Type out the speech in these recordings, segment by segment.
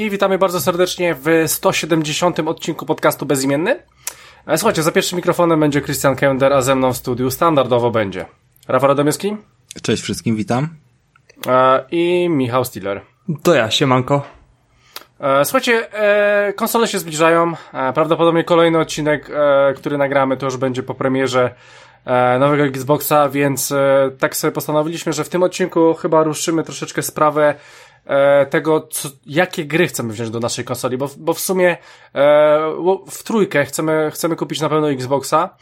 Kowalski, witamy bardzo serdecznie w 170 odcinku podcastu Bezimienny. E, słuchajcie, za pierwszym mikrofonem będzie Christian Kender, a ze mną w studiu standardowo będzie Rafał Radomyski. Cześć wszystkim, witam. E, I Michał Stiller. To ja, siemanko. E, słuchajcie, konsole się zbliżają. Prawdopodobnie kolejny odcinek, który nagramy, to już będzie po premierze nowego Xboxa, więc tak sobie postanowiliśmy, że w tym odcinku chyba ruszymy troszeczkę sprawę tego, co, jakie gry chcemy wziąć do naszej konsoli, bo, bo w sumie e, w trójkę chcemy, chcemy kupić na pewno Xboxa,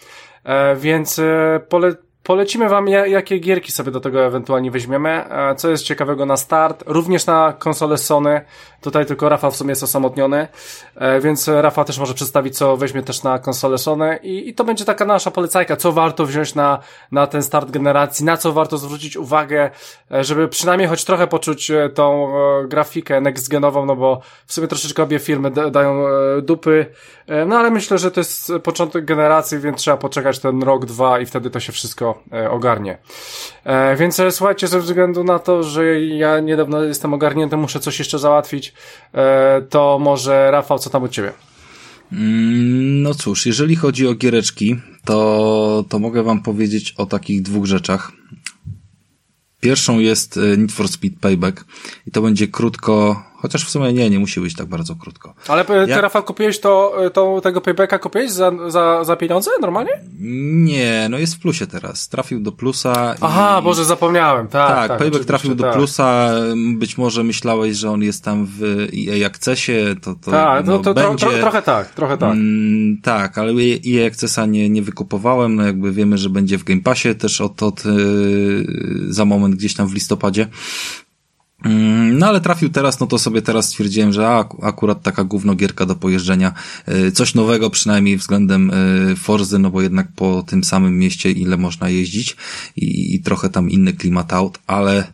e, więc e, pole, Polecimy wam, jakie gierki sobie do tego ewentualnie weźmiemy, e, co jest ciekawego na start, również na konsolę Sony. Tutaj tylko Rafa w sumie jest osamotniony, e, więc Rafa też może przedstawić, co weźmie też na konsolę Sony i, i to będzie taka nasza polecajka, co warto wziąć na, na ten start generacji, na co warto zwrócić uwagę, e, żeby przynajmniej choć trochę poczuć tą grafikę next-genową, no bo w sumie troszeczkę obie firmy dają dupy, no ale myślę, że to jest początek generacji, więc trzeba poczekać ten rok, dwa i wtedy to się wszystko E, ogarnie. E, więc e, słuchajcie, ze względu na to, że ja niedawno jestem ogarnięty, muszę coś jeszcze załatwić, to może Rafał, co tam u ciebie? Mm, no cóż, jeżeli chodzi o giereczki, to, to mogę wam powiedzieć o takich dwóch rzeczach. Pierwszą jest Need for Speed Payback i to będzie krótko Chociaż w sumie nie, nie musi być tak bardzo krótko. Ale ty, ja... Rafał, kupiłeś to, to, tego paybacka kupiłeś za, za, za pieniądze normalnie? Nie, no jest w plusie teraz. Trafił do plusa. Aha, i... Boże, zapomniałem. Tak, tak, tak payback trafił do tak. plusa. Być może myślałeś, że on jest tam w EA Accessie, to, to Tak, no, to, to będzie... tro, trochę tak, trochę tak. Mm, tak, ale EA Accessa nie, nie wykupowałem, no jakby wiemy, że będzie w Game Passie też od, od yy, za moment gdzieś tam w listopadzie. Mm, no ale trafił teraz, no to sobie teraz stwierdziłem, że akurat taka gównogierka do pojeżdżenia, y, coś nowego przynajmniej względem y, Forzy, no bo jednak po tym samym mieście ile można jeździć i, i trochę tam inny klimat aut, ale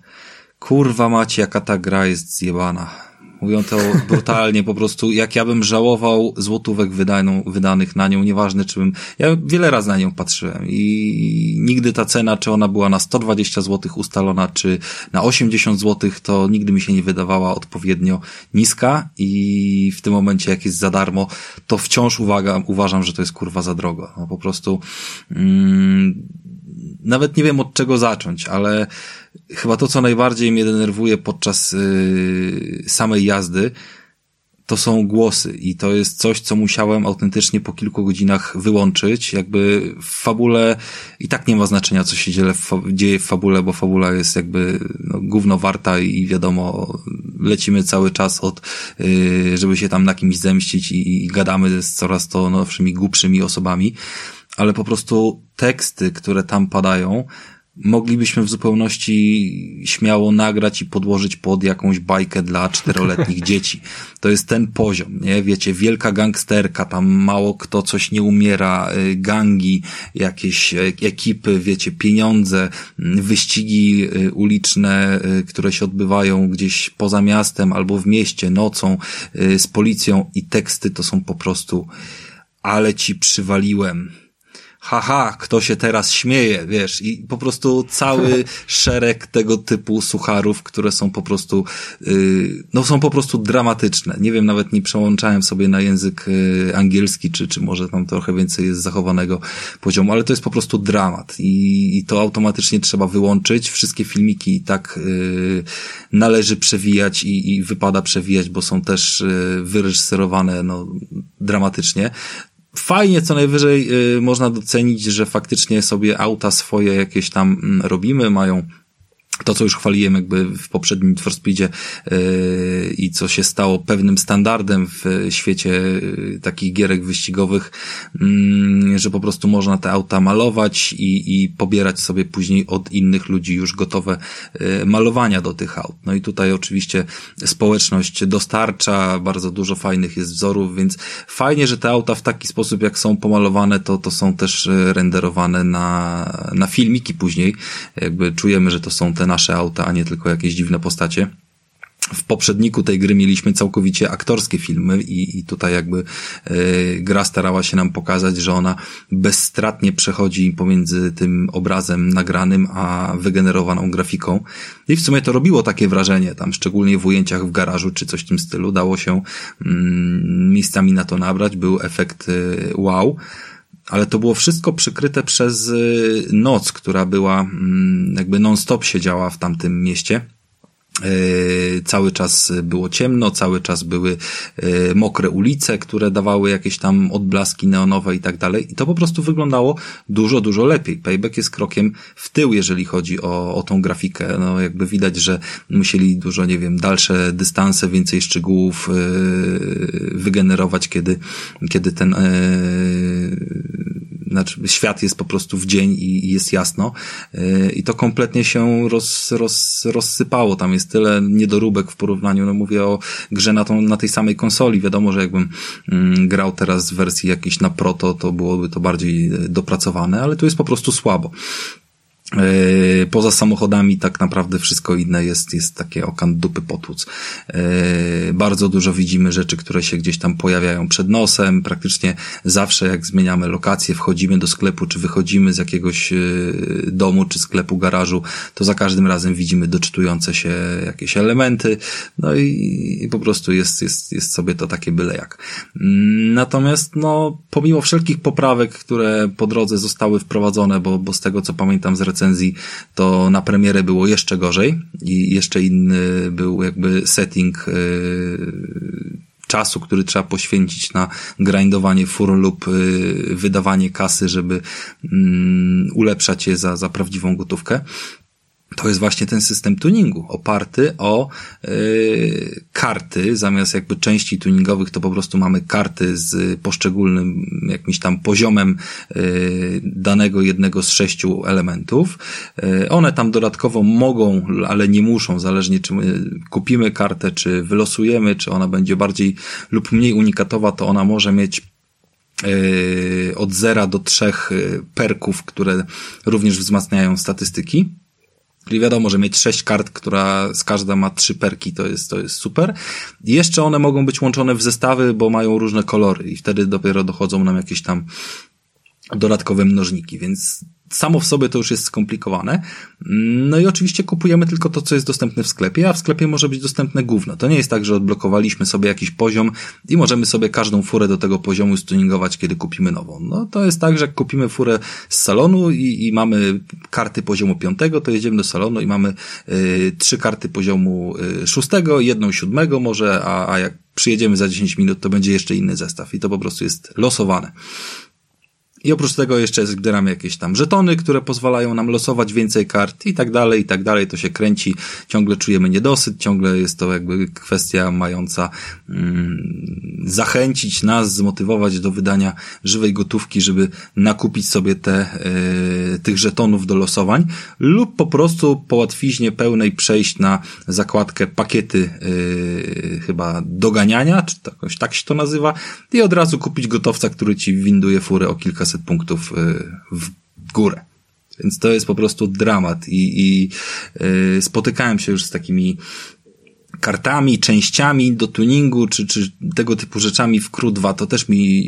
kurwa macie jaka ta gra jest zjebana. Mówią to brutalnie, po prostu jak ja bym żałował złotówek wydaną, wydanych na nią, nieważne czy bym, ja wiele razy na nią patrzyłem i nigdy ta cena, czy ona była na 120 zł ustalona, czy na 80 zł, to nigdy mi się nie wydawała odpowiednio niska i w tym momencie jak jest za darmo, to wciąż uwaga, uważam, że to jest kurwa za drogo. No po prostu, mm, nawet nie wiem od czego zacząć, ale chyba to, co najbardziej mnie denerwuje podczas yy, samej jazdy, to są głosy i to jest coś, co musiałem autentycznie po kilku godzinach wyłączyć. Jakby w fabule i tak nie ma znaczenia, co się dzieje w, dzieje w fabule, bo fabula jest jakby no, gówno warta i wiadomo, lecimy cały czas od, yy, żeby się tam na kimś zemścić i, i gadamy z coraz to nowszymi, głupszymi osobami, ale po prostu teksty, które tam padają, moglibyśmy w zupełności śmiało nagrać i podłożyć pod jakąś bajkę dla czteroletnich dzieci. To jest ten poziom, nie? Wiecie, wielka gangsterka, tam mało kto coś nie umiera, y, gangi, jakieś e, ekipy, wiecie, pieniądze, mm, wyścigi y, uliczne, y, które się odbywają gdzieś poza miastem albo w mieście, nocą, z policją i teksty to są po prostu ale ci przywaliłem haha, kto się teraz śmieje, wiesz, i po prostu cały szereg tego typu sucharów, które są po prostu, yy, no są po prostu dramatyczne. Nie wiem, nawet nie przełączałem sobie na język yy, angielski, czy, czy może tam trochę więcej jest zachowanego poziomu, ale to jest po prostu dramat i, i to automatycznie trzeba wyłączyć. Wszystkie filmiki tak yy, należy przewijać i, i wypada przewijać, bo są też yy, wyreżyserowane, no, dramatycznie fajnie co najwyżej y, można docenić, że faktycznie sobie auta swoje jakieś tam mm, robimy, mają to, co już chwaliłem jakby w poprzednim Need for Speedzie yy, i co się stało pewnym standardem w świecie yy, takich gierek wyścigowych, yy, że po prostu można te auta malować i, i pobierać sobie później od innych ludzi już gotowe yy, malowania do tych aut. No i tutaj oczywiście społeczność dostarcza, bardzo dużo fajnych jest wzorów, więc fajnie, że te auta w taki sposób jak są pomalowane, to, to są też yy, renderowane na, na filmiki później. Jakby czujemy, że to są te nasze auta, a nie tylko jakieś dziwne postacie. w poprzedniku tej gry mieliśmy całkowicie aktorskie filmy i, i tutaj jakby y, gra starała się nam pokazać, że ona bezstratnie przechodzi pomiędzy tym obrazem nagranym a wygenerowaną grafiką. I w sumie to robiło takie wrażenie, tam szczególnie w ujęciach w garażu czy coś w tym stylu, dało się mm, miejscami na to nabrać, był efekt y, wow ale to było wszystko przykryte przez noc, która była mm, jakby non-stop siedziała w tamtym mieście. E, cały czas było ciemno, cały czas były e, mokre ulice, które dawały jakieś tam odblaski neonowe i tak dalej. I to po prostu wyglądało dużo, dużo lepiej. Payback jest krokiem w tył, jeżeli chodzi o, o tą grafikę. No jakby widać, że musieli dużo, nie wiem, dalsze dystanse, więcej szczegółów yy, wygenerować, kiedy, kiedy ten znaczy świat jest po prostu w dzień i, i jest jasno yy, i to kompletnie się roz, roz, rozsypało. Tam jest tyle niedoróbek w porównaniu, no mówię o grze na, tą, na tej samej konsoli. Wiadomo, że jakbym mm, grał teraz w wersji jakiejś na proto, to byłoby to bardziej dopracowane, ale tu jest po prostu słabo. E, poza samochodami tak naprawdę wszystko inne jest, jest takie okan dupy potłuc. E, bardzo dużo widzimy rzeczy, które się gdzieś tam pojawiają przed nosem. Praktycznie zawsze jak zmieniamy lokację, wchodzimy do sklepu, czy wychodzimy z jakiegoś e, domu, czy sklepu, garażu, to za każdym razem widzimy doczytujące się jakieś elementy. No i, i po prostu jest, jest, jest sobie to takie byle jak. Natomiast no, pomimo wszelkich poprawek, które po drodze zostały wprowadzone, bo, bo z tego co pamiętam z recenzji, to na premierę było jeszcze gorzej i jeszcze inny był jakby setting yy, czasu, który trzeba poświęcić na grindowanie fur lub yy, wydawanie kasy, żeby yy, ulepszać je za, za prawdziwą gotówkę to jest właśnie ten system tuningu, oparty o yy, karty, zamiast jakby części tuningowych to po prostu mamy karty z poszczególnym jakimś tam poziomem yy, danego jednego z sześciu elementów. Yy, one tam dodatkowo mogą, ale nie muszą, zależnie czy kupimy kartę, czy wylosujemy, czy ona będzie bardziej lub mniej unikatowa, to ona może mieć od zera do trzech perków, które również wzmacniają statystyki. Czyli wiadomo, że mieć sześć kart, która z każda ma trzy perki, to jest, to jest super. I jeszcze one mogą być łączone w zestawy, bo mają różne kolory i wtedy dopiero dochodzą nam jakieś tam dodatkowe mnożniki, więc samo w sobie to już jest skomplikowane. No i oczywiście kupujemy tylko to, co jest dostępne w sklepie, a w sklepie może być dostępne gówno. To nie jest tak, że odblokowaliśmy sobie jakiś poziom i możemy sobie każdą furę do tego poziomu stuningować, kiedy kupimy nową. No to jest tak, że jak kupimy furę z salonu i, i mamy karty poziomu piątego, to jedziemy do salonu i mamy y, trzy karty poziomu y, szóstego, jedną siódmego może, a, a jak przyjedziemy za 10 minut, to będzie jeszcze inny zestaw i to po prostu jest losowane. I oprócz tego jeszcze zbieramy jakieś tam żetony, które pozwalają nam losować więcej kart i tak dalej, i tak dalej. To się kręci, ciągle czujemy niedosyt, ciągle jest to jakby kwestia mająca mm, zachęcić nas, zmotywować do wydania żywej gotówki, żeby nakupić sobie te, y, tych żetonów do losowań lub po prostu po łatwiźnie pełnej przejść na zakładkę pakiety y, chyba doganiania, czy jakoś tak się to nazywa i od razu kupić gotowca, który ci winduje furę o kilkaset kilkaset punktów y, w górę. Więc to jest po prostu dramat i, i yy, spotykałem się już z takimi kartami, częściami do tuningu, czy, czy tego typu rzeczami w Crew 2, to też mi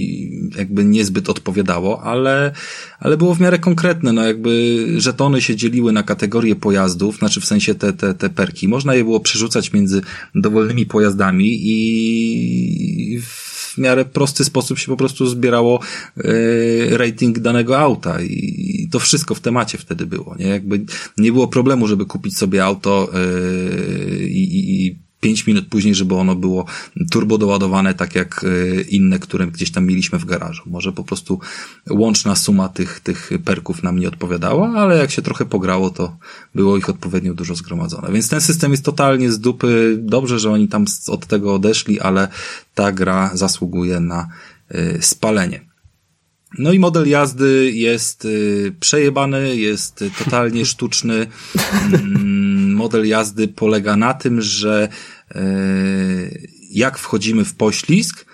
jakby niezbyt odpowiadało, ale, ale było w miarę konkretne, no jakby żetony się dzieliły na kategorie pojazdów, znaczy w sensie te, te, te perki. Można je było przerzucać między dowolnymi pojazdami i w miarę prosty sposób się po prostu zbierało e, rating danego auta i to wszystko w temacie wtedy było, nie? Jakby nie było problemu, żeby kupić sobie auto e, i, i 5 minut później, żeby ono było turbo doładowane, tak jak e, inne, które gdzieś tam mieliśmy w garażu. Może po prostu łączna suma tych, tych perków nam nie odpowiadała, ale jak się trochę pograło, to było ich odpowiednio dużo zgromadzone. Więc ten system jest totalnie z dupy. Dobrze, że oni tam od tego odeszli, ale ta gra zasługuje na e, spalenie. No i model jazdy jest y, przejebany, jest totalnie sztuczny. Mm, model jazdy polega na tym, że jak wchodzimy w poślizg,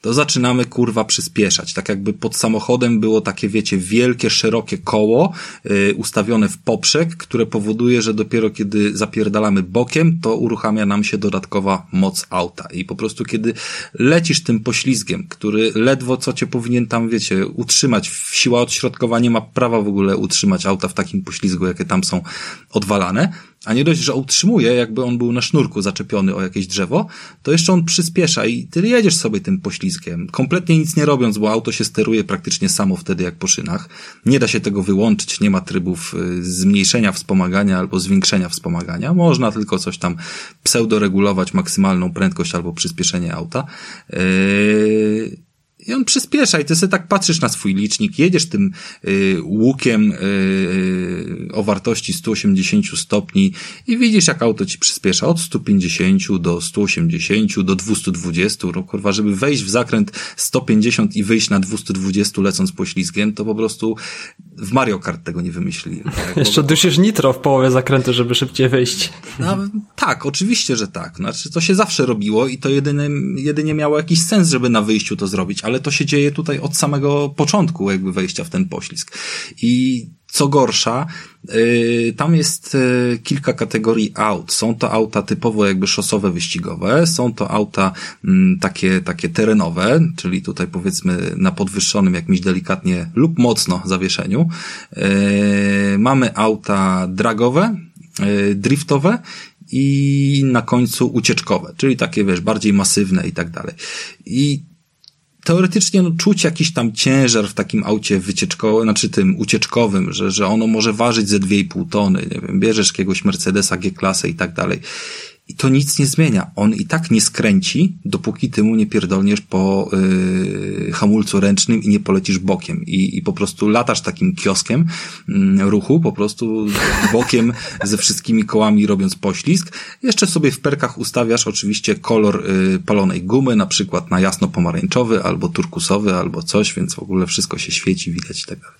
to zaczynamy kurwa przyspieszać. Tak jakby pod samochodem było takie, wiecie, wielkie, szerokie koło yy, ustawione w poprzek, które powoduje, że dopiero kiedy zapierdalamy bokiem, to uruchamia nam się dodatkowa moc auta. I po prostu kiedy lecisz tym poślizgiem, który ledwo co cię powinien tam, wiecie, utrzymać, siła odśrodkowa nie ma prawa w ogóle utrzymać auta w takim poślizgu, jakie tam są odwalane, a nie dość, że utrzymuje, jakby on był na sznurku zaczepiony o jakieś drzewo, to jeszcze on przyspiesza i ty jedziesz sobie tym poślizgiem, kompletnie nic nie robiąc, bo auto się steruje praktycznie samo wtedy jak po szynach. Nie da się tego wyłączyć, nie ma trybów y, zmniejszenia wspomagania albo zwiększenia wspomagania. Można tylko coś tam pseudoregulować maksymalną prędkość albo przyspieszenie auta. Yy i on przyspiesza i ty sobie tak patrzysz na swój licznik, jedziesz tym y, łukiem y, o wartości 180 stopni i widzisz jak auto ci przyspiesza od 150 do 180 do 220, no kurwa, żeby wejść w zakręt 150 i wyjść na 220 lecąc poślizgiem, to po prostu w Mario Kart tego nie wymyślili. Tak? Jeszcze dusisz nitro w połowie zakrętu, żeby szybciej wyjść. No, tak, oczywiście, że tak. Znaczy, to się zawsze robiło i to jedynie, jedynie miało jakiś sens, żeby na wyjściu to zrobić, ale to się dzieje tutaj od samego początku jakby wejścia w ten poślizg. I co gorsza, yy, tam jest yy, kilka kategorii aut. Są to auta typowo jakby szosowe, wyścigowe, są to auta yy, takie, takie terenowe, czyli tutaj powiedzmy na podwyższonym jakimś delikatnie lub mocno zawieszeniu. Yy, mamy auta dragowe, driftowe i na końcu ucieczkowe, czyli takie, wiesz, bardziej masywne i tak dalej. I teoretycznie no, czuć jakiś tam ciężar w takim aucie wycieczkowym, znaczy tym ucieczkowym, że, że ono może ważyć ze 2,5 tony, nie wiem, bierzesz jakiegoś Mercedesa G-klasę i tak dalej. I to nic nie zmienia. On i tak nie skręci, dopóki ty mu nie pierdolniesz po yy, hamulcu ręcznym i nie polecisz bokiem. I, I po prostu latasz takim kioskiem yy, ruchu, po prostu bokiem ze wszystkimi kołami robiąc poślizg. Jeszcze sobie w perkach ustawiasz oczywiście kolor yy, palonej gumy, na przykład na jasno pomarańczowy, albo turkusowy, albo coś, więc w ogóle wszystko się świeci, widać i tak dalej.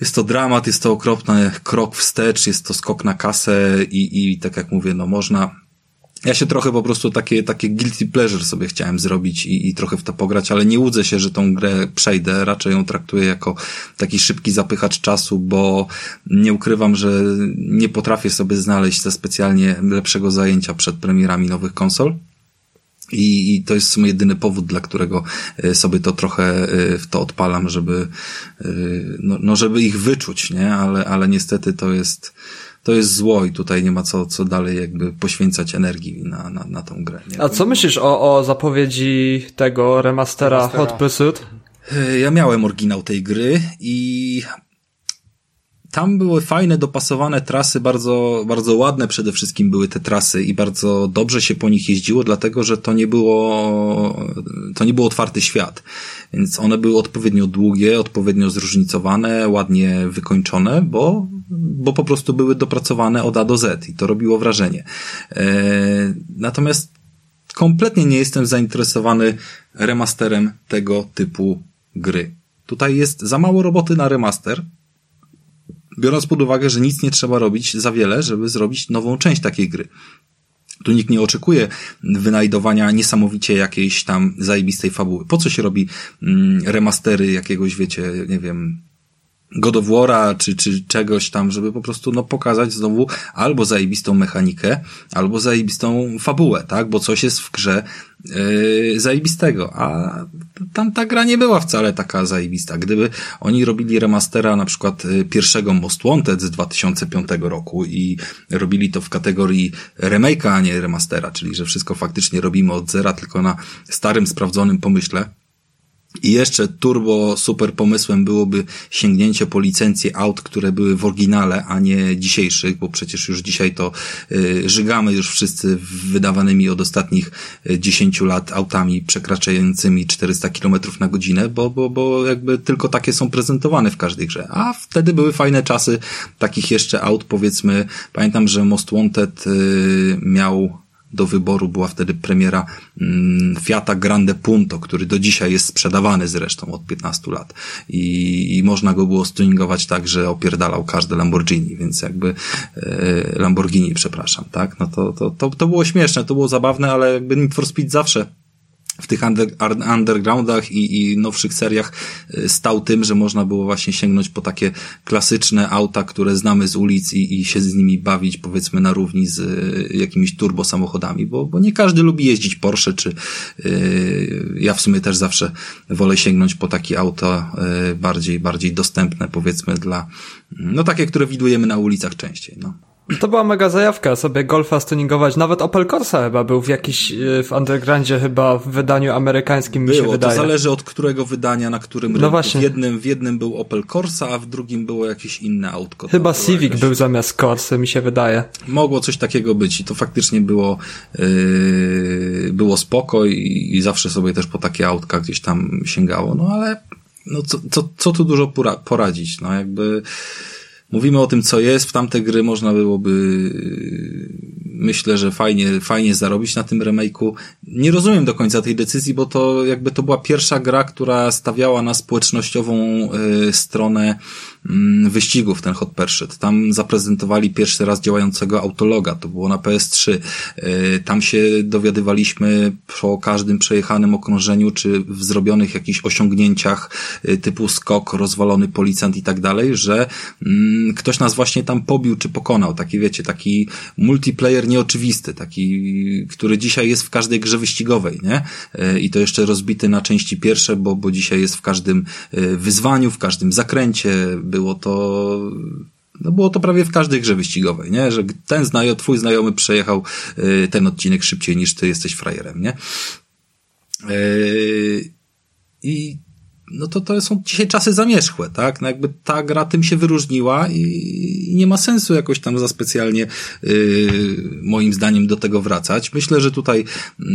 Jest to dramat, jest to okropny krok wstecz, jest to skok na kasę i, i tak jak mówię, no można, ja się trochę po prostu takie, takie guilty pleasure sobie chciałem zrobić i, i trochę w to pograć, ale nie łudzę się, że tą grę przejdę. Raczej ją traktuję jako taki szybki zapychacz czasu, bo nie ukrywam, że nie potrafię sobie znaleźć za specjalnie lepszego zajęcia przed premierami nowych konsol. I, I to jest w sumie jedyny powód, dla którego e, sobie to trochę e, w to odpalam, żeby, e, no, no żeby ich wyczuć, nie? Ale, ale niestety to jest, to jest zło i tutaj nie ma co, co dalej jakby poświęcać energii na, na, na tą grę. Nie? A co myślisz o, o zapowiedzi tego remastera, remastera. Hot Pursuit? Ja miałem oryginał tej gry i tam były fajne, dopasowane trasy, bardzo, bardzo ładne przede wszystkim były te trasy i bardzo dobrze się po nich jeździło, dlatego że to nie było, to nie był otwarty świat. Więc one były odpowiednio długie, odpowiednio zróżnicowane, ładnie wykończone, bo, bo po prostu były dopracowane od A do Z i to robiło wrażenie. E, natomiast kompletnie nie jestem zainteresowany remasterem tego typu gry. Tutaj jest za mało roboty na remaster, biorąc pod uwagę, że nic nie trzeba robić za wiele, żeby zrobić nową część takiej gry. Tu nikt nie oczekuje wynajdowania niesamowicie jakiejś tam zajebistej fabuły. Po co się robi mm, remastery jakiegoś, wiecie, nie wiem, God of War'a, czy, czy czegoś tam, żeby po prostu no, pokazać znowu albo zajebistą mechanikę, albo zajebistą fabułę, tak? Bo coś jest w grze yy, zajebistego, a tam ta gra nie była wcale taka zajebista. Gdyby oni robili remastera na przykład yy, pierwszego Most Wanted z 2005 roku i robili to w kategorii remake'a, a nie remastera, czyli że wszystko faktycznie robimy od zera, tylko na starym, sprawdzonym pomyśle, i jeszcze turbo super pomysłem byłoby sięgnięcie po licencje aut, które były w oryginale, a nie dzisiejszych, bo przecież już dzisiaj to y, żygamy już wszyscy wydawanymi od ostatnich 10 y, lat autami przekraczającymi 400 km na godzinę, bo, bo, bo jakby tylko takie są prezentowane w każdej grze. A wtedy były fajne czasy takich jeszcze aut, powiedzmy, pamiętam, że Most Wanted y, miał do wyboru była wtedy premiera mm, Fiata Grande Punto, który do dzisiaj jest sprzedawany zresztą od 15 lat i, i można go było stuningować tak, że opierdalał każde Lamborghini, więc jakby e, Lamborghini, przepraszam, tak? No to, to, to, to było śmieszne, to było zabawne, ale jakby Need for Speed zawsze w tych under, undergroundach i, i nowszych seriach y, stał tym, że można było właśnie sięgnąć po takie klasyczne auta, które znamy z ulic i, i się z nimi bawić powiedzmy na równi z y, jakimiś turbo samochodami, bo, bo nie każdy lubi jeździć Porsche, czy yy, ja w sumie też zawsze wolę sięgnąć po takie auta yy, bardziej, bardziej dostępne powiedzmy dla, no takie, które widujemy na ulicach częściej, no. To była mega zajawka, sobie golfa stuningować. Nawet Opel Corsa chyba był w jakiś, e, w undergroundzie chyba w wydaniu amerykańskim mi było, się wydaje. to zależy od którego wydania, na którym no rynku. Właśnie. W jednym, w jednym był Opel Corsa, a w drugim było jakieś inne autko. Chyba Civic jakaś... był zamiast Corsy, mi się wydaje. Mogło coś takiego być i to faktycznie było, yy, było spoko i, i zawsze sobie też po takie autka gdzieś tam sięgało, no ale no co, co, co tu dużo pora poradzić, no jakby Mówimy o tym, co jest. W tamte gry można byłoby, myślę, że fajnie, fajnie zarobić na tym remake'u. Nie rozumiem do końca tej decyzji, bo to jakby to była pierwsza gra, która stawiała na społecznościową y, stronę y, wyścigów, ten Hot Pursuit. Tam zaprezentowali pierwszy raz działającego autologa. To było na PS3. Y, tam się dowiadywaliśmy po każdym przejechanym okrążeniu, czy w zrobionych jakichś osiągnięciach y, typu skok, rozwalony policjant i tak dalej, że mm, ktoś nas właśnie tam pobił czy pokonał. Taki, wiecie, taki multiplayer nieoczywisty, taki, który dzisiaj jest w każdej grze wyścigowej, nie? I to jeszcze rozbity na części pierwsze, bo, bo dzisiaj jest w każdym wyzwaniu, w każdym zakręcie. Było to no było to prawie w każdej grze wyścigowej, nie? Że ten znajomy, twój znajomy przejechał ten odcinek szybciej niż ty jesteś frajerem, nie? I no to to są dzisiaj czasy zamierzchłe, tak? No jakby ta gra tym się wyróżniła i, nie ma sensu jakoś tam za specjalnie yy, moim zdaniem do tego wracać. Myślę, że tutaj yy,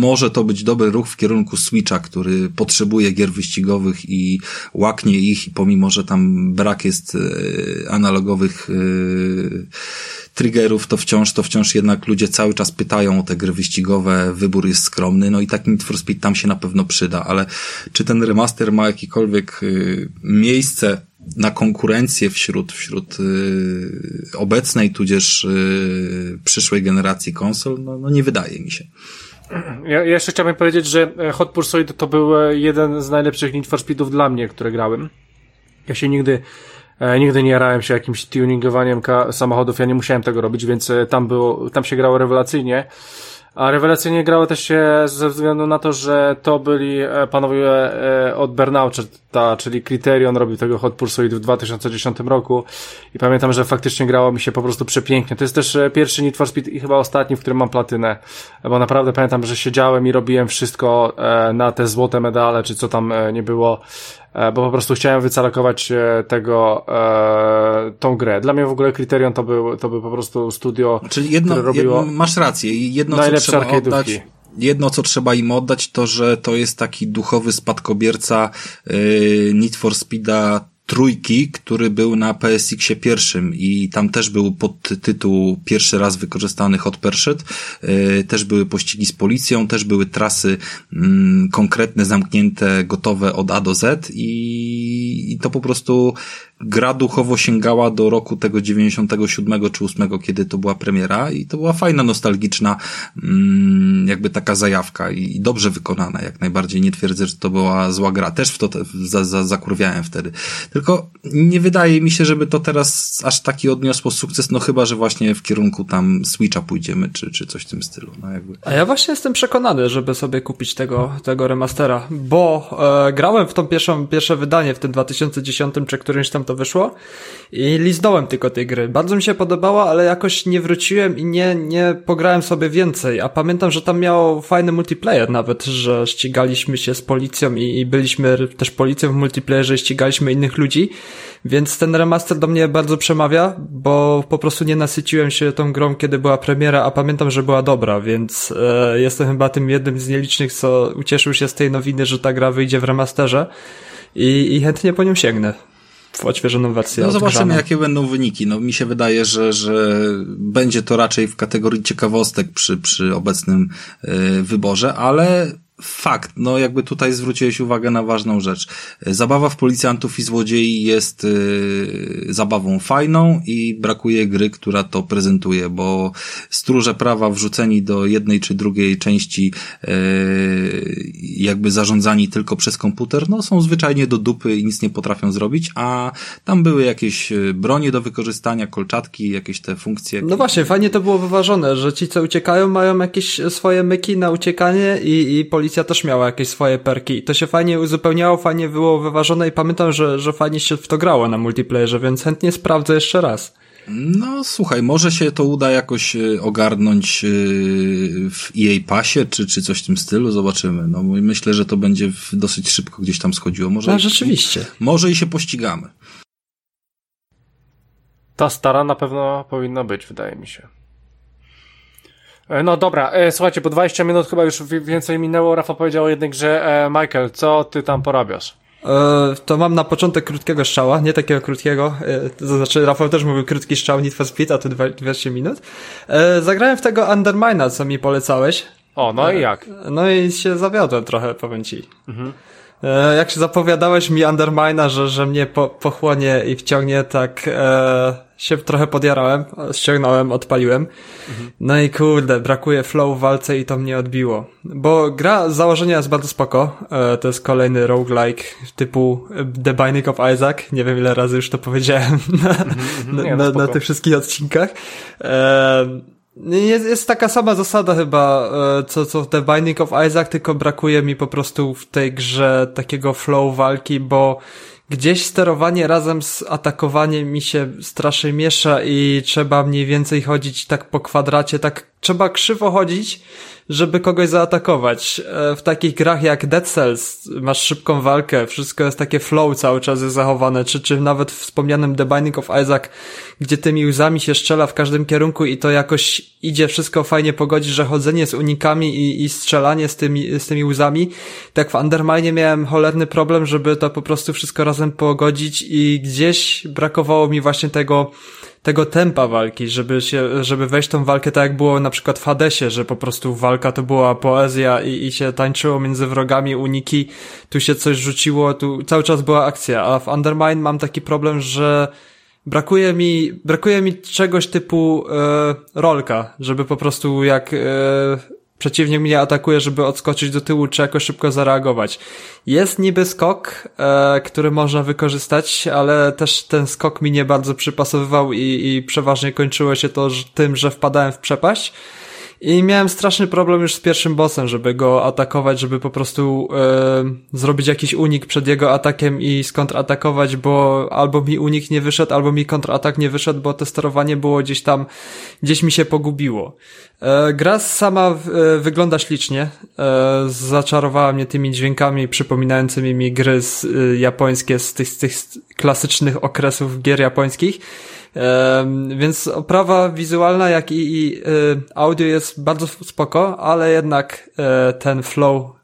może to być dobry ruch w kierunku Switcha, który potrzebuje gier wyścigowych i łaknie ich pomimo, że tam brak jest yy, analogowych yy, triggerów, to wciąż, to wciąż jednak ludzie cały czas pytają o te gry wyścigowe, wybór jest skromny, no i taki Need for Speed tam się na pewno przyda, ale czy ten remaster ma jakiekolwiek y, miejsce na konkurencję wśród, wśród y, obecnej, tudzież y, przyszłej generacji konsol, no, no nie wydaje mi się. Ja, jeszcze chciałbym powiedzieć, że Hot Pursuit to był jeden z najlepszych Need for Speedów dla mnie, które grałem. Ja się nigdy E, nigdy nie jarałem się jakimś tuningowaniem samochodów, ja nie musiałem tego robić, więc e, tam było, tam się grało rewelacyjnie. A rewelacyjnie grało też się ze względu na to, że to byli e, panowie od Burnouta, czyli Criterion robił tego Hot Pursuit w 2010 roku i pamiętam, że faktycznie grało mi się po prostu przepięknie. To jest też pierwszy Need for Speed i chyba ostatni, w którym mam platynę, bo naprawdę pamiętam, że siedziałem i robiłem wszystko na te złote medale, czy co tam nie było E, bo po prostu chciałem wycalakować e, tego, e, tą grę. Dla mnie w ogóle Criterion to był, to był po prostu studio, Czyli jedno, które robiło jedno, masz rację, jedno co trzeba oddać, jedno co trzeba im oddać to, że to jest taki duchowy spadkobierca yy, Need for Speeda trójki, który był na PSX-ie pierwszym i tam też był podtytuł pierwszy raz wykorzystany Hot Pursuit, yy, też były pościgi z policją, też były trasy yy, konkretne, zamknięte, gotowe od A do Z i, i to po prostu gra duchowo sięgała do roku tego 97 czy 8, kiedy to była premiera i to była fajna, nostalgiczna mm, jakby taka zajawka i dobrze wykonana, jak najbardziej. Nie twierdzę, że to była zła gra. Też w to za, za, zakurwiałem wtedy. Tylko nie wydaje mi się, żeby to teraz aż taki odniosło sukces, no chyba, że właśnie w kierunku tam Switcha pójdziemy, czy, czy coś w tym stylu. No jakby. A ja właśnie jestem przekonany, żeby sobie kupić tego, tego remastera, bo e, grałem w tą pierwszą, pierwsze wydanie w tym 2010 czy którymś tam to wyszło i liznąłem tylko tej gry. Bardzo mi się podobała, ale jakoś nie wróciłem i nie, nie pograłem sobie więcej, a pamiętam, że tam miał fajny multiplayer nawet, że ścigaliśmy się z policją i, i byliśmy też policją w multiplayerze i ścigaliśmy innych ludzi, więc ten remaster do mnie bardzo przemawia, bo po prostu nie nasyciłem się tą grą, kiedy była premiera, a pamiętam, że była dobra, więc e, jestem chyba tym jednym z nielicznych, co ucieszył się z tej nowiny, że ta gra wyjdzie w remasterze i, i chętnie po nią sięgnę w odświeżoną wersję. No zobaczymy, jakie będą wyniki. No mi się wydaje, że, że będzie to raczej w kategorii ciekawostek przy, przy obecnym y, wyborze, ale Fakt, no jakby tutaj zwróciłeś uwagę na ważną rzecz. Zabawa w policjantów i złodziei jest yy, zabawą fajną i brakuje gry, która to prezentuje, bo stróże prawa wrzuceni do jednej czy drugiej części yy, jakby zarządzani tylko przez komputer, no są zwyczajnie do dupy i nic nie potrafią zrobić, a tam były jakieś y, bronie do wykorzystania, kolczatki, jakieś te funkcje. No właśnie, fajnie to było wyważone, że ci co uciekają mają jakieś swoje myki na uciekanie i, i policja policja też miała jakieś swoje perki i to się fajnie uzupełniało, fajnie było wyważone i pamiętam, że, że fajnie się w to grało na multiplayerze, więc chętnie sprawdzę jeszcze raz. No słuchaj, może się to uda jakoś e, ogarnąć e, w EA Passie, czy, czy coś w tym stylu, zobaczymy. No myślę, że to będzie dosyć szybko gdzieś tam schodziło. Może no, rzeczywiście. Może i się pościgamy. Ta stara na pewno powinna być, wydaje mi się. E, no dobra, e, słuchajcie, po 20 minut chyba już więcej minęło. Rafa powiedział jednej grze. E, Michael, co ty tam porabiasz? To mam na początek krótkiego strzała, nie takiego krótkiego, to znaczy Rafał też mówił krótki strzał Need for Speed, a tu 20 minut. Zagrałem w tego Undermina, co mi polecałeś. O, no i jak? No i się zawiodłem trochę, powiem ci. Mhm. Jak się zapowiadałeś mi Undermina, że, że mnie po, pochłonie i wciągnie, tak e, się trochę podjarałem, ściągnąłem, odpaliłem. Mhm. No i kurde, brakuje flow w walce i to mnie odbiło. Bo gra z założenia jest bardzo spoko. E, to jest kolejny roguelike typu The Binding of Isaac. Nie wiem ile razy już to powiedziałem na, mhm, mhm. na, na, na tych wszystkich odcinkach. E, jest, jest taka sama zasada chyba, e, co, co w The Binding of Isaac, tylko brakuje mi po prostu w tej grze takiego flow walki, bo gdzieś sterowanie razem z atakowaniem mi się strasznie miesza i trzeba mniej więcej chodzić tak po kwadracie, tak trzeba krzywo chodzić, żeby kogoś zaatakować. E, w takich grach jak Dead Cells masz szybką walkę, wszystko jest takie flow cały czas jest zachowane, czy, czy nawet w wspomnianym The Binding of Isaac, gdzie tymi łzami się strzela w każdym kierunku i to jakoś idzie wszystko fajnie pogodzić, że chodzenie z unikami i, i strzelanie z tymi, z tymi łzami. Tak w Undermine miałem cholerny problem, żeby to po prostu wszystko razem pogodzić i gdzieś brakowało mi właśnie tego tego tempa walki, żeby się, żeby wejść tą walkę tak jak było na przykład w Hadesie, że po prostu walka to była poezja i, i się tańczyło między wrogami, uniki, tu się coś rzuciło, tu cały czas była akcja, a w Undermine mam taki problem, że brakuje mi, brakuje mi czegoś typu e, rolka, żeby po prostu jak e, przeciwnik mnie atakuje, żeby odskoczyć do tyłu, czy jakoś szybko zareagować. Jest niby skok, e, który można wykorzystać, ale też ten skok mi nie bardzo przypasowywał i, i przeważnie kończyło się to tym, że wpadałem w przepaść. I miałem straszny problem już z pierwszym bossem, żeby go atakować, żeby po prostu e, zrobić jakiś unik przed jego atakiem i skontratakować, bo albo mi unik nie wyszedł, albo mi kontratak nie wyszedł, bo to sterowanie było gdzieś tam, gdzieś mi się pogubiło. E, gra sama e, wygląda ślicznie. Zaczarowała mnie tymi dźwiękami przypominającymi mi gry z, japońskie z tych, z tych klasycznych okresów gier japońskich. Więc oprawa wizualna, jak i, i y, audio jest bardzo spoko, ale jednak e, ten flow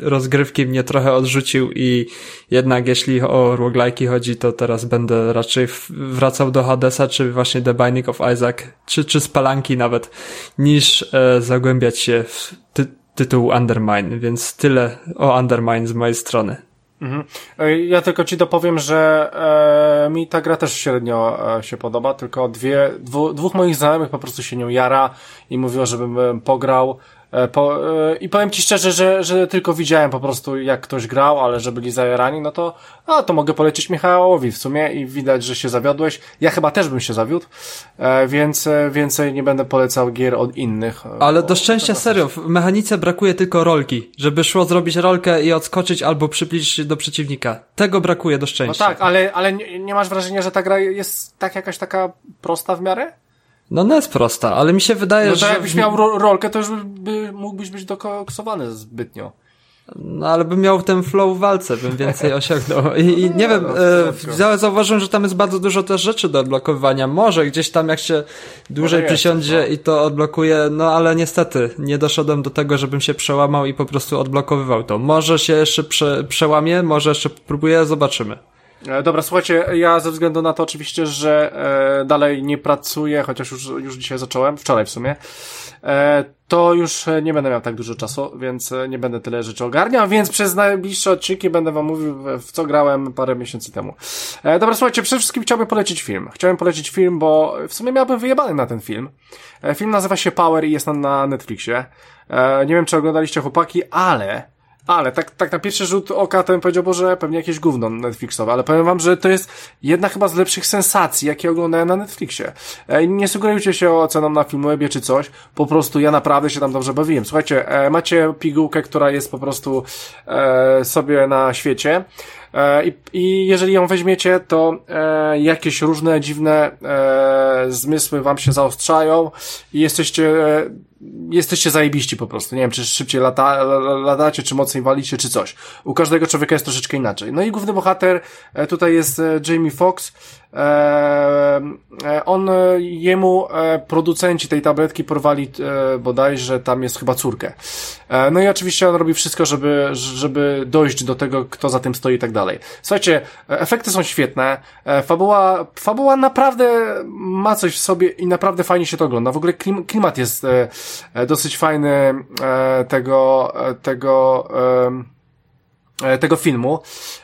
rozgrywki mnie trochę odrzucił i jednak jeśli o roguelike'i chodzi, to teraz będę raczej wracał do Hadesa, czy właśnie The Binding of Isaac, czy, czy Spalanki nawet, niż e, zagłębiać się w ty tytuł Undermine, więc tyle o Undermine z mojej strony. Mhm. Ja tylko ci dopowiem, że e, mi ta gra też średnio e, się podoba, tylko dwie, dwu, dwóch moich znajomych po prostu się nią jara i mówiło, żebym e, pograł. E, po, e, I powiem ci szczerze, że, że tylko widziałem po prostu jak ktoś grał, ale że byli zajarani, no to, a to mogę polecić Michałowi w sumie i widać, że się zawiodłeś. Ja chyba też bym się zawiódł, e, więc więcej nie będę polecał gier od innych. Ale do szczęścia serio, w mechanice brakuje tylko rolki, żeby szło zrobić rolkę i odskoczyć albo przybliżyć się do przeciwnika. Tego brakuje do szczęścia. No tak, ale, ale nie, nie masz wrażenia, że ta gra jest tak jakaś taka prosta w miarę? No ona jest prosta, ale mi się wydaje, no, że... jakbyś miał ro rolkę, to już by, mógłbyś być dokoksowany zbytnio. No ale bym miał ten flow w walce, bym więcej osiągnął. I, i nie wiem, e, zauważyłem, że tam jest bardzo dużo też rzeczy do odblokowywania. Może gdzieś tam jak się dłużej jest, przysiądzie no. i to odblokuje, no ale niestety nie doszedłem do tego, żebym się przełamał i po prostu odblokowywał to. Może się jeszcze prze, przełamie, może jeszcze próbuję, zobaczymy. E, dobra, słuchajcie, ja ze względu na to oczywiście, że e, dalej nie pracuję, chociaż już, już dzisiaj zacząłem, wczoraj w sumie, e, to już nie będę miał tak dużo czasu, więc e, nie będę tyle rzeczy ogarniał, więc przez najbliższe odcinki będę wam mówił, w co grałem parę miesięcy temu. E, dobra, słuchajcie, przede wszystkim chciałbym polecić film. Chciałem polecić film, bo w sumie miałbym wyjebany na ten film. E, film nazywa się Power i jest na, na Netflixie. E, nie wiem, czy oglądaliście chłopaki, ale ale tak, tak na pierwszy rzut oka bym powiedział, Boże, pewnie jakieś gówno Netflixowe, ale powiem wam, że to jest jedna chyba z lepszych sensacji, jakie oglądałem na Netflixie. E, nie sugerujcie się oceną na Filmwebie czy coś, po prostu ja naprawdę się tam dobrze bawiłem. Słuchajcie, e, macie pigułkę, która jest po prostu e, sobie na świecie, i, I jeżeli ją weźmiecie, to e, jakieś różne dziwne e, zmysły wam się zaostrzają i jesteście, e, jesteście zajebiści po prostu. Nie wiem, czy szybciej lata, latacie, czy mocniej walicie, czy coś. U każdego człowieka jest troszeczkę inaczej. No i główny bohater e, tutaj jest e, Jamie Foxx, E, e, on, e, jemu producenci tej tabletki porwali bodajże tam jest chyba córkę. No i oczywiście on robi wszystko, żeby, żeby dojść do tego, kto za tym stoi i tak dalej. Słuchajcie, efekty są świetne, fabuła, fabuła naprawdę ma coś w sobie i naprawdę fajnie się to ogląda. W ogóle klimat jest dosyć fajny tego, tego, E, tego filmu.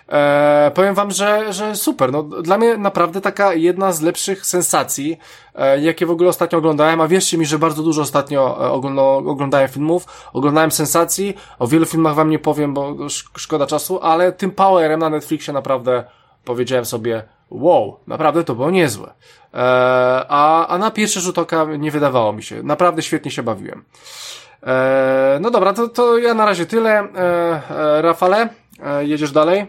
E, powiem wam, że, że super. No, dla mnie naprawdę taka jedna z lepszych sensacji, e, jakie w ogóle ostatnio oglądałem, a wierzcie mi, że bardzo dużo ostatnio e, no, oglądałem filmów, oglądałem sensacji, o wielu filmach wam nie powiem, bo szkoda czasu, ale tym Powerem na Netflixie naprawdę powiedziałem sobie, wow, naprawdę to było niezłe. E, a, a na pierwszy rzut oka nie wydawało mi się. Naprawdę świetnie się bawiłem. E, no dobra, to, to ja na razie tyle. E, e, Rafale, e, jedziesz dalej?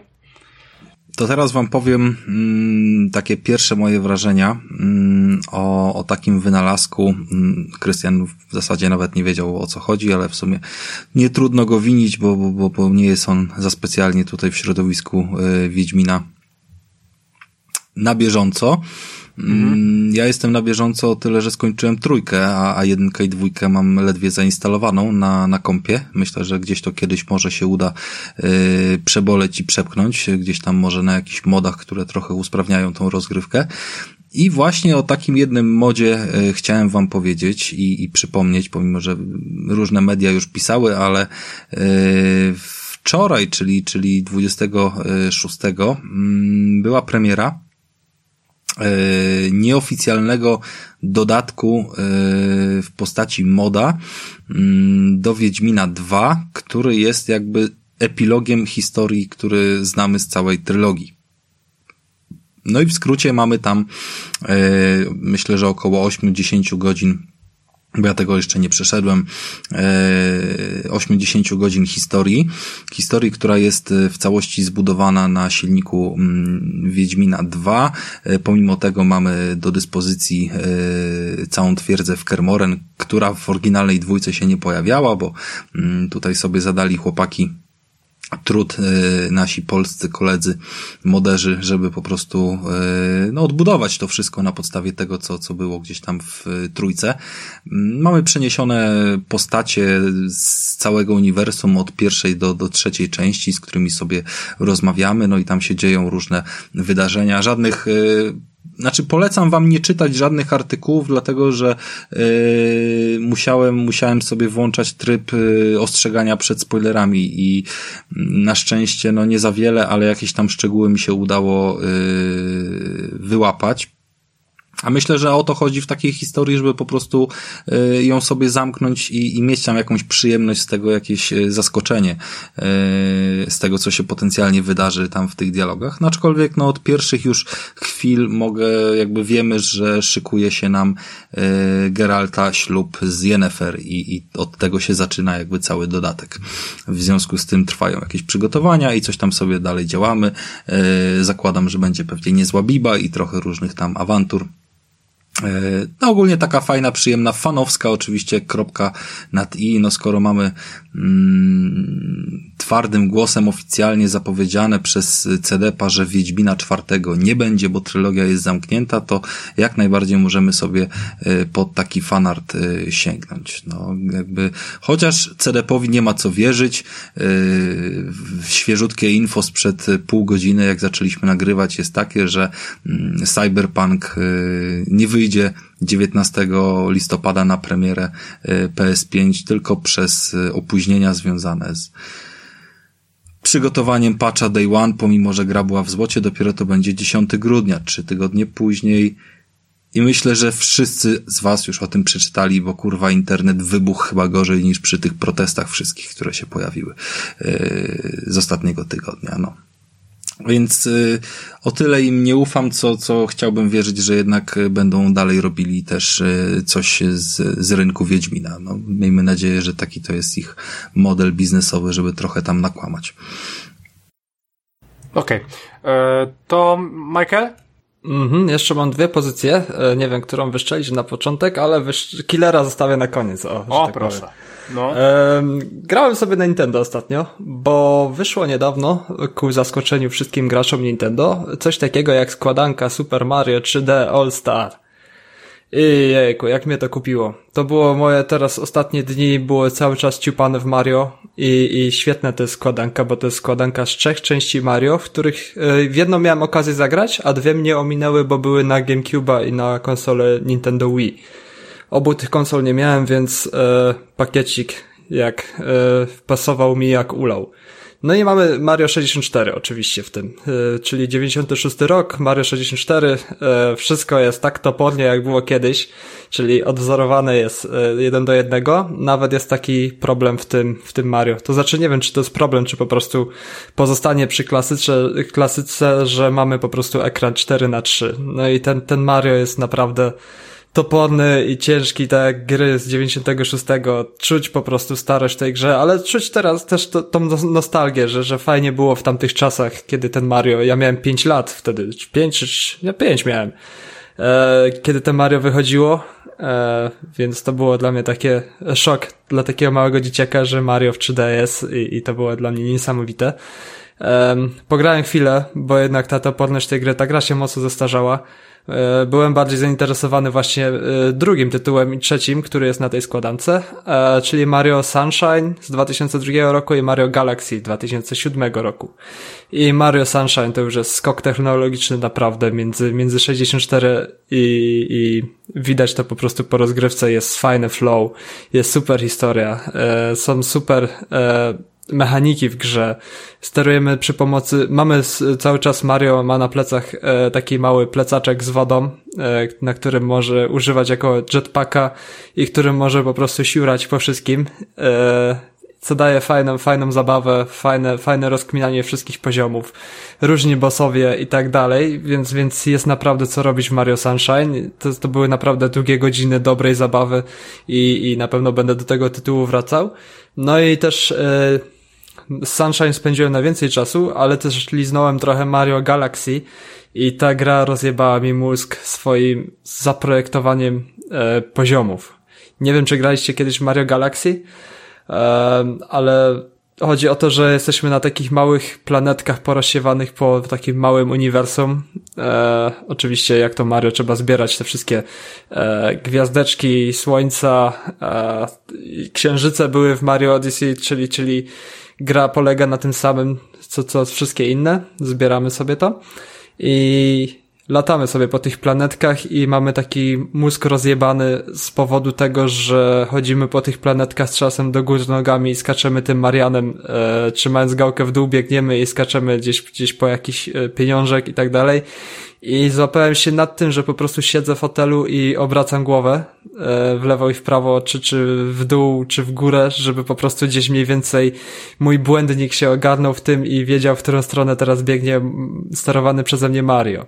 To teraz wam powiem mm, takie pierwsze moje wrażenia mm, o, o takim wynalazku. Mm, Krystian w zasadzie nawet nie wiedział o co chodzi, ale w sumie nie trudno go winić, bo, bo, bo nie jest on za specjalnie tutaj w środowisku y, Wiedźmina na bieżąco. Mhm. Ja jestem na bieżąco o tyle, że skończyłem trójkę, a, a jedynkę i dwójkę mam ledwie zainstalowaną na, na kompie. Myślę, że gdzieś to kiedyś może się uda yy, przeboleć i przepchnąć, gdzieś tam może na jakichś modach, które trochę usprawniają tą rozgrywkę. I właśnie o takim jednym modzie y, chciałem wam powiedzieć i, i przypomnieć, pomimo że różne media już pisały, ale yy, wczoraj, czyli, czyli 26 mm, była premiera nieoficjalnego dodatku e, w postaci moda mm, do Wiedźmina 2, który jest jakby epilogiem historii, który znamy z całej trylogii. No i w skrócie mamy tam, e, myślę, że około 8-10 godzin bo ja tego jeszcze nie przeszedłem, 80 e, godzin historii. Historii, która jest e, w całości zbudowana na silniku mm, Wiedźmina 2. E, pomimo tego mamy do dyspozycji całą twierdzę w Kermoren, która w oryginalnej dwójce się nie pojawiała, bo mm, tutaj sobie zadali chłopaki trud e, nasi polscy koledzy, moderzy, żeby po prostu e, no, odbudować to wszystko na podstawie tego, co, co było gdzieś tam w e, trójce. Mamy przeniesione postacie z całego uniwersum od pierwszej do, do trzeciej części, z którymi sobie rozmawiamy, no i tam się dzieją różne wydarzenia. Żadnych znaczy polecam wam nie czytać żadnych artykułów, dlatego że yy, musiałem, musiałem sobie włączać tryb yy, ostrzegania przed spoilerami i na szczęście no nie za wiele, ale jakieś tam szczegóły mi się udało yy, wyłapać. A myślę, że o to chodzi w takiej historii, żeby po prostu y, ją sobie zamknąć i, i mieć tam jakąś przyjemność z tego, jakieś y, zaskoczenie y, z tego, co się potencjalnie wydarzy tam w tych dialogach. No, aczkolwiek no, od pierwszych już chwil mogę, jakby wiemy, że szykuje się nam Geralta ślub z Yennefer i, i od tego się zaczyna jakby cały dodatek. W związku z tym trwają jakieś przygotowania i coś tam sobie dalej działamy. Zakładam, że będzie pewnie niezła biba i trochę różnych tam awantur no ogólnie taka fajna, przyjemna, fanowska oczywiście kropka nad i, no skoro mamy mm, twardym głosem oficjalnie zapowiedziane przez CDP, że Wiedźmina czwartego nie będzie, bo trylogia jest zamknięta, to jak najbardziej możemy sobie y, pod taki fanart y, sięgnąć. No jakby, chociaż CDP-owi nie ma co wierzyć, świeżutkie info sprzed pół godziny, jak zaczęliśmy nagrywać jest takie, że mm, Cyberpunk nie wyjdzie wyjdzie 19 listopada na premierę y, PS5 tylko przez y, opóźnienia związane z przygotowaniem patcha Day One, pomimo że gra była w złocie, dopiero to będzie 10 grudnia, trzy tygodnie później. I myślę, że wszyscy z Was już o tym przeczytali, bo kurwa internet wybuchł chyba gorzej niż przy tych protestach wszystkich, które się pojawiły yy, z ostatniego tygodnia. No. Więc y, o tyle im nie ufam, co, co chciałbym wierzyć, że jednak y, będą dalej robili też y, coś z, z rynku Wiedźmina. No, miejmy nadzieję, że taki to jest ich model biznesowy, żeby trochę tam nakłamać. Okej. Okay. E, to Michael? Mhm, jeszcze mam dwie pozycje. E, nie wiem, którą wyszczelić na początek, ale wysz... Killera zostawię na koniec. O, o tak proszę. Powiem. No. grałem sobie na Nintendo ostatnio, bo wyszło niedawno ku zaskoczeniu wszystkim graczom Nintendo coś takiego jak składanka Super Mario 3D All Star. I jejku, jak mnie to kupiło. To było moje teraz ostatnie dni, było cały czas ciupane w Mario i, i świetna to jest składanka, bo to jest składanka z trzech części Mario, w których e, w jedną miałem okazję zagrać, a dwie mnie ominęły, bo były na GameCube'a i na konsolę Nintendo Wii. Obu tych konsol nie miałem, więc e, pakiecik jak e, pasował mi jak ulał. No i mamy Mario 64 oczywiście w tym, e, czyli 96 rok, Mario 64, e, wszystko jest tak topornie jak było kiedyś, czyli odwzorowane jest e, jeden do jednego, nawet jest taki problem w tym, w tym Mario. To znaczy nie wiem, czy to jest problem, czy po prostu pozostanie przy klasyce, klasyce, że mamy po prostu ekran 4 na 3 No i ten, ten Mario jest naprawdę toporny i ciężki, tak gry z 96. Czuć po prostu starość tej grze, ale czuć teraz też to, tą nostalgię, że, że fajnie było w tamtych czasach, kiedy ten Mario, ja miałem 5 lat wtedy, 5 czy, ja 5 miałem, e, kiedy ten Mario wychodziło, e, więc to było dla mnie takie szok dla takiego małego dzieciaka, że Mario w 3D jest i, i to było dla mnie niesamowite. E, pograłem chwilę, bo jednak ta toporność tej gry, ta gra się mocno zestarzała, byłem bardziej zainteresowany właśnie e, drugim tytułem i trzecim, który jest na tej składance, e, czyli Mario Sunshine z 2002 roku i Mario Galaxy 2007 roku. I Mario Sunshine to już jest skok technologiczny naprawdę między, między 64 i, i widać to po prostu po rozgrywce, jest fajny flow, jest super historia, są super mechaniki w grze. Sterujemy przy pomocy, mamy cały czas Mario ma na plecach e, taki mały plecaczek z wodą, e, na którym może używać jako jetpacka i którym może po prostu siurać po wszystkim. E, co daje fajną, fajną zabawę, fajne, fajne rozkminanie wszystkich poziomów, różni bossowie i tak dalej, więc, więc jest naprawdę co robić w Mario Sunshine. To, to były naprawdę długie godziny dobrej zabawy i, i na pewno będę do tego tytułu wracał. No i też e, Sunshine spędziłem na więcej czasu, ale też liznąłem trochę Mario Galaxy i ta gra rozjebała mi mózg swoim zaprojektowaniem e, poziomów. Nie wiem, czy graliście kiedyś Mario Galaxy, e, ale chodzi o to, że jesteśmy na takich małych planetkach porozsiewanych po takim małym uniwersum. E, oczywiście, jak to Mario, trzeba zbierać te wszystkie e, gwiazdeczki, słońca, e, księżyce były w Mario Odyssey, czyli, czyli gra polega na tym samym, co, co wszystkie inne. Zbieramy sobie to i latamy sobie po tych planetkach i mamy taki mózg rozjebany z powodu tego, że chodzimy po tych planetkach z czasem do góry nogami i skaczemy tym Marianem, e, trzymając gałkę w dół, biegniemy i skaczemy gdzieś, gdzieś po jakiś e, pieniążek i tak dalej. I złapałem się nad tym, że po prostu siedzę w fotelu i obracam głowę e, w lewo i w prawo, czy, czy w dół, czy w górę, żeby po prostu gdzieś mniej więcej mój błędnik się ogarnął w tym i wiedział, w którą stronę teraz biegnie sterowany przeze mnie Mario.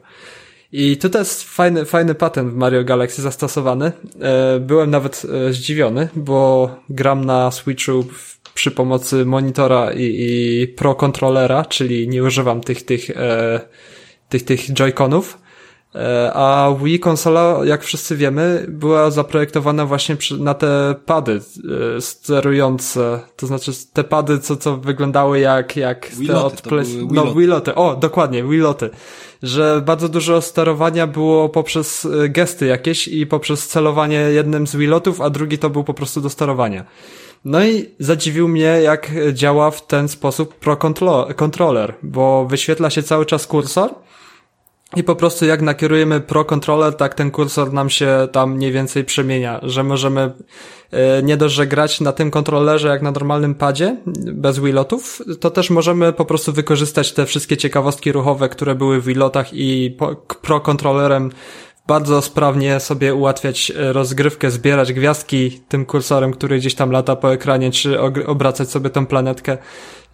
I tutaj jest fajny, fajny patent w Mario Galaxy zastosowany. E, byłem nawet e, zdziwiony, bo gram na Switchu przy pomocy monitora i, i Pro Controllera, czyli nie używam tych, tych, tych, tych joyconów E, a Wii konsola, jak wszyscy wiemy, była zaprojektowana właśnie na te pady e, sterujące, to znaczy te pady, co, co wyglądały jak, jak te od play... No, Wiloty, o, dokładnie, Wiloty. Że bardzo dużo sterowania było poprzez e, gesty jakieś i poprzez celowanie jednym z Wilotów, a drugi to był po prostu do sterowania. No i zadziwił mnie, jak działa w ten sposób Pro Controller, bo wyświetla się cały czas kursor, i po prostu jak nakierujemy Pro Controller, tak ten kursor nam się tam mniej więcej przemienia, że możemy e, nie dość, że grać na tym kontrolerze jak na normalnym padzie, bez wheelotów, to też możemy po prostu wykorzystać te wszystkie ciekawostki ruchowe, które były w wheelotach i Pro Controllerem bardzo sprawnie sobie ułatwiać e, rozgrywkę, zbierać gwiazdki tym kursorem, który gdzieś tam lata po ekranie, czy obracać sobie tą planetkę,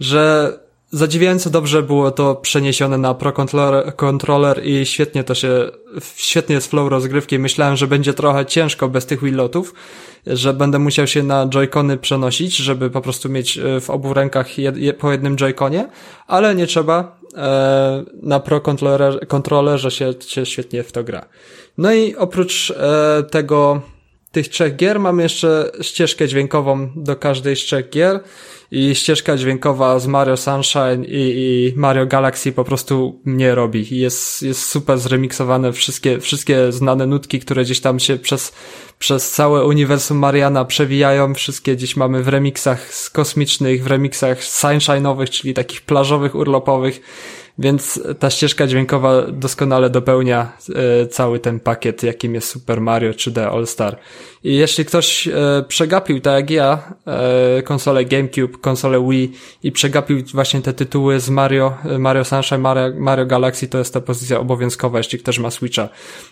że Zadziwiająco dobrze było to przeniesione na Pro Controller, controller i świetnie to się, świetnie jest flow rozgrywki. Myślałem, że będzie trochę ciężko bez tych wheelotów, że będę musiał się na joycony przenosić, żeby po prostu mieć e, w obu rękach je, je, po jednym joyconie, ale nie trzeba. E, na Pro Controller, controllerze się, się świetnie w to gra. No i oprócz e, tego, tych trzech gier mamy jeszcze ścieżkę dźwiękową do każdej z trzech gier i ścieżka dźwiękowa z Mario Sunshine i, i Mario Galaxy po prostu mnie robi. Jest, jest super zremiksowane wszystkie, wszystkie znane nutki, które gdzieś tam się przez, przez całe uniwersum Mariana przewijają. Wszystkie gdzieś mamy w remixach kosmicznych, w remixach sunshine'owych, czyli takich plażowych, urlopowych więc ta ścieżka dźwiękowa doskonale dopełnia e, cały ten pakiet, jakim jest Super Mario 3D All Star. I jeśli ktoś e, przegapił, tak jak ja, e, konsolę GameCube, konsolę Wii i przegapił właśnie te tytuły z Mario, Mario Sunshine, Mario, Mario Galaxy, to jest ta pozycja obowiązkowa, jeśli ktoś ma Switcha.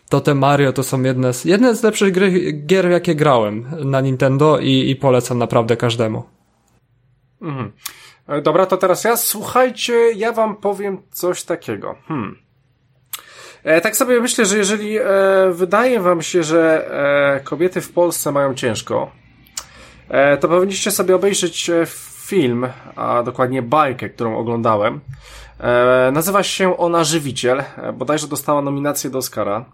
To te Mario to są jedne z, jedne z lepszych gry, gier, jakie grałem na Nintendo i, i polecam naprawdę każdemu. Mhm. E, dobra, to teraz ja. Słuchajcie, ja wam powiem coś takiego. Hmm. E, tak sobie myślę, że jeżeli e, wydaje wam się, że e, kobiety w Polsce mają ciężko, e, to powinniście sobie obejrzeć e, film, a dokładnie bajkę, którą oglądałem. nazywa się ona Żywiciel. bodajże dostała nominację do Oscara.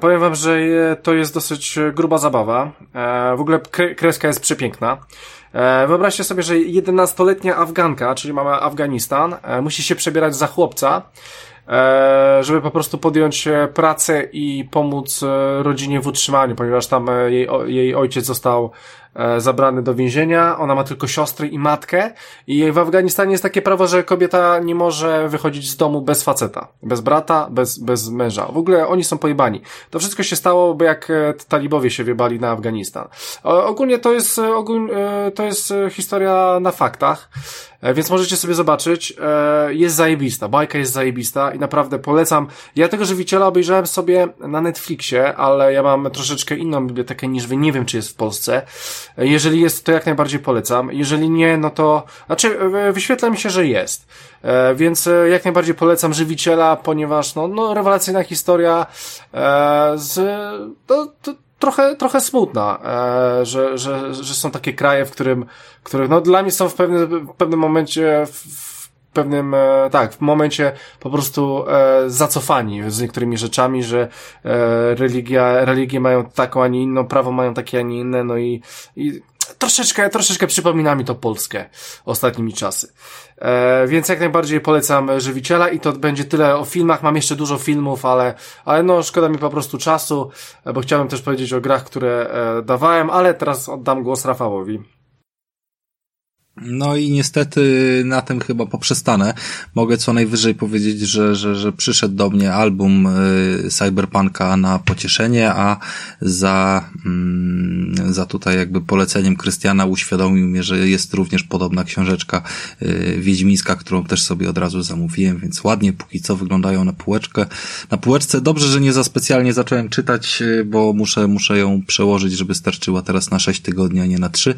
powiem wam, że to jest dosyć gruba zabawa. w ogóle kreska jest przepiękna. E, wyobraźcie sobie, że 11-letnia Afganka, czyli mamy Afganistan, e, musi się przebierać za chłopca, e, żeby po prostu podjąć pracę i pomóc rodzinie w utrzymaniu, ponieważ tam jej, jej ojciec został zabrany do więzienia, ona ma tylko siostry i matkę i w Afganistanie jest takie prawo, że kobieta nie może wychodzić z domu bez faceta, bez brata, bez, bez męża. W ogóle oni są pojebani. To wszystko się stało, bo jak e, talibowie się wiebali na Afganistan. Ogólnie to jest, ogólnie, to jest historia na faktach. E, więc możecie sobie zobaczyć. Jest zajebista, bajka jest zajebista i naprawdę polecam. Ja tego żywiciela obejrzałem sobie na Netflixie, ale ja mam troszeczkę inną bibliotekę niż wy. Nie wiem, czy jest w Polsce. Jeżeli jest, to jak najbardziej polecam. Jeżeli nie, no to, znaczy, e, wyświetla mi się, że jest. E, więc e, jak najbardziej polecam Żywiciela, ponieważ, no, no rewelacyjna historia z, to, to, trochę, trochę smutna, że, że, że są takie kraje, w którym, które, no, dla mnie są w pewnym, w pewnym momencie, w, pewnym, e, tak, w momencie po prostu e, zacofani z niektórymi rzeczami, że e, religia, religie mają taką, a nie inną, prawo mają takie, a nie inne, no i, i troszeczkę, troszeczkę przypomina mi to Polskę ostatnimi czasy. E, więc jak najbardziej polecam Żywiciela i to będzie tyle o filmach. Mam jeszcze dużo filmów, ale, ale no szkoda mi po prostu czasu, bo chciałem też powiedzieć o grach, które e, dawałem, ale teraz oddam głos Rafałowi. No i niestety na tym chyba poprzestanę. Mogę co najwyżej powiedzieć, że, że, że przyszedł do mnie album y, Cyberpunka na pocieszenie, a za, mm, za tutaj jakby poleceniem Krystiana uświadomił mnie, że jest również podobna książeczka y, wiedźmińska, którą też sobie od razu zamówiłem, więc ładnie póki co wyglądają na półeczkę. Na półeczce dobrze, że nie za specjalnie zacząłem czytać, y, bo muszę, muszę ją przełożyć, żeby starczyła teraz na 6 tygodni, a nie na 3.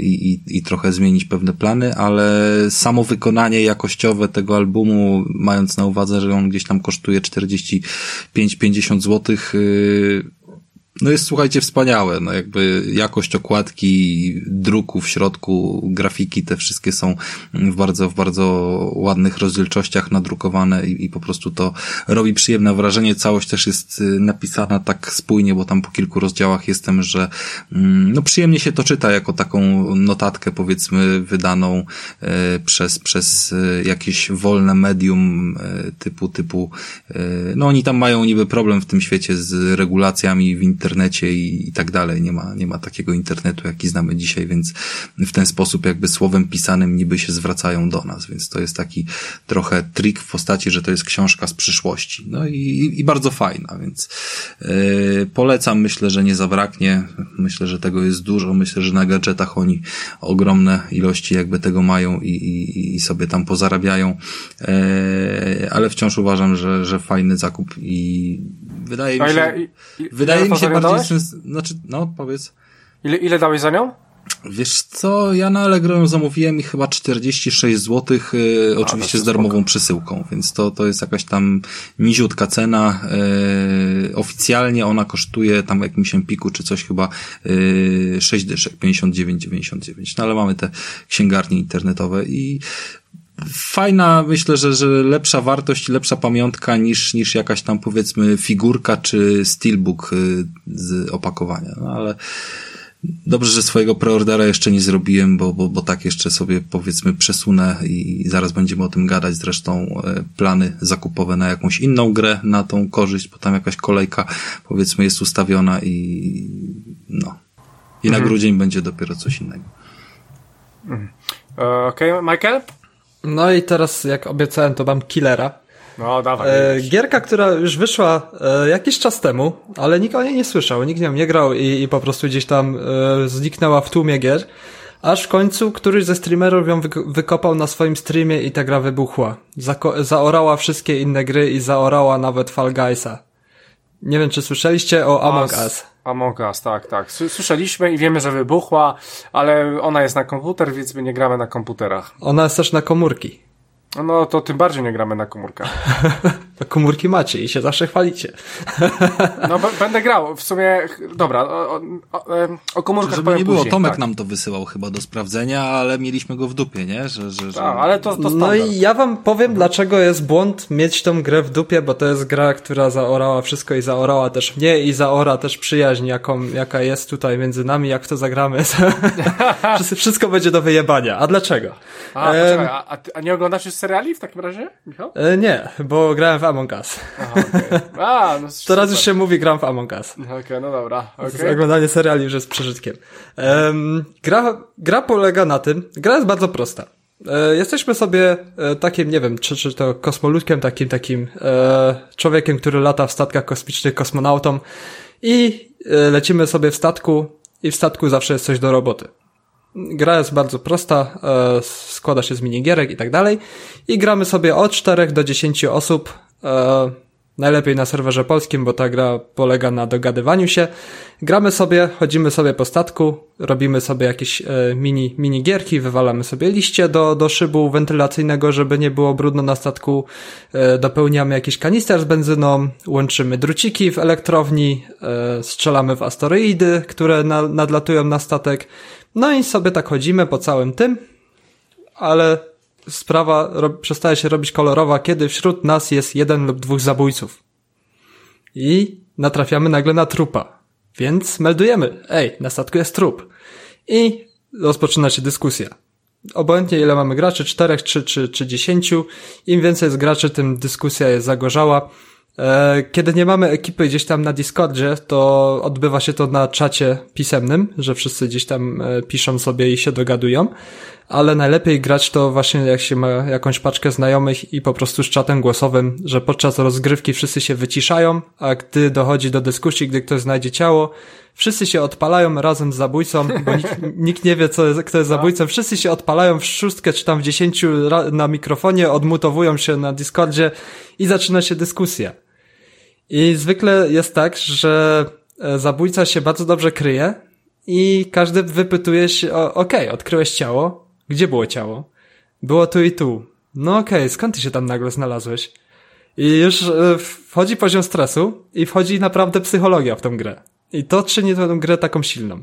I, i, trochę zmienić pewne plany, ale samo wykonanie jakościowe tego albumu, mając na uwadze, że on gdzieś tam kosztuje 45-50 złotych, yy, no jest słuchajcie wspaniałe, no jakby jakość okładki, druku w środku, grafiki te wszystkie są w bardzo, w bardzo ładnych rozdzielczościach nadrukowane i, i po prostu to robi przyjemne wrażenie. Całość też jest y, napisana tak spójnie, bo tam po kilku rozdziałach jestem, że mm, no przyjemnie się to czyta jako taką notatkę powiedzmy wydaną e, przez, przez e, jakieś wolne medium typu, typu no oni tam mają niby problem w tym świecie z regulacjami w internecie i, i tak dalej. Nie ma, nie ma takiego internetu, jaki znamy dzisiaj, więc w ten sposób jakby słowem pisanym niby się zwracają do nas, więc to jest taki trochę trik w postaci, że to jest książka z przyszłości. No i, i bardzo fajna, więc yy, polecam, myślę, że nie zabraknie. Myślę, że tego jest dużo. Myślę, że na gadżetach oni ogromne ilości jakby tego mają i, i, i sobie tam pozarabiają, yy, ale wciąż uważam, że, że fajny zakup i wydaje mi się, ile, wydaje mi się bardziej sens, znaczy, no powiedz. Ile, ile dałeś za nią? Wiesz co, ja na Allegro ją zamówiłem i chyba 46 zł, yy, oczywiście z darmową spoko. przesyłką, więc to, to jest jakaś tam niziutka cena. Yy, oficjalnie ona kosztuje tam w jakimś Empiku czy coś chyba yy, 6 dyszek, 59,99. No ale mamy te księgarnie internetowe i fajna, myślę, że, że lepsza wartość, lepsza pamiątka niż, niż jakaś tam powiedzmy figurka czy steelbook y, z opakowania. No ale dobrze, że swojego preordera jeszcze nie zrobiłem, bo, bo, bo tak jeszcze sobie powiedzmy przesunę i zaraz będziemy o tym gadać. Zresztą e, plany zakupowe na jakąś inną grę, na tą korzyść, bo tam jakaś kolejka powiedzmy jest ustawiona i no. I mhm. na grudzień będzie dopiero coś innego. Mhm. E, okej, okay, Michael? No i teraz, jak obiecałem, to mam Killera. No, dawaj. E, gierka, która już wyszła e, jakiś czas temu, ale nikt o niej nie słyszał, nikt nią nie grał i, i po prostu gdzieś tam e, zniknęła w tłumie gier. Aż w końcu któryś ze streamerów ją wykopał na swoim streamie i ta gra wybuchła. Zako zaorała wszystkie inne gry i zaorała nawet Fall Guysa. Nie wiem, czy słyszeliście o Among Us. Among Us, tak, tak. Słyszeliśmy i wiemy, że wybuchła, ale ona jest na komputer, więc my nie gramy na komputerach. Ona jest też na komórki. No to tym bardziej nie gramy na komórkach. komórki macie i się zawsze chwalicie. no będę grał. W sumie, dobra, o, o, o komórkach Żeby nie było, później, Tomek tak. nam to wysyłał chyba do sprawdzenia, ale mieliśmy go w dupie, nie? Że, że, że... Tak, ale to, to No i ja wam powiem, mhm. dlaczego jest błąd mieć tą grę w dupie, bo to jest gra, która zaorała wszystko i zaorała też mnie i zaora też przyjaźń, jaką, jaka jest tutaj między nami, jak w to zagramy. wszystko będzie do wyjebania. A dlaczego? A, poczekaj, a, a nie oglądasz już seriali w takim razie, Michał? E, nie, bo grałem w Among Us. Aha, okay. A, no Teraz już się mówi gram w Among Us. Okej, okay, no dobra. Okay. Oglądanie seriali już jest przeżytkiem. Um, gra, gra polega na tym, gra jest bardzo prosta. E, jesteśmy sobie e, takim, nie wiem, czy, czy to kosmoludkiem, takim, takim e, człowiekiem, który lata w statkach kosmicznych, kosmonautą i e, lecimy sobie w statku i w statku zawsze jest coś do roboty. Gra jest bardzo prosta, e, składa się z minigierek i tak dalej. I gramy sobie od 4 do 10 osób. E, najlepiej na serwerze polskim, bo ta gra polega na dogadywaniu się. Gramy sobie, chodzimy sobie po statku, robimy sobie jakieś e, mini, mini gierki, wywalamy sobie liście do, do szybu wentylacyjnego, żeby nie było brudno na statku, e, dopełniamy jakiś kanister z benzyną, łączymy druciki w elektrowni, e, strzelamy w asteroidy, które na, nadlatują na statek, no i sobie tak chodzimy po całym tym, ale sprawa przestaje się robić kolorowa, kiedy wśród nas jest jeden lub dwóch zabójców. I natrafiamy nagle na trupa. Więc meldujemy, ej, na statku jest trup. I rozpoczyna się dyskusja. Obojętnie ile mamy graczy, czterech, czy, czy, czy dziesięciu, im więcej jest graczy, tym dyskusja jest zagorzała. E, kiedy nie mamy ekipy gdzieś tam na Discordzie, to odbywa się to na czacie pisemnym, że wszyscy gdzieś tam e, piszą sobie i się dogadują, ale najlepiej grać to właśnie jak się ma jakąś paczkę znajomych i po prostu z czatem głosowym, że podczas rozgrywki wszyscy się wyciszają, a gdy dochodzi do dyskusji, gdy ktoś znajdzie ciało, wszyscy się odpalają razem z zabójcą, bo nikt, nikt nie wie, co jest, kto jest zabójcą, wszyscy się odpalają w szóstkę czy tam w dziesięciu na mikrofonie, odmutowują się na Discordzie i zaczyna się dyskusja. I zwykle jest tak, że e, zabójca się bardzo dobrze kryje i każdy wypytuje się, okej, okay, odkryłeś ciało? Gdzie było ciało? Było tu i tu. No okej, okay, skąd ty się tam nagle znalazłeś? I już e, wchodzi poziom stresu i wchodzi naprawdę psychologia w tą grę. I to czyni tę grę taką silną.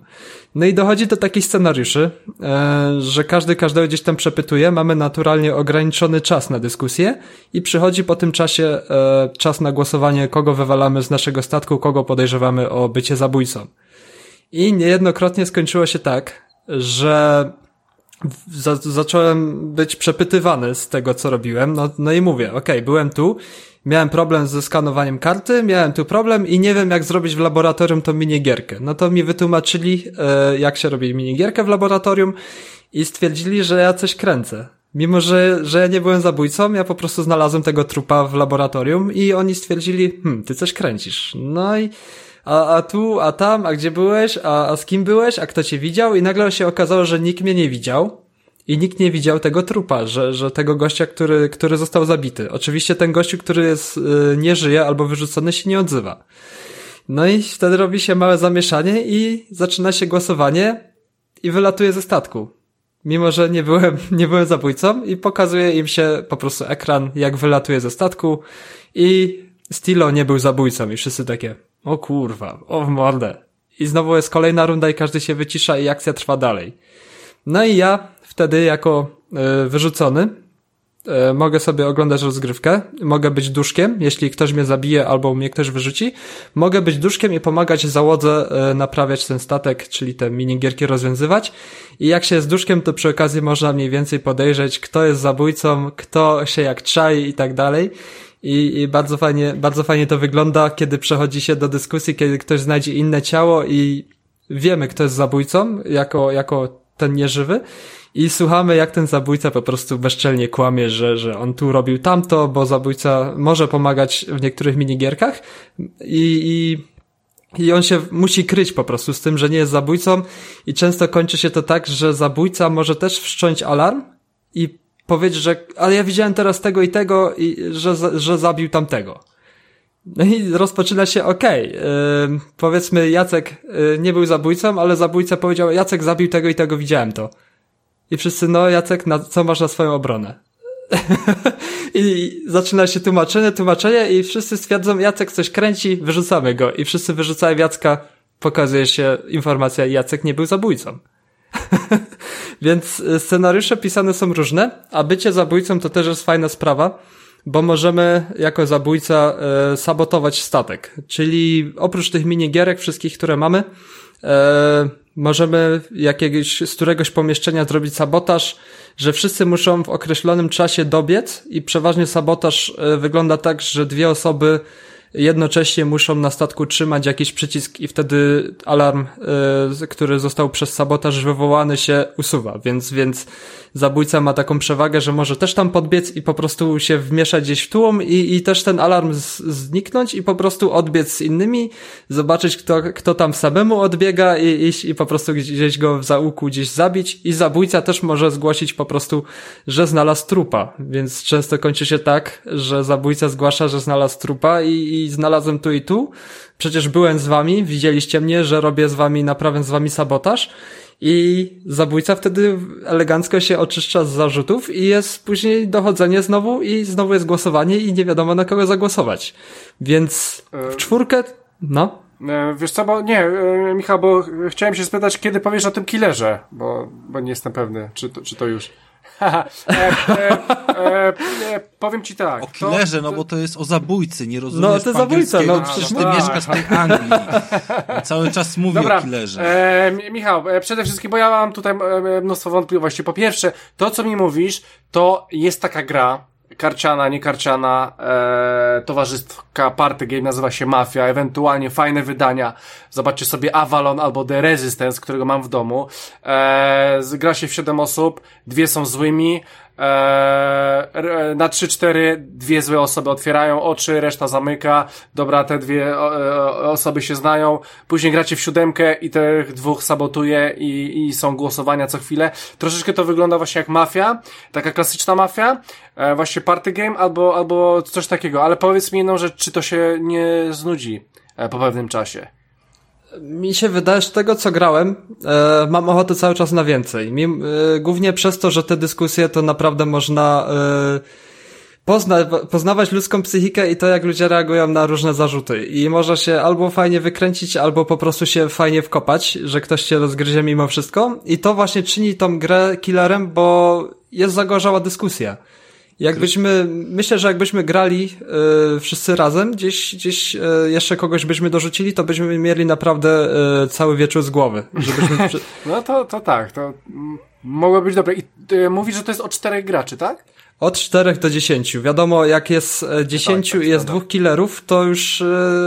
No i dochodzi do takich scenariuszy, e, że każdy każdego gdzieś tam przepytuje, mamy naturalnie ograniczony czas na dyskusję i przychodzi po tym czasie e, czas na głosowanie, kogo wywalamy z naszego statku, kogo podejrzewamy o bycie zabójcą. I niejednokrotnie skończyło się tak, że za zacząłem być przepytywany z tego, co robiłem. No, no i mówię, okay, byłem tu, miałem problem ze skanowaniem karty, miałem tu problem i nie wiem, jak zrobić w laboratorium tą minigierkę. No to mi wytłumaczyli, e, jak się robi minigierkę w laboratorium i stwierdzili, że ja coś kręcę. Mimo, że, że ja nie byłem zabójcą, ja po prostu znalazłem tego trupa w laboratorium i oni stwierdzili, hm, ty coś kręcisz. No i a, a tu, a tam, a gdzie byłeś, a, a z kim byłeś, a kto cię widział i nagle się okazało, że nikt mnie nie widział i nikt nie widział tego trupa, że, że tego gościa, który, który został zabity. Oczywiście ten gościu, który jest, yy, nie żyje albo wyrzucony się nie odzywa. No i wtedy robi się małe zamieszanie i zaczyna się głosowanie i wylatuje ze statku. Mimo, że nie byłem, nie byłem zabójcą i pokazuje im się po prostu ekran, jak wylatuje ze statku i Stilo nie był zabójcą i wszyscy takie, o kurwa, o w mordę. I znowu jest kolejna runda i każdy się wycisza i akcja trwa dalej. No i ja wtedy jako y, wyrzucony y, mogę sobie oglądać rozgrywkę, mogę być duszkiem, jeśli ktoś mnie zabije albo mnie ktoś wyrzuci, mogę być duszkiem i pomagać załodze y, naprawiać ten statek, czyli te minigierki rozwiązywać i jak się jest duszkiem, to przy okazji można mniej więcej podejrzeć, kto jest zabójcą, kto się jak czai i tak dalej i, i bardzo fajnie, bardzo fajnie to wygląda, kiedy przechodzi się do dyskusji, kiedy ktoś znajdzie inne ciało i wiemy, kto jest zabójcą, jako, jako ten nieżywy. I słuchamy, jak ten zabójca po prostu bezczelnie kłamie, że, że on tu robił tamto, bo zabójca może pomagać w niektórych minigierkach. I, i i on się musi kryć po prostu z tym, że nie jest zabójcą. I często kończy się to tak, że zabójca może też wszcząć alarm i powiedzieć, że ale ja widziałem teraz tego i tego i że, że zabił tamtego. No i rozpoczyna się, okej, okay, yy, powiedzmy Jacek yy, nie był zabójcą, ale zabójca powiedział, Jacek zabił tego i tego, widziałem to. I wszyscy, no Jacek, na, co masz na swoją obronę? I zaczyna się tłumaczenie, tłumaczenie i wszyscy stwierdzą, Jacek coś kręci, wyrzucamy go. I wszyscy wyrzucają Jacka, pokazuje się informacja, Jacek nie był zabójcą. Więc y, scenariusze pisane są różne, a bycie zabójcą to też jest fajna sprawa, bo możemy jako zabójca e, sabotować statek. Czyli oprócz tych minigierek wszystkich, które mamy, e, możemy jakiegoś, z któregoś pomieszczenia zrobić sabotaż, że wszyscy muszą w określonym czasie dobiec i przeważnie sabotaż wygląda tak, że dwie osoby jednocześnie muszą na statku trzymać jakiś przycisk i wtedy alarm, y, który został przez sabotaż wywołany się usuwa, więc, więc zabójca ma taką przewagę, że może też tam podbiec i po prostu się wmieszać gdzieś w tłum i, i też ten alarm z, zniknąć i po prostu odbiec z innymi, zobaczyć kto, kto tam samemu odbiega i iść i po prostu gdzieś go w zaułku gdzieś zabić. I zabójca też może zgłosić po prostu, że znalazł trupa, więc często kończy się tak, że zabójca zgłasza, że znalazł trupa i, i znalazłem tu i tu, przecież byłem z wami, widzieliście mnie, że robię z wami, naprawiam z wami sabotaż i zabójca wtedy elegancko się oczyszcza z zarzutów i jest później dochodzenie znowu i znowu jest głosowanie i nie wiadomo na kogo zagłosować. Więc w czwórkę, no. E, wiesz co, bo nie, e, Michał, bo chciałem się spytać, kiedy powiesz o tym killerze, bo, bo nie jestem pewny, czy to, czy to już. E, e, e, powiem ci tak. O killerze, to, no bo to jest o zabójcy, nie rozumiesz No to zabójca, no przecież ty mieszkasz w tej Anglii. Cały czas mówię Dobra, o killerze. E, Michał, przede wszystkim, bo ja mam tutaj mnóstwo wątpliwości. Po pierwsze, to co mi mówisz, to jest taka gra, karciana, niekarciana, e, towarzystwa party game nazywa się Mafia, ewentualnie fajne wydania. Zobaczcie sobie Avalon albo The Resistance, którego mam w domu. E, gra się w 7 osób, dwie są złymi, Eee, na 3-4 dwie złe osoby otwierają oczy, reszta zamyka. Dobra, te dwie e, osoby się znają. Później gracie w siódemkę i tych dwóch sabotuje i, i są głosowania co chwilę. Troszeczkę to wygląda właśnie jak mafia, taka klasyczna mafia, e, właśnie party game albo, albo coś takiego. Ale powiedz mi jedną rzecz, czy to się nie znudzi e, po pewnym czasie? Mi się wydaje, że tego co grałem, e, mam ochotę cały czas na więcej. E, głównie przez to, że te dyskusje to naprawdę można e, pozna, poznawać ludzką psychikę i to, jak ludzie reagują na różne zarzuty. I może się albo fajnie wykręcić, albo po prostu się fajnie wkopać, że ktoś cię rozgryzie mimo wszystko. I to właśnie czyni tą grę killerem, bo jest zagorzała dyskusja. Jakbyśmy, myślę, że jakbyśmy grali y, wszyscy razem, gdzieś, gdzieś y, jeszcze kogoś byśmy dorzucili, to byśmy mieli naprawdę y, cały wieczór z głowy. Żebyśmy... no to, to tak, to mogło być dobre. I mówisz, że to jest o czterech graczy, tak? Od 4 do 10. Wiadomo, jak jest 10 tak, tak, i jest dwóch killerów, to już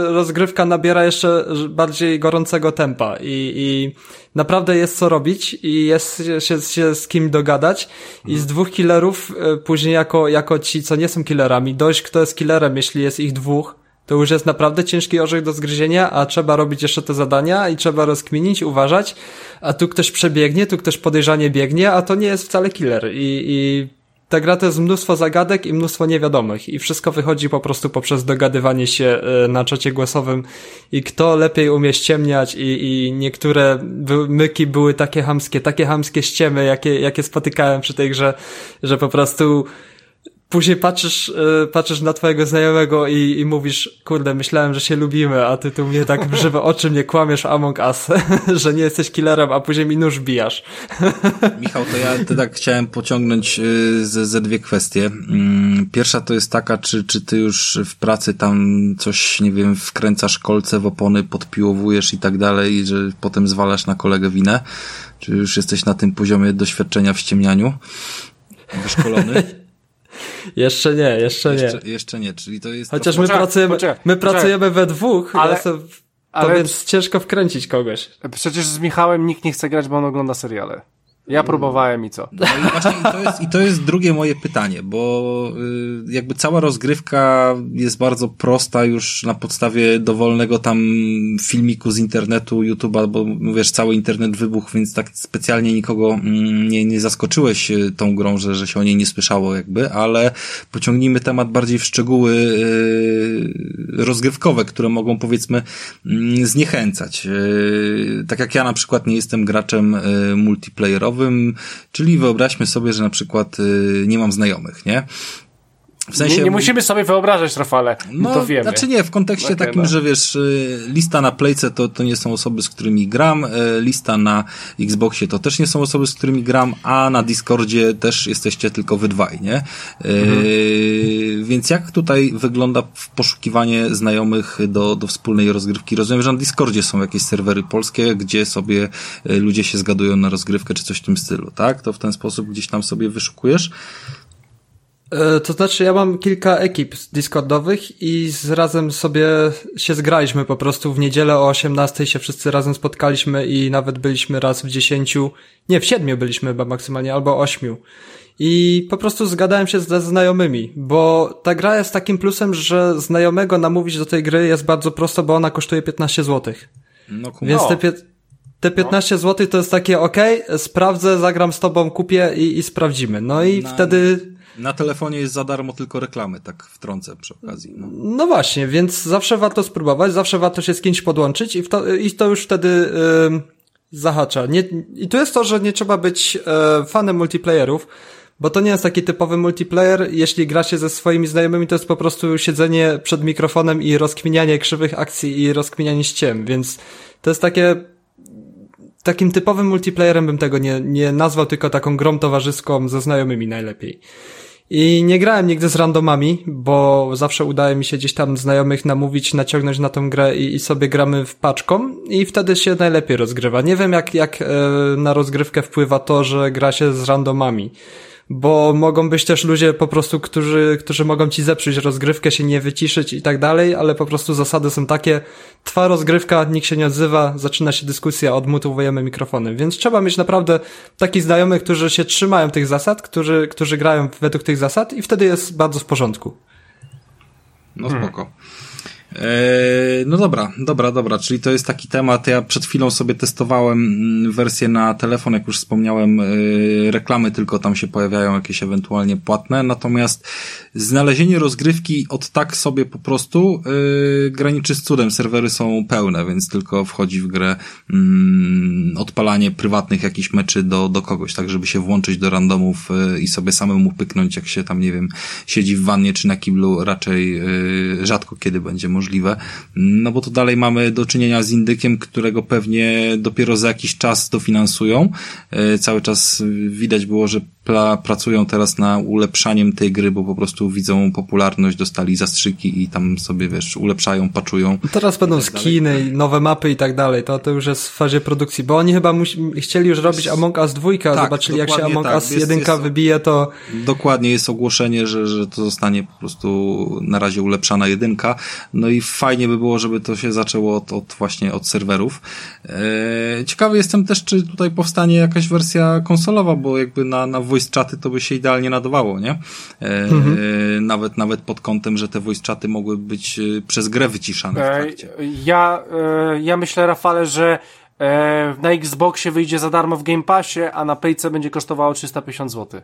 rozgrywka nabiera jeszcze bardziej gorącego tempa i, i naprawdę jest co robić i jest się, się z kim dogadać. I z dwóch killerów później jako, jako ci, co nie są killerami, dojść kto jest killerem, jeśli jest ich dwóch, to już jest naprawdę ciężki orzech do zgryzienia, a trzeba robić jeszcze te zadania i trzeba rozkminić, uważać, a tu ktoś przebiegnie, tu ktoś podejrzanie biegnie, a to nie jest wcale killer. I, i ta gra to jest mnóstwo zagadek i mnóstwo niewiadomych i wszystko wychodzi po prostu poprzez dogadywanie się e, na czacie głosowym i kto lepiej umie ściemniać i, i niektóre myki były takie hamskie, takie hamskie ściemy, jakie, jakie spotykałem przy tej grze, że po prostu później patrzysz, yy, patrzysz na twojego znajomego i, i mówisz, kurde, myślałem, że się lubimy, a ty tu mnie tak w żywe oczy mnie kłamiesz Among Us, że nie jesteś killerem, a później mi nóż bijasz. Michał, to ja ty tak chciałem pociągnąć y, ze, ze dwie kwestie. Mm, pierwsza to jest taka, czy, czy ty już w pracy tam coś, nie wiem, wkręcasz kolce w opony, podpiłowujesz i tak dalej, że potem zwalasz na kolegę winę? Czy już jesteś na tym poziomie doświadczenia w ściemnianiu? Wyszkolony? Jeszcze nie, jeszcze, jeszcze nie. Jeszcze nie, czyli to jest... Chociaż my pracujemy, poczekaj, my pracujemy we dwóch, ale, ja to ale, więc ciężko wkręcić kogoś. Przecież z Michałem nikt nie chce grać, bo on ogląda seriale. Ja próbowałem i co? No i właśnie i to, jest, i to jest drugie moje pytanie, bo y, jakby cała rozgrywka jest bardzo prosta już na podstawie dowolnego tam filmiku z internetu, YouTube'a, bo wiesz, cały internet wybuchł, więc tak specjalnie nikogo mm, nie, nie zaskoczyłeś y, tą grą, że, że się o niej nie słyszało jakby, ale pociągnijmy temat bardziej w szczegóły y, rozgrywkowe, które mogą powiedzmy mm, zniechęcać. Tak jak ja na przykład nie jestem graczem multiplayerowym, czyli wyobraźmy sobie, że na przykład y, nie mam znajomych, nie? W sensie, nie, nie musimy sobie wyobrażać, Rafale, no, to wiemy. Znaczy nie, w kontekście okay, takim, no. że wiesz, y, lista na Playce to, to nie są osoby, z którymi gram, y, lista na Xboxie to też nie są osoby, z którymi gram, a na Discordzie też jesteście tylko wy dwaj, nie? Mhm. więc jak tutaj wygląda poszukiwanie znajomych do, do wspólnej rozgrywki? Rozumiem, że na Discordzie są jakieś serwery polskie, gdzie sobie ludzie się zgadują na rozgrywkę, czy coś w tym stylu, tak? To w ten sposób gdzieś tam sobie wyszukujesz? E, to znaczy, ja mam kilka ekip Discordowych i z razem sobie się zgraliśmy po prostu w niedzielę o 18 się wszyscy razem spotkaliśmy i nawet byliśmy raz w 10, nie, w 7 byliśmy chyba maksymalnie, albo 8. I po prostu zgadałem się ze znajomymi, bo ta gra jest takim plusem, że znajomego namówić do tej gry jest bardzo prosto, bo ona kosztuje 15 zł. No, Więc te, te 15 no. zł to jest takie, ok, sprawdzę, zagram z tobą, kupię i, i sprawdzimy. No i no. wtedy na telefonie jest za darmo tylko reklamy, tak wtrącę przy okazji. No, no właśnie, więc zawsze warto spróbować, zawsze warto się z kimś podłączyć i, to, i to już wtedy yy, zahacza. Nie, I tu jest to, że nie trzeba być yy, fanem multiplayerów, bo to nie jest taki typowy multiplayer. Jeśli gra się ze swoimi znajomymi, to jest po prostu siedzenie przed mikrofonem i rozkminianie krzywych akcji i rozkminianie ściem, więc to jest takie takim typowym multiplayerem bym tego nie, nie nazwał, tylko taką grą towarzyską ze znajomymi najlepiej. I nie grałem nigdy z randomami, bo zawsze udaje mi się gdzieś tam znajomych namówić, naciągnąć na tą grę i, i sobie gramy w paczką i wtedy się najlepiej rozgrywa. Nie wiem jak, jak e, na rozgrywkę wpływa to, że gra się z randomami bo mogą być też ludzie po prostu, którzy, którzy mogą ci zepsuć rozgrywkę, się nie wyciszyć i tak dalej, ale po prostu zasady są takie, trwa rozgrywka, nikt się nie odzywa, zaczyna się dyskusja, odmutowujemy mikrofonem, więc trzeba mieć naprawdę takich znajomych, którzy się trzymają tych zasad, którzy, którzy grają według tych zasad i wtedy jest bardzo w porządku. No spoko. Eee, no dobra, dobra, dobra, czyli to jest taki temat. Ja przed chwilą sobie testowałem mm, wersję na telefon, jak już wspomniałem, eee, reklamy tylko tam się pojawiają jakieś ewentualnie płatne, natomiast znalezienie rozgrywki od tak sobie po prostu eee, graniczy z cudem. Serwery są pełne, więc tylko wchodzi w grę mm, odpalanie prywatnych jakichś meczy do, do kogoś, tak żeby się włączyć do randomów i sobie samemu pyknąć, jak się tam, nie wiem, siedzi w wannie czy na kiblu, raczej rzadko kiedy będzie możliwe, no bo to dalej mamy do czynienia z indykiem, którego pewnie dopiero za jakiś czas dofinansują. E, cały czas widać było, że pracują teraz na ulepszaniem tej gry, bo po prostu widzą popularność, dostali zastrzyki i tam sobie, wiesz, ulepszają, paczują. Teraz będą tak skiny, nowe mapy i tak dalej, to, to już jest w fazie produkcji, bo oni chyba chcieli już robić Among Us 2, tak, zobaczyli jak się Among tak. Us 1 wybije, to... Dokładnie, jest ogłoszenie, że, że to zostanie po prostu na razie ulepszana jedynka, no i fajnie by było, żeby to się zaczęło od, od właśnie od serwerów. Eee, ciekawy jestem też, czy tutaj powstanie jakaś wersja konsolowa, bo jakby na, na voice chaty to by się idealnie nadawało, nie? E, mhm. Nawet, nawet pod kątem, że te voice chaty mogły być e, przez grę wyciszane w trakcie. Ja, e, ja myślę, Rafale, że E, na Xboxie wyjdzie za darmo w Game Passie, a na Playce będzie kosztowało 350 zł.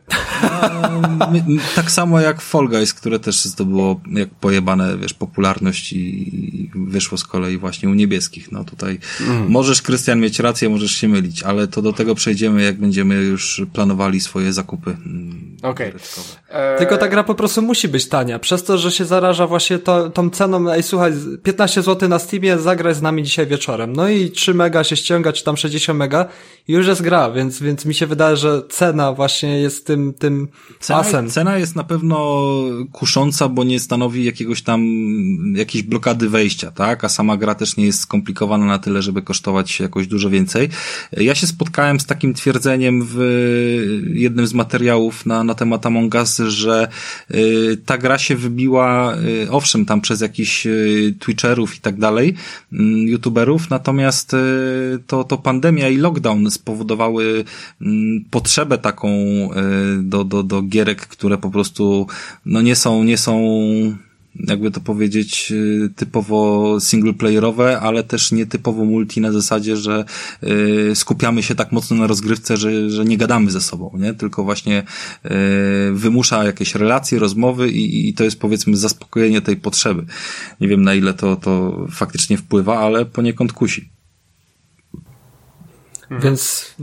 tak samo jak Fall Guys, które też zdobyło jak pojebane, wiesz, popularność i wyszło z kolei właśnie u niebieskich. No tutaj mm. możesz, Krystian, mieć rację, możesz się mylić, ale to do tego przejdziemy, jak będziemy już planowali swoje zakupy. Mm, Okej. Okay. E... Tylko ta gra po prostu musi być tania, przez to, że się zaraża właśnie to, tą ceną, ej słuchaj, 15 zł na Steamie, zagraj z nami dzisiaj wieczorem. No i 3 mega się ściąga, czy tam 60 mega i już jest gra, więc, więc mi się wydaje, że cena właśnie jest tym, tym cena, asem. Cena jest na pewno kusząca, bo nie stanowi jakiegoś tam, jakiejś blokady wejścia, tak? A sama gra też nie jest skomplikowana na tyle, żeby kosztować jakoś dużo więcej. Ja się spotkałem z takim twierdzeniem w jednym z materiałów na, na temat Among Us, że y, ta gra się wybiła, y, owszem, tam przez jakichś y, Twitcherów i tak dalej, y, YouTuberów, natomiast to, to pandemia i lockdown spowodowały mm, potrzebę taką e, do, do, do gierek, które po prostu no nie są, nie są jakby to powiedzieć, e, typowo singleplayerowe, ale też nie typowo multi na zasadzie, że e, skupiamy się tak mocno na rozgrywce, że, że nie gadamy ze sobą, nie? Tylko właśnie wymusza jakieś relacje, rozmowy i, i to jest powiedzmy zaspokojenie tej potrzeby. Nie wiem na ile to, to faktycznie wpływa, ale poniekąd kusi. Mhm. Więc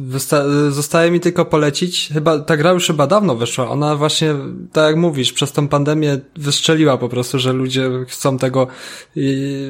zostaje mi tylko polecić. Chyba ta gra już chyba dawno wyszła. Ona właśnie, tak jak mówisz, przez tą pandemię wystrzeliła po prostu, że ludzie chcą tego,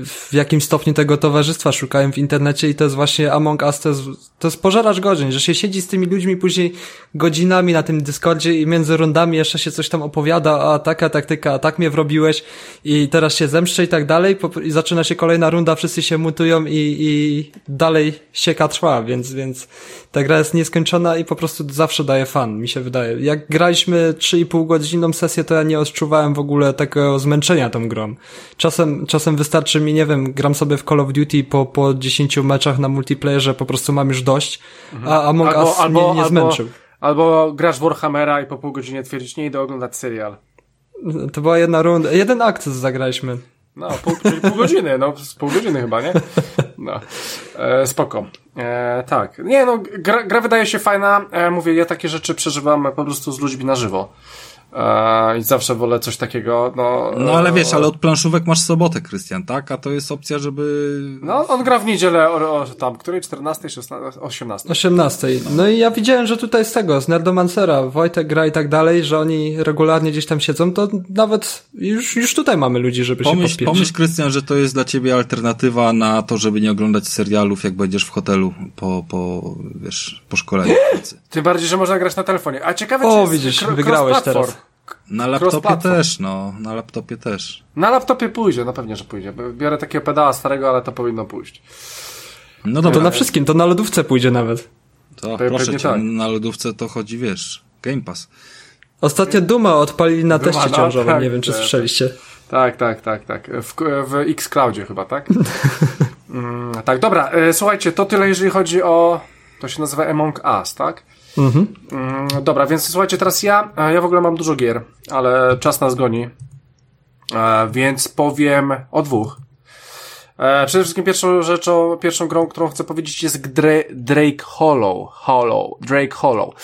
w jakim stopniu tego towarzystwa szukają w internecie i to jest właśnie Among Us, to jest, to jest pożeracz godzin, że się siedzi z tymi ludźmi później godzinami na tym Discordzie i między rundami jeszcze się coś tam opowiada, a taka taktyka, a tak mnie wrobiłeś i teraz się zemszczę i tak dalej i zaczyna się kolejna runda, wszyscy się mutują i, i dalej sieka trwa, więc, więc więc ta gra jest nieskończona i po prostu zawsze daje fan, mi się wydaje. Jak graliśmy 3,5 godzinną sesję, to ja nie odczuwałem w ogóle takiego zmęczenia tą grą. Czasem, czasem wystarczy mi, nie wiem, gram sobie w Call of Duty po, po 10 meczach na multiplayerze, po prostu mam już dość, mhm. a Among albo, Us albo, mnie nie zmęczył. Albo, albo grasz Warhammera i po pół godziny twierdzisz, nie idę oglądać serial. To była jedna runda, jeden akces zagraliśmy. No, pół, czyli pół godziny, no, z pół godziny chyba, nie? No, e, spoko. E, tak. Nie, no, gra, gra wydaje się fajna. E, mówię, ja takie rzeczy przeżywam po prostu z ludźmi na żywo. I zawsze wolę coś takiego, no... No ale wiesz, ale od planszówek masz sobotę, Krystian, tak? A to jest opcja, żeby... No, on gra w niedzielę o, o tam, której? 14, 16, 18. 18. No i ja widziałem, że tutaj z tego, z Nerdomancera, Wojtek gra i tak dalej, że oni regularnie gdzieś tam siedzą, to nawet już, już tutaj mamy ludzi, żeby pomyśl, się podpiąć. Pomyśl, Krystian, że to jest dla ciebie alternatywa na to, żeby nie oglądać serialów, jak będziesz w hotelu po, po wiesz, po szkoleniu. Tym bardziej, że można grać na telefonie. A ciekawe, o, czy widzisz, wygrałeś teraz. Na laptopie też, no. Na laptopie też. Na laptopie pójdzie, no pewnie, że pójdzie. Biorę takiego pedała starego, ale to powinno pójść. No dobra. To na wszystkim, to na lodówce pójdzie nawet. To Pe proszę cię, tak. na lodówce to chodzi, wiesz, Game Pass. Ostatnio Duma odpalili na Duma, teście no, ciążowym, tak, nie wiem czy tak, słyszeliście. Tak, tak, tak, tak. W, w Xcloudzie chyba, tak? mm, tak, dobra, e, słuchajcie, to tyle jeżeli chodzi o, to się nazywa Among Us, tak? Mhm. Mm, dobra, więc słuchajcie, teraz ja, e, ja w ogóle mam dużo gier, ale czas nas goni, e, więc powiem o dwóch. E, przede wszystkim pierwszą rzeczą, pierwszą grą, którą chcę powiedzieć jest Dra Drake Hollow. Hollow. Drake Hollow.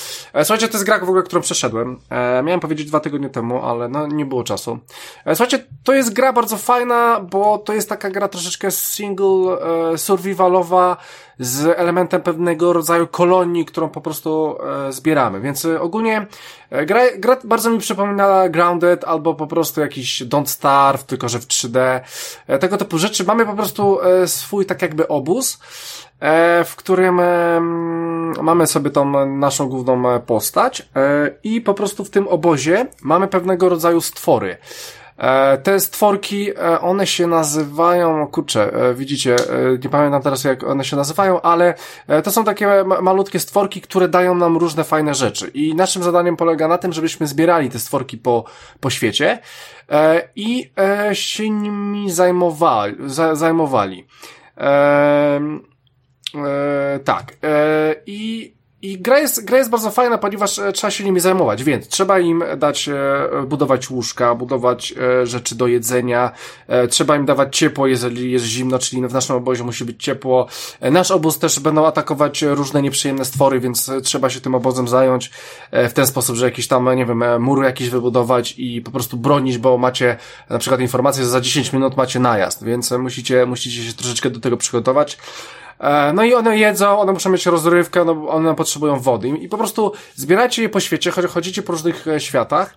Słuchajcie, to jest gra w ogóle, którą przeszedłem. Miałem powiedzieć dwa tygodnie temu, ale no nie było czasu. Słuchajcie, to jest gra bardzo fajna, bo to jest taka gra troszeczkę single, survivalowa, z elementem pewnego rodzaju kolonii, którą po prostu e, zbieramy. Więc e, ogólnie e, gra, gra bardzo mi przypominała Grounded albo po prostu jakiś Don't Starve, tylko że w 3D. E, tego typu rzeczy. Mamy po prostu e, swój tak jakby obóz, e, w którym e, mamy sobie tą naszą główną postać e, i po prostu w tym obozie mamy pewnego rodzaju stwory. E, Te stworki, e, one się nazywają, kurczę, e, widzicie, nie pamiętam teraz jak one się nazywają, ale to są takie ma- malutkie stworki, które dają nam różne fajne rzeczy. I naszym zadaniem polega na tym, żebyśmy zbierali te stworki po, po świecie i się nimi zajmowali. za- zajmowali. Tak. I, i gra jest, gra jest bardzo fajna, ponieważ e, trzeba się nimi zajmować, więc trzeba im dać, e, budować łóżka, budować e, rzeczy do jedzenia, trzeba im dawać ciepło, jeżeli jest zimno, czyli w naszym obozie musi być ciepło. Nasz obóz też będą atakować różne nieprzyjemne stwory, więc trzeba się tym obozem zająć w ten sposób, że jakiś tam, nie wiem, mur jakiś wybudować i po prostu bronić, bo macie na przykład informację, że za 10 minut macie najazd, więc musicie, musicie się troszeczkę do tego przygotować. E, No i one jedzą, one muszą mieć rozrywkę, no, bo one potrzebują wody. I po prostu zbieracie je po świecie, chodzi- chodzicie po różnych e, światach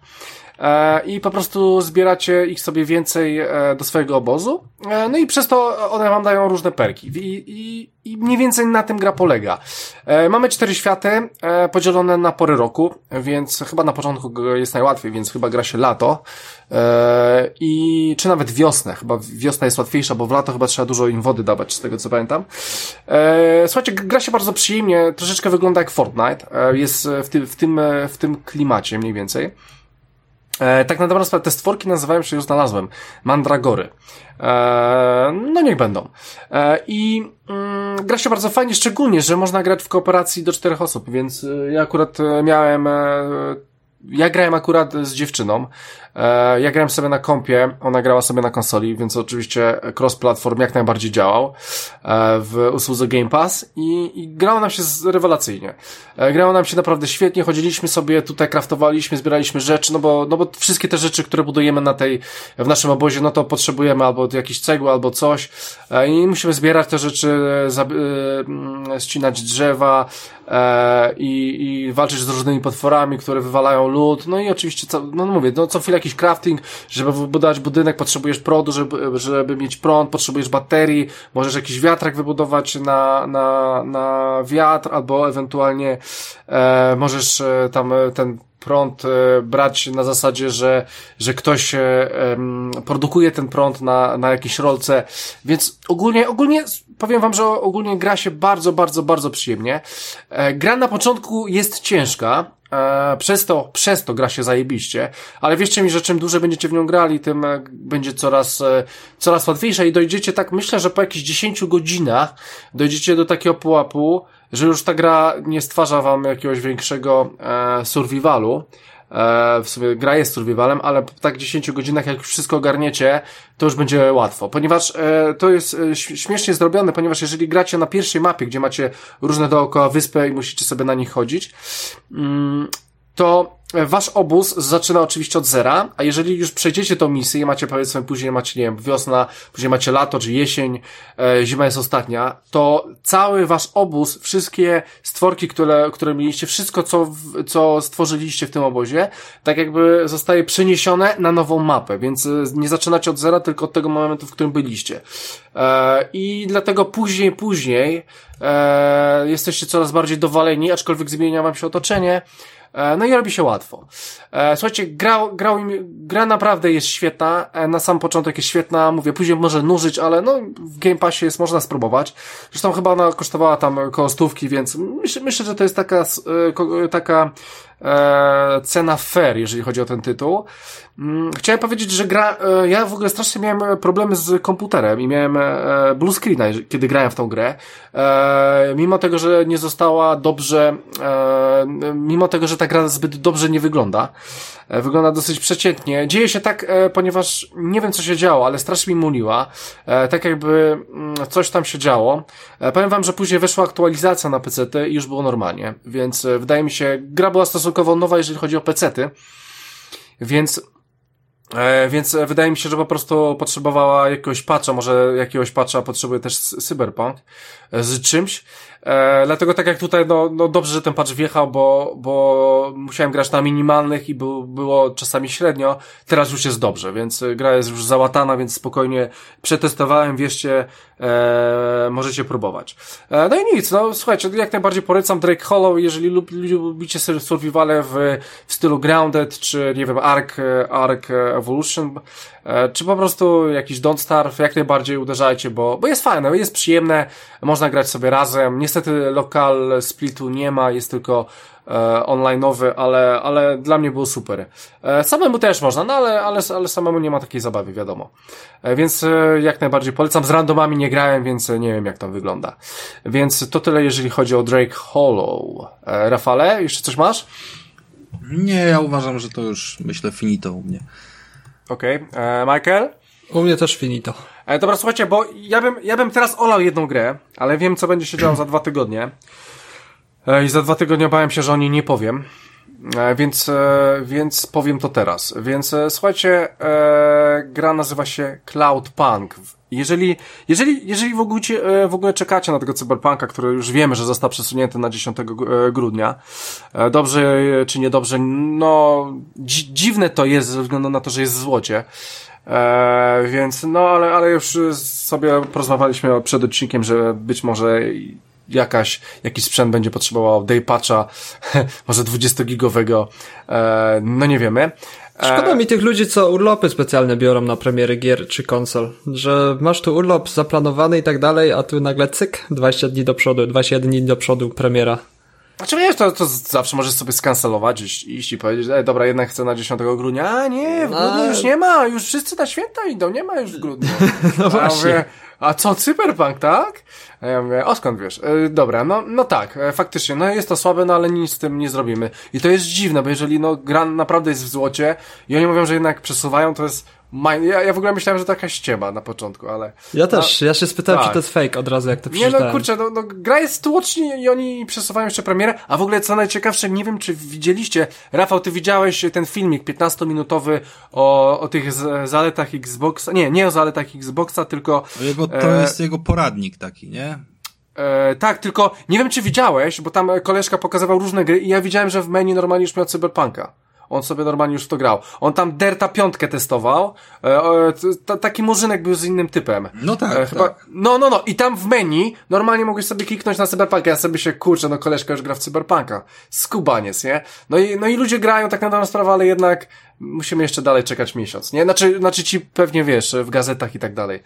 i po prostu zbieracie ich sobie więcej e, do swojego obozu. E, No i przez to one wam dają różne perki. I, i, i mniej więcej na tym gra polega. E, Mamy cztery światy e, podzielone na pory roku, więc chyba na początku jest najłatwiej, więc chyba gra się lato. E, I czy nawet wiosnę, chyba wiosna jest łatwiejsza, bo w lato chyba trzeba dużo im wody dawać, z tego co pamiętam. E, Słuchajcie, gra się bardzo przyjemnie, troszeczkę wygląda jak Fortnite, e, jest w tym, w tym, e, w tym klimacie mniej więcej. E, tak na dobrą sprawę, te stworki nazywają się, już znalazłem, mandragory. E, no niech będą. E, I mm, gra się bardzo fajnie, szczególnie, że można grać w kooperacji do czterech osób, więc e, ja akurat e, miałem... E, ja grałem akurat z dziewczyną. E, ja grałem sobie na kompie, ona grała sobie na konsoli, więc oczywiście cross-platform jak najbardziej działał e, w usłudze Game Pass i, i grało nam się rewelacyjnie. E, grało nam się naprawdę świetnie, chodziliśmy sobie tutaj, kraftowaliśmy, zbieraliśmy rzeczy, no bo, no bo wszystkie te rzeczy, które budujemy na tej, w naszym obozie, no to potrzebujemy albo jakieś cegły, albo coś i musimy zbierać te rzeczy, mm, ścinać drzewa, i, i walczyć z różnymi potworami, które wywalają lód, no i oczywiście, co, no mówię, no co chwilę jakiś crafting, żeby wybudować budynek, potrzebujesz prądu, żeby, żeby mieć prąd, potrzebujesz baterii, możesz jakiś wiatrak wybudować na, na, na wiatr, albo ewentualnie e, możesz e, tam ten prąd e, brać na zasadzie, że, że ktoś e, produkuje ten prąd na, na jakiejś rolce, więc ogólnie, ogólnie powiem wam, że ogólnie gra się bardzo, bardzo, bardzo przyjemnie. E, gra na początku jest ciężka, przez to, przez to gra się zajebiście, ale wierzcie mi, że czym dłużej będziecie w nią grali, tym będzie coraz, coraz łatwiejsza i dojdziecie tak, myślę, że po jakichś 10 godzinach dojdziecie do takiego pułapu, że już ta gra nie stwarza wam jakiegoś większego e, survivalu. E, w sumie gra jest survivalem, ale po tak 10 godzinach, jak już wszystko ogarniecie, to już będzie łatwo. Ponieważ e, to jest e, śmiesznie zrobione, ponieważ jeżeli gracie na pierwszej mapie, gdzie macie różne dookoła wyspy i musicie sobie na nich chodzić, mm, to wasz obóz zaczyna oczywiście od zera, a jeżeli już przejdziecie tą misję i macie powiedzmy później macie, nie wiem, wiosna, później macie lato czy jesień, e, zima jest ostatnia, to cały wasz obóz, wszystkie stworki, które, które mieliście, wszystko co, co stworzyliście w tym obozie, tak jakby zostaje przeniesione na nową mapę, więc e, nie zaczynacie od zera, tylko od tego momentu, w którym byliście. E, I dlatego później, później e, jesteście coraz bardziej dowaleni, aczkolwiek zmienia wam się otoczenie, No i robi się łatwo. E, Słuchajcie, gra, grał im, gra naprawdę jest świetna. E, Na sam początek jest świetna. Mówię, później może nużyć, ale no w Game Passie jest, można spróbować. Zresztą chyba ona kosztowała tam koło stówki, więc myślę, myślę że to jest taka, e, taka e, cena fair, jeżeli chodzi o ten tytuł. Mm, chciałem powiedzieć, że gra, e, ja w ogóle strasznie miałem problemy z komputerem i miałem e, blue screena, kiedy grałem w tą grę. E, mimo tego, że nie została dobrze, e, mimo tego, że ta gra zbyt dobrze nie wygląda. E, wygląda dosyć przeciętnie. Dzieje się tak, e, ponieważ nie wiem co się działo, ale strasznie mi muliła. E, tak jakby mm, coś tam się działo. Powiem wam, że później weszła aktualizacja na PC i już było normalnie, więc wydaje mi się, gra była stosunkowo nowa, jeżeli chodzi o PC-ty. Więc E, więc wydaje mi się, że po prostu potrzebowała jakiegoś patcha, może jakiegoś patcha potrzebuje też Cyberpunk e, z czymś. E, dlatego tak jak tutaj, no, no dobrze, że ten patch wjechał, bo, bo musiałem grać na minimalnych i był, było czasami średnio. Teraz już jest dobrze, więc gra jest już załatana, więc spokojnie przetestowałem, wierzcie, e, możecie próbować. E, no i nic, no słuchajcie, jak najbardziej polecam Drake Hollow, jeżeli lub, lubicie survivale w, w stylu Grounded, czy nie wiem, Ark, Ark Evolution, e, czy po prostu jakiś Don't Starve, jak najbardziej uderzajcie, bo, bo jest fajne, jest przyjemne, można grać sobie razem. Niestety lokal splitu nie ma, jest tylko e, online'owy, ale, ale dla mnie było super. E, samemu też można, no ale, ale, ale samemu nie ma takiej zabawy, wiadomo. E, więc e, jak najbardziej polecam. Z randomami nie grałem, więc nie wiem jak tam wygląda. Więc to tyle, jeżeli chodzi o Drake Hollow. E, Rafale, jeszcze coś masz? Nie, ja uważam, że to już myślę finito u mnie. Okej. Okay. Michael? U mnie też finito. E, dobra, słuchajcie, bo ja bym, ja bym teraz olał jedną grę, ale wiem, co będzie się działo za dwa tygodnie. E, I za dwa tygodnie bałem się, że o niej nie powiem. E, więc, e, więc powiem to teraz. Więc słuchajcie, gra nazywa się Cloud Punk. Jeżeli, jeżeli, jeżeli w ogóle, w ogóle czekacie na tego cyberpunka, który już wiemy, że został przesunięty na 10 grudnia, dobrze czy niedobrze, no dziwne to jest ze względu na to, że jest złocie. E, więc no, ale, ale już sobie porozmawialiśmy przed odcinkiem, że być może jakaś, jakiś sprzęt będzie potrzebował day patcha, może 20-gigowego, e, no nie wiemy. Szkoda mi tych ludzi, co urlopy specjalne biorą na premiery gier czy konsol, że masz tu urlop zaplanowany i tak dalej, a tu nagle cyk, 20 dni do przodu, 21 dni do przodu premiera. Znaczy wiesz, to, to zawsze możesz sobie skancelować, iść, iść i powiedzieć, ej, dobra, jednak chcę na 10 grudnia. A nie, w grudniu a... już nie ma, już wszyscy na święta idą, nie ma już w grudniu. no właśnie. Ja mówię, a co, Cyberpunk, tak? A ja mówię, o skąd wiesz? E, dobra, no, no tak, e, faktycznie, no jest to słabe, no ale nic z tym nie zrobimy. I to jest dziwne, bo jeżeli no gra naprawdę jest w złocie i oni mówią, że jednak przesuwają, to jest ja, ja w ogóle myślałem, że to jakaś ściema na początku, ale... Ja też, no, ja się spytałem, tak. czy to jest fake od razu, jak to przeczytałem. Nie no, kurczę, no, no gra jest tłocznie i oni przesuwają jeszcze premierę, a w ogóle co najciekawsze, nie wiem, czy widzieliście, Rafał, ty widziałeś ten filmik 15-minutowy o, o tych zaletach Xboxa, nie, nie o zaletach Xboxa, tylko... Jego, to e... jest jego poradnik taki, nie? E, tak, tylko nie wiem, czy widziałeś, bo tam koleżka pokazywał różne gry i ja widziałem, że w menu normalnie już miał Cyberpunka. On sobie normalnie już to grał. On tam Derta piątkę testował. E, taki murzynek był z innym typem. No tak, e, chyba, tak. No, no, no. I tam w menu normalnie mogłeś sobie kliknąć na Cyberpunka. Ja sobie się kurczę, no koleżka już gra w Cyberpunka. Skubaniec, nie? No i, no i ludzie grają tak na dobrą sprawę, ale jednak musimy jeszcze dalej czekać miesiąc, nie? Znaczy, znaczy ci pewnie wiesz, w gazetach i tak dalej.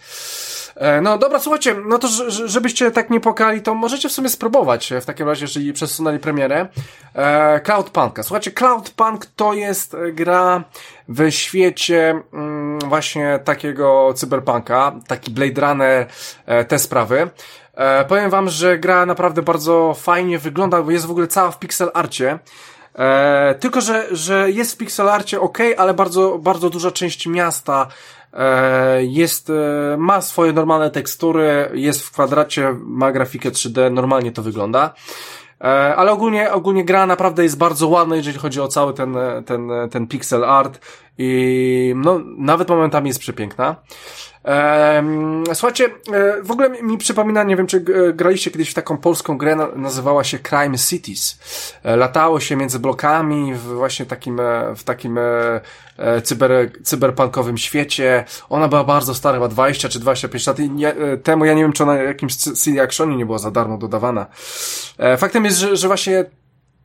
E, no dobra, słuchajcie, no to żebyście tak nie pokali, to możecie w sumie spróbować w takim razie, jeżeli przesunęli premierę. E, Cloudpunka. Słuchajcie, Cloudpunk to jest gra w świecie mm, właśnie takiego cyberpunka, taki Blade Runner, e, te sprawy. E, powiem wam, że gra naprawdę bardzo fajnie wygląda, bo jest w ogóle cała w pixel arcie. E, tylko, że, że jest w pixelarcie ok, ale bardzo, bardzo duża część miasta e, jest, e, ma swoje normalne tekstury, jest w kwadracie, ma grafikę 3D, normalnie to wygląda. E, ale ogólnie, ogólnie gra naprawdę jest bardzo ładna, jeżeli chodzi o cały ten, ten, ten pixel art i no, nawet momentami jest przepiękna. Słuchajcie, e, w ogóle mi przypomina, nie wiem czy graliście kiedyś w taką polską grę, nazywała się Crime Cities. E, latało się między blokami w właśnie takim, e, w takim cyber, cyberpunkowym świecie. Ona była bardzo stara, chyba 20 czy 25 lat temu. Ja nie wiem, czy ona jakimś CD Actionie nie była za darmo dodawana. Faktem jest, że, że właśnie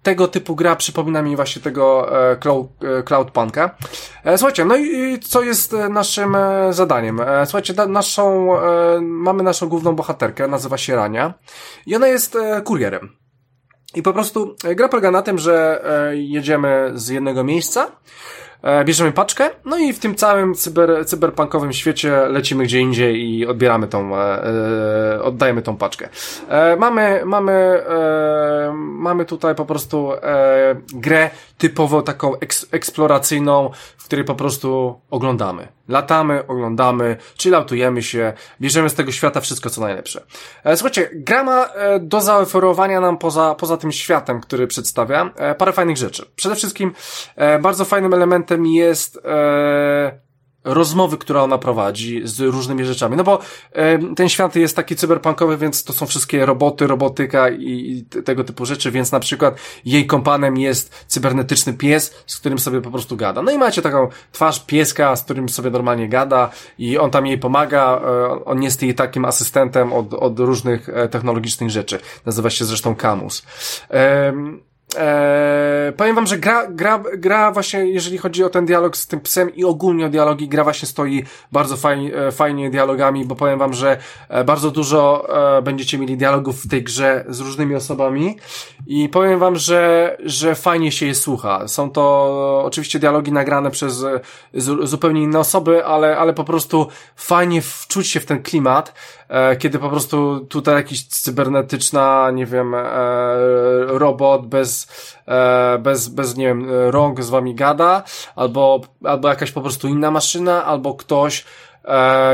tego typu gra przypomina mi właśnie tego e, cloud, e, Cloudpunka. E, słuchajcie, no i co jest e, naszym e, zadaniem? E, słuchajcie, da, naszą, mamy naszą główną bohaterkę, nazywa się Rania i ona jest kurierem. I po prostu e, gra polega na tym, że e, jedziemy z jednego miejsca, e, bierzemy paczkę, no i w tym całym cyber, cyberpunkowym świecie lecimy gdzie indziej i odbieramy tą, e, oddajemy tą paczkę. E, mamy, mamy, e, mamy tutaj po prostu e, grę typowo taką eks, eksploracyjną, w której po prostu oglądamy. Latamy, oglądamy, chilloutujemy się, bierzemy z tego świata wszystko co najlepsze. E, słuchajcie, gra ma e, do zaoferowania nam poza, poza tym światem, który przedstawia, e, parę fajnych rzeczy. Przede wszystkim bardzo fajnym elementem jest rozmowy, która ona prowadzi z różnymi rzeczami. No bo ten świat jest taki cyberpunkowy, więc to są wszystkie roboty, robotyka i, tego typu rzeczy, więc na przykład jej kompanem jest cybernetyczny pies, z którym sobie po prostu gada. No i macie taką twarz pieska, z którym sobie normalnie gada i on tam jej pomaga, e, on jest jej takim asystentem od, od różnych e, technologicznych rzeczy. Nazywa się zresztą Camus. Em, Eee, powiem wam, że gra, gra, gra właśnie, jeżeli chodzi o ten dialog z tym psem i ogólnie o dialogi, gra właśnie stoi bardzo fajnie, e, fajnie dialogami, bo powiem wam, że e, bardzo dużo e, będziecie mieli dialogów w tej grze z różnymi osobami i powiem wam, że, że fajnie się je słucha. Są to oczywiście dialogi nagrane przez e, zu, zupełnie inne osoby, ale, ale po prostu fajnie wczuć się w ten klimat, e, kiedy po prostu tutaj jakiś cybernetyczna, nie wiem, e, robot bez, e, bez, bez, nie wiem, rąk z wami gada, albo, albo jakaś po prostu inna maszyna, albo ktoś,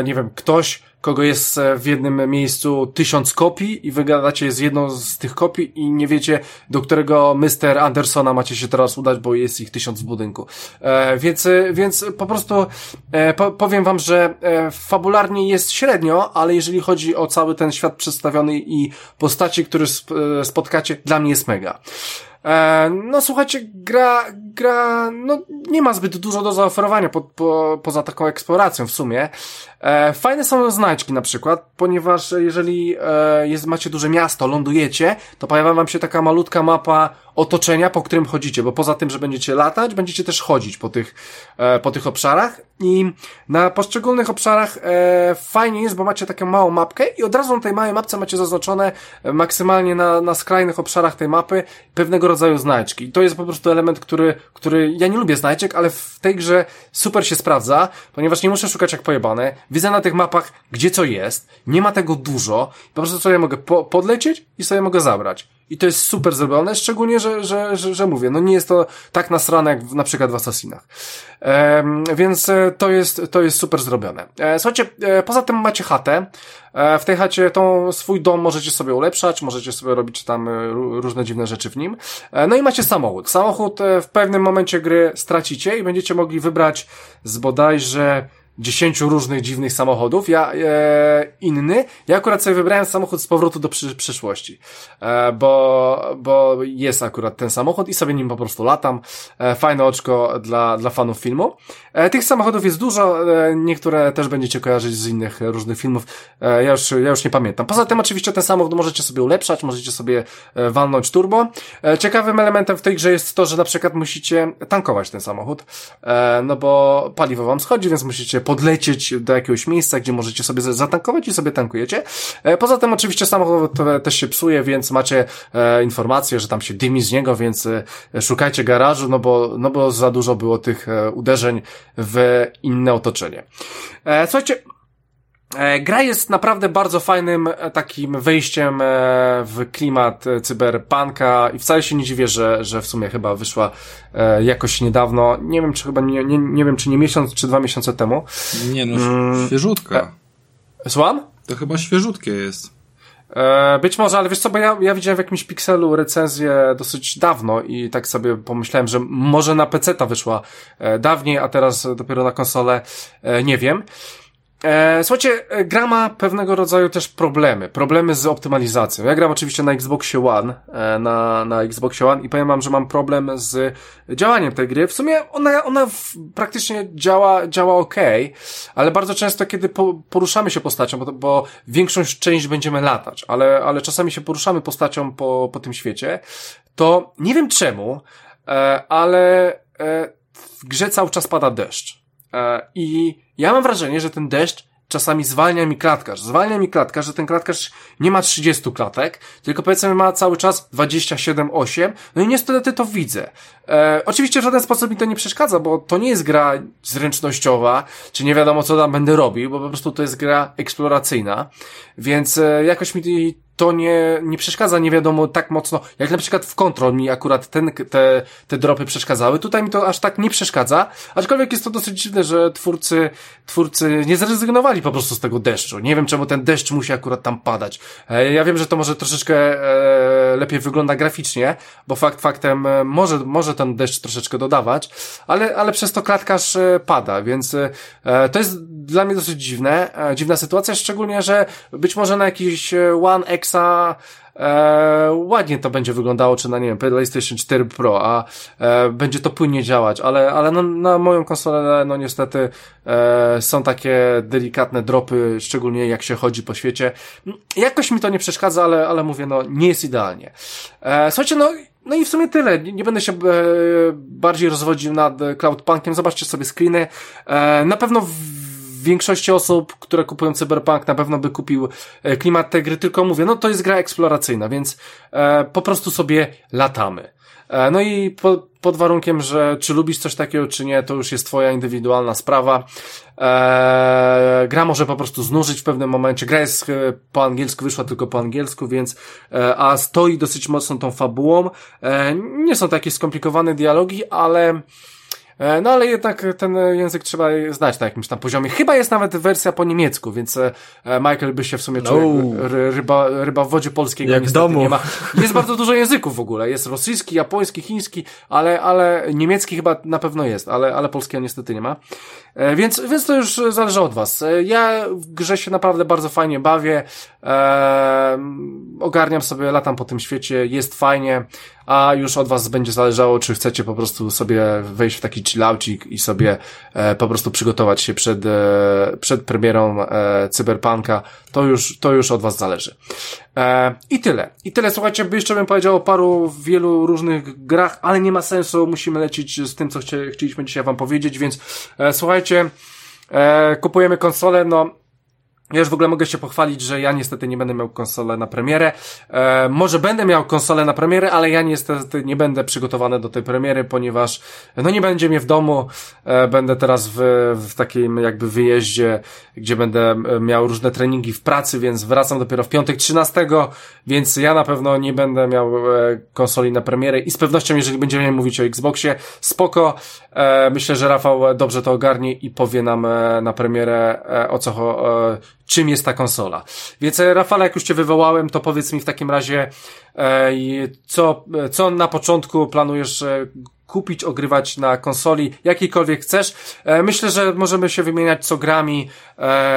nie wiem, ktoś, kogo jest e, w jednym miejscu tysiąc kopii i wygadacie z jedną z tych kopii i nie wiecie, do którego Mr. Andersona macie się teraz udać, bo jest ich tysiąc w budynku. E, więc, e, więc po prostu e, po, powiem wam, że e, fabularnie jest średnio, ale jeżeli chodzi o cały ten świat przedstawiony i postaci, które sp, e, spotkacie, dla mnie jest mega. E, no słuchajcie, gra, gra, no nie ma zbyt dużo do zaoferowania po, po, poza taką eksploracją w sumie. E, fajne są znajdźki na przykład, ponieważ jeżeli e, jest, macie duże miasto, lądujecie, to pojawia wam się taka malutka mapa otoczenia, po którym chodzicie, bo poza tym, że będziecie latać, będziecie też chodzić po tych, e, po tych obszarach i na poszczególnych obszarach e, fajnie jest, bo macie taką małą mapkę i od razu na tej małej mapce macie zaznaczone e, maksymalnie na, na skrajnych obszarach tej mapy pewnego rodzaju znajdźki. I to jest po prostu element, który, który ja nie lubię znajdźek, ale w tej grze super się sprawdza, ponieważ nie muszę szukać jak pojebane. Widzę na tych mapach, gdzie co jest, nie ma tego dużo, po prostu sobie mogę po, podlecieć i sobie mogę zabrać. I to jest super zrobione, szczególnie, że, że, że, że mówię, no nie jest to tak nasrane jak w, na przykład w Assassinach. Ehm, więc e, to jest, to jest super zrobione. E, słuchajcie, e, poza tym macie chatę. E, w tej chacie tą swój dom możecie sobie ulepszać, możecie sobie robić tam e, ró- różne dziwne rzeczy w nim. E, no i macie samochód. Samochód w pewnym momencie gry stracicie i będziecie mogli wybrać z bodajże dziesięciu różnych dziwnych samochodów. Ja e, inny. Ja akurat sobie wybrałem samochód z powrotu do przy, przyszłości. E, bo, bo jest akurat ten samochód i sobie nim po prostu latam. E, fajne oczko dla, dla fanów filmu. E, tych samochodów jest dużo. E, niektóre też będziecie kojarzyć z innych różnych filmów. E, ja, już, ja już nie pamiętam. Poza tym oczywiście ten samochód możecie sobie ulepszać, możecie sobie e, walnąć turbo. E, ciekawym elementem w tej grze jest to, że na przykład musicie tankować ten samochód. E, no bo paliwo wam schodzi, więc musicie podlecieć do jakiegoś miejsca, gdzie możecie sobie zatankować i sobie tankujecie. E, Poza tym oczywiście samochód też się psuje, więc macie e, informację, że tam się dymi z niego, więc e, szukajcie garażu, no bo, no bo za dużo było tych uderzeń w inne otoczenie. Słuchajcie, Gra jest naprawdę bardzo fajnym e, takim wejściem e, w klimat e, cyberpunka i wcale się nie dziwię, że, że w sumie chyba wyszła e, jakoś niedawno. Nie wiem, czy chyba nie, nie, nie wiem, czy nie miesiąc, czy dwa miesiące temu. Nie no, Mm. świeżutka. Słucham? To chyba świeżutkie jest. E, Być może, ale wiesz co, bo ja, ja widziałem w jakimś pikselu recenzję dosyć dawno i tak sobie pomyślałem, że może na PC ta wyszła e, dawniej, a teraz dopiero na konsolę, e, nie wiem. E, słuchajcie, e, gra ma pewnego rodzaju też problemy. Problemy z optymalizacją. Ja gram oczywiście na Xboxie One, e, na, na Xboxie One i powiem wam, że mam problem z działaniem tej gry. W sumie ona, ona w, praktycznie działa, działa ok, ale bardzo często, kiedy po, poruszamy się postacią, bo, bo większą część będziemy latać, ale, ale czasami się poruszamy postacią po, po tym świecie, to nie wiem czemu, e, ale e, w grze cały czas pada deszcz. E, I ja mam wrażenie, że ten deszcz czasami zwalnia mi klatkarz. Zwalnia mi klatkarz, że ten klatkarz nie ma 30 klatek, tylko powiedzmy ma cały czas 27-8, no i niestety to widzę. E, oczywiście w żaden sposób mi to nie przeszkadza, bo to nie jest gra zręcznościowa, czy nie wiadomo co tam będę robił, bo po prostu to jest gra eksploracyjna, więc e, jakoś mi to nie, nie przeszkadza nie wiadomo tak mocno, jak na przykład w Control mi akurat ten, te, te dropy przeszkadzały. Tutaj mi to aż tak nie przeszkadza, aczkolwiek jest to dosyć dziwne, że twórcy, twórcy nie zrezygnowali po prostu z tego deszczu. Nie wiem czemu ten deszcz musi akurat tam padać. E, ja wiem, że to może troszeczkę e, lepiej wygląda graficznie, bo fakt faktem e, może, może ten deszcz troszeczkę dodawać, ale, ale przez to klatkarz pada, więc to jest dla mnie dosyć dziwne, dziwna sytuacja, szczególnie, że być może na jakiś One Xa e, ładnie to będzie wyglądało, czy na, nie wiem, PlayStation 4 Pro, a e, będzie to płynnie działać, ale, ale no, na moją konsolę, no niestety e, są takie delikatne dropy, szczególnie jak się chodzi po świecie. Jakoś mi to nie przeszkadza, ale, ale mówię, no nie jest idealnie. E, słuchajcie, no no i w sumie tyle. Nie, będę się e, bardziej rozwodził nad Cloudpunkiem. Zobaczcie sobie screeny. E, na pewno większości osób, które kupują Cyberpunk na pewno by kupił e, klimat tej gry, tylko mówię, no to jest gra eksploracyjna, więc e, po prostu sobie latamy. E, no i po, pod warunkiem, że czy lubisz coś takiego, czy nie, to już jest twoja indywidualna sprawa. Eee, gra może po prostu znużyć w pewnym momencie. Gra jest e, po angielsku, wyszła tylko po angielsku, więc e, a stoi dosyć mocno tą fabułą. E, nie są takie skomplikowane dialogi, ale E, no ale jednak ten język trzeba znać na jakimś tam poziomie. Chyba jest nawet wersja po niemiecku, więc e, Michael by się w sumie czuł no. ryba, ryba w wodzie polskiego. Jak w domu. Nie ma. Jest bardzo dużo języków w ogóle. Jest rosyjski, japoński, chiński, ale, ale niemiecki chyba na pewno jest, ale, ale polskiego niestety nie ma. E, więc, więc to już zależy od was. Ja w grze się naprawdę bardzo fajnie bawię. E, ogarniam sobie, latam po tym świecie, jest fajnie a już od was będzie zależało, czy chcecie po prostu sobie wejść w taki chillaucik i sobie e, po prostu przygotować się przed, e, przed premierą e, Cyberpunka, to już, to już od was zależy. E, I tyle. I tyle, słuchajcie, jeszcze bym powiedział o paru, wielu różnych grach, ale nie ma sensu, musimy lecieć z tym, co chcieliśmy dzisiaj wam powiedzieć, więc e, słuchajcie, e, kupujemy konsolę, no ja już w ogóle mogę się pochwalić, że ja niestety nie będę miał konsolę na premierę. E, może będę miał konsolę na premierę, ale ja niestety nie będę przygotowany do tej premiery, ponieważ no nie będzie mnie w domu. E, będę teraz w, w takim jakby wyjeździe, gdzie będę e, miał różne treningi w pracy, więc wracam dopiero w piątek 13, więc ja na pewno nie będę miał e, konsoli na premierę i z pewnością, jeżeli będziemy mówić o Xboxie, spoko. E, myślę, że Rafał dobrze to ogarnie i powie nam e, na premierę o co czym jest ta konsola. Więc e, Rafale, jak już Cię wywołałem, to powiedz mi w takim razie, e, co, co na początku planujesz e, kupić, ogrywać na konsoli, jakiejkolwiek chcesz. Myślę, że możemy się wymieniać co grami,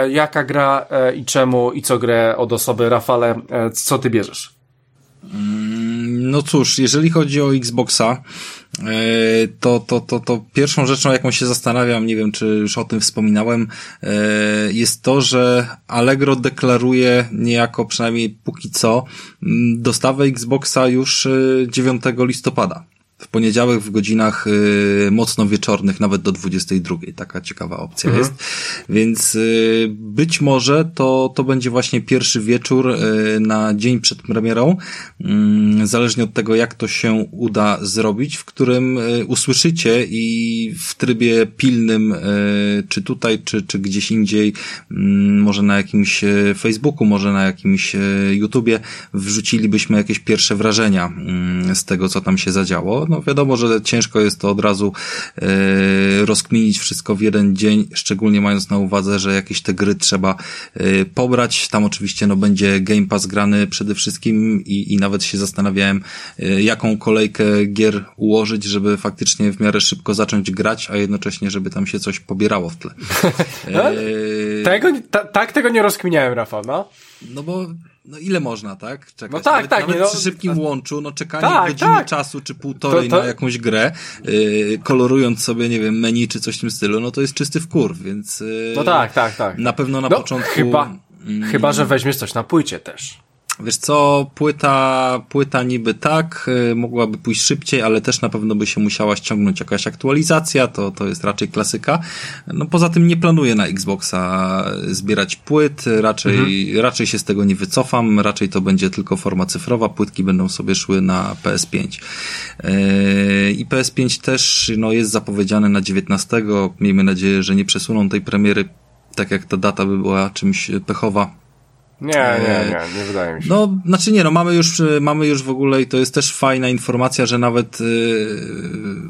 jaka gra i czemu i co grę od osoby. Rafale, co Ty bierzesz? Mm, no cóż, jeżeli chodzi o Xboxa, E, to, to, to, to pierwszą rzeczą, jaką się zastanawiam, nie wiem, czy już o tym wspominałem, e, jest to, że Allegro deklaruje niejako, przynajmniej póki co, dostawę Xboxa już 9 e, listopada w poniedziałek w godzinach y, mocno wieczornych, nawet do 22. Taka ciekawa opcja mhm. jest. Więc y, być może to, to będzie właśnie pierwszy wieczór y, na dzień przed premierą, mm, zależnie od tego, jak to się uda zrobić, w którym usłyszycie i w trybie pilnym, czy tutaj, czy, czy gdzieś indziej, mm, może na jakimś Facebooku, może na jakimś YouTubie, wrzucilibyśmy jakieś pierwsze wrażenia mm, z tego, co tam się zadziało no wiadomo, że ciężko jest to od razu e, rozkminić wszystko w jeden dzień, szczególnie mając na uwadze, że jakieś te gry trzeba e, pobrać. Tam oczywiście no będzie Game Pass grany przede wszystkim i, i nawet się zastanawiałem, e, jaką kolejkę gier ułożyć, żeby faktycznie w miarę szybko zacząć grać, a jednocześnie, żeby tam się coś pobierało w tle. E, tego, ta, tak tego nie rozkminiałem, Rafał, no. No bo no ile można, tak? Czekać. No tak, nawet, tak. Nawet no, przy szybkim łączu, no czekanie tak, godziny tak. czasu, czy półtorej to, to... na jakąś grę, yy, kolorując sobie, nie wiem, menu, czy coś w tym stylu, no to jest czysty wkur, więc... Yy, no tak, tak, tak. Na pewno na no, początku... Chyba, mm, chyba, że weźmiesz coś na płycie też. Wiesz co, płyta, płyta niby tak, y, mogłaby pójść szybciej, ale też na pewno by się musiała ściągnąć jakaś aktualizacja, to, to jest raczej klasyka. No poza tym nie planuję na Xboxa zbierać płyt, raczej, mhm. raczej się z tego nie wycofam, raczej to będzie tylko forma cyfrowa, płytki będą sobie szły na PS5. Yy, I PS5 też no, jest zapowiedziane na 19. Miejmy nadzieję, że nie przesuną tej premiery, tak jak ta data by była czymś pechowa nie, nie, nie, nie wydaje mi się. No, znaczy nie, no mamy już, mamy już w ogóle i to jest też fajna informacja, że nawet y,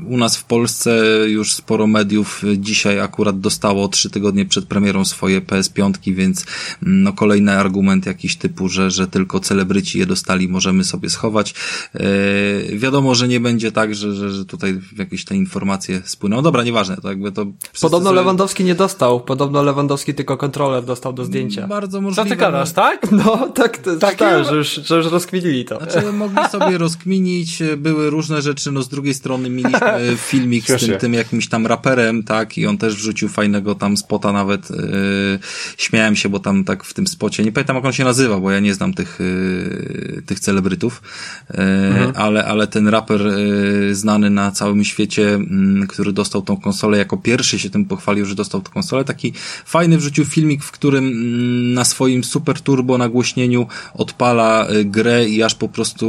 u nas w Polsce już sporo mediów dzisiaj akurat dostało trzy tygodnie przed premierą swoje PS5, więc mm, no kolejny argument jakiś typu, że, że tylko celebryci je dostali, możemy sobie schować. Y, wiadomo, że nie będzie tak, że, że, że tutaj jakieś te informacje spłyną. Dobra, nieważne, to jakby to... Podobno Lewandowski nie dostał, podobno Lewandowski tylko kontroler dostał do zdjęcia. Bardzo możliwe. Co ty gadasz, tak? No, tak, to, tak, tak że, już, że już rozkminili to. Znaczy, mogli sobie rozkminić, były różne rzeczy, no z drugiej strony mieliśmy filmik z tym, tym jakimś tam raperem, tak, i on też wrzucił fajnego tam spota nawet, yy, śmiałem się, bo tam tak w tym spocie, nie pamiętam jak on się nazywa, bo ja nie znam tych, yy, tych celebrytów, yy, mhm. ale, ale ten raper yy, znany na całym świecie, yy, który dostał tą konsolę, jako pierwszy się tym pochwalił, że dostał tę konsolę, taki fajny wrzucił filmik, w którym yy, na swoim Super Turbo nagłośnieniu odpala y, grę i aż po prostu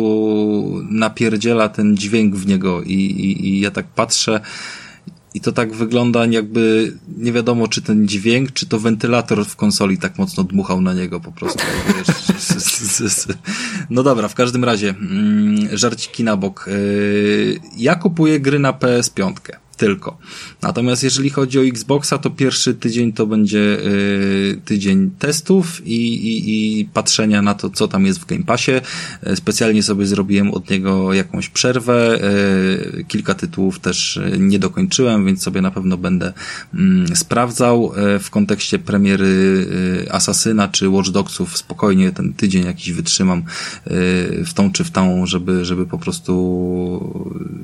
napierdziela ten dźwięk w niego i, i, i ja tak patrzę i to tak wygląda jakby nie wiadomo czy ten dźwięk, czy to wentylator w konsoli tak mocno dmuchał na niego po prostu. No dobra, w każdym razie, mm, żarciki na bok. Y, ja kupuję gry na PS5 tylko. Natomiast jeżeli chodzi o Xboxa, to pierwszy tydzień to będzie y, tydzień testów i, i, i patrzenia na to, co tam jest w Game Passie. Y, specjalnie sobie zrobiłem od niego jakąś przerwę. Y, kilka tytułów też y, nie dokończyłem, więc sobie na pewno będę mm, sprawdzał. W kontekście premiery Asasyna czy Watch Dogsów spokojnie ten tydzień jakiś wytrzymam w tą czy w tą, żeby, żeby po prostu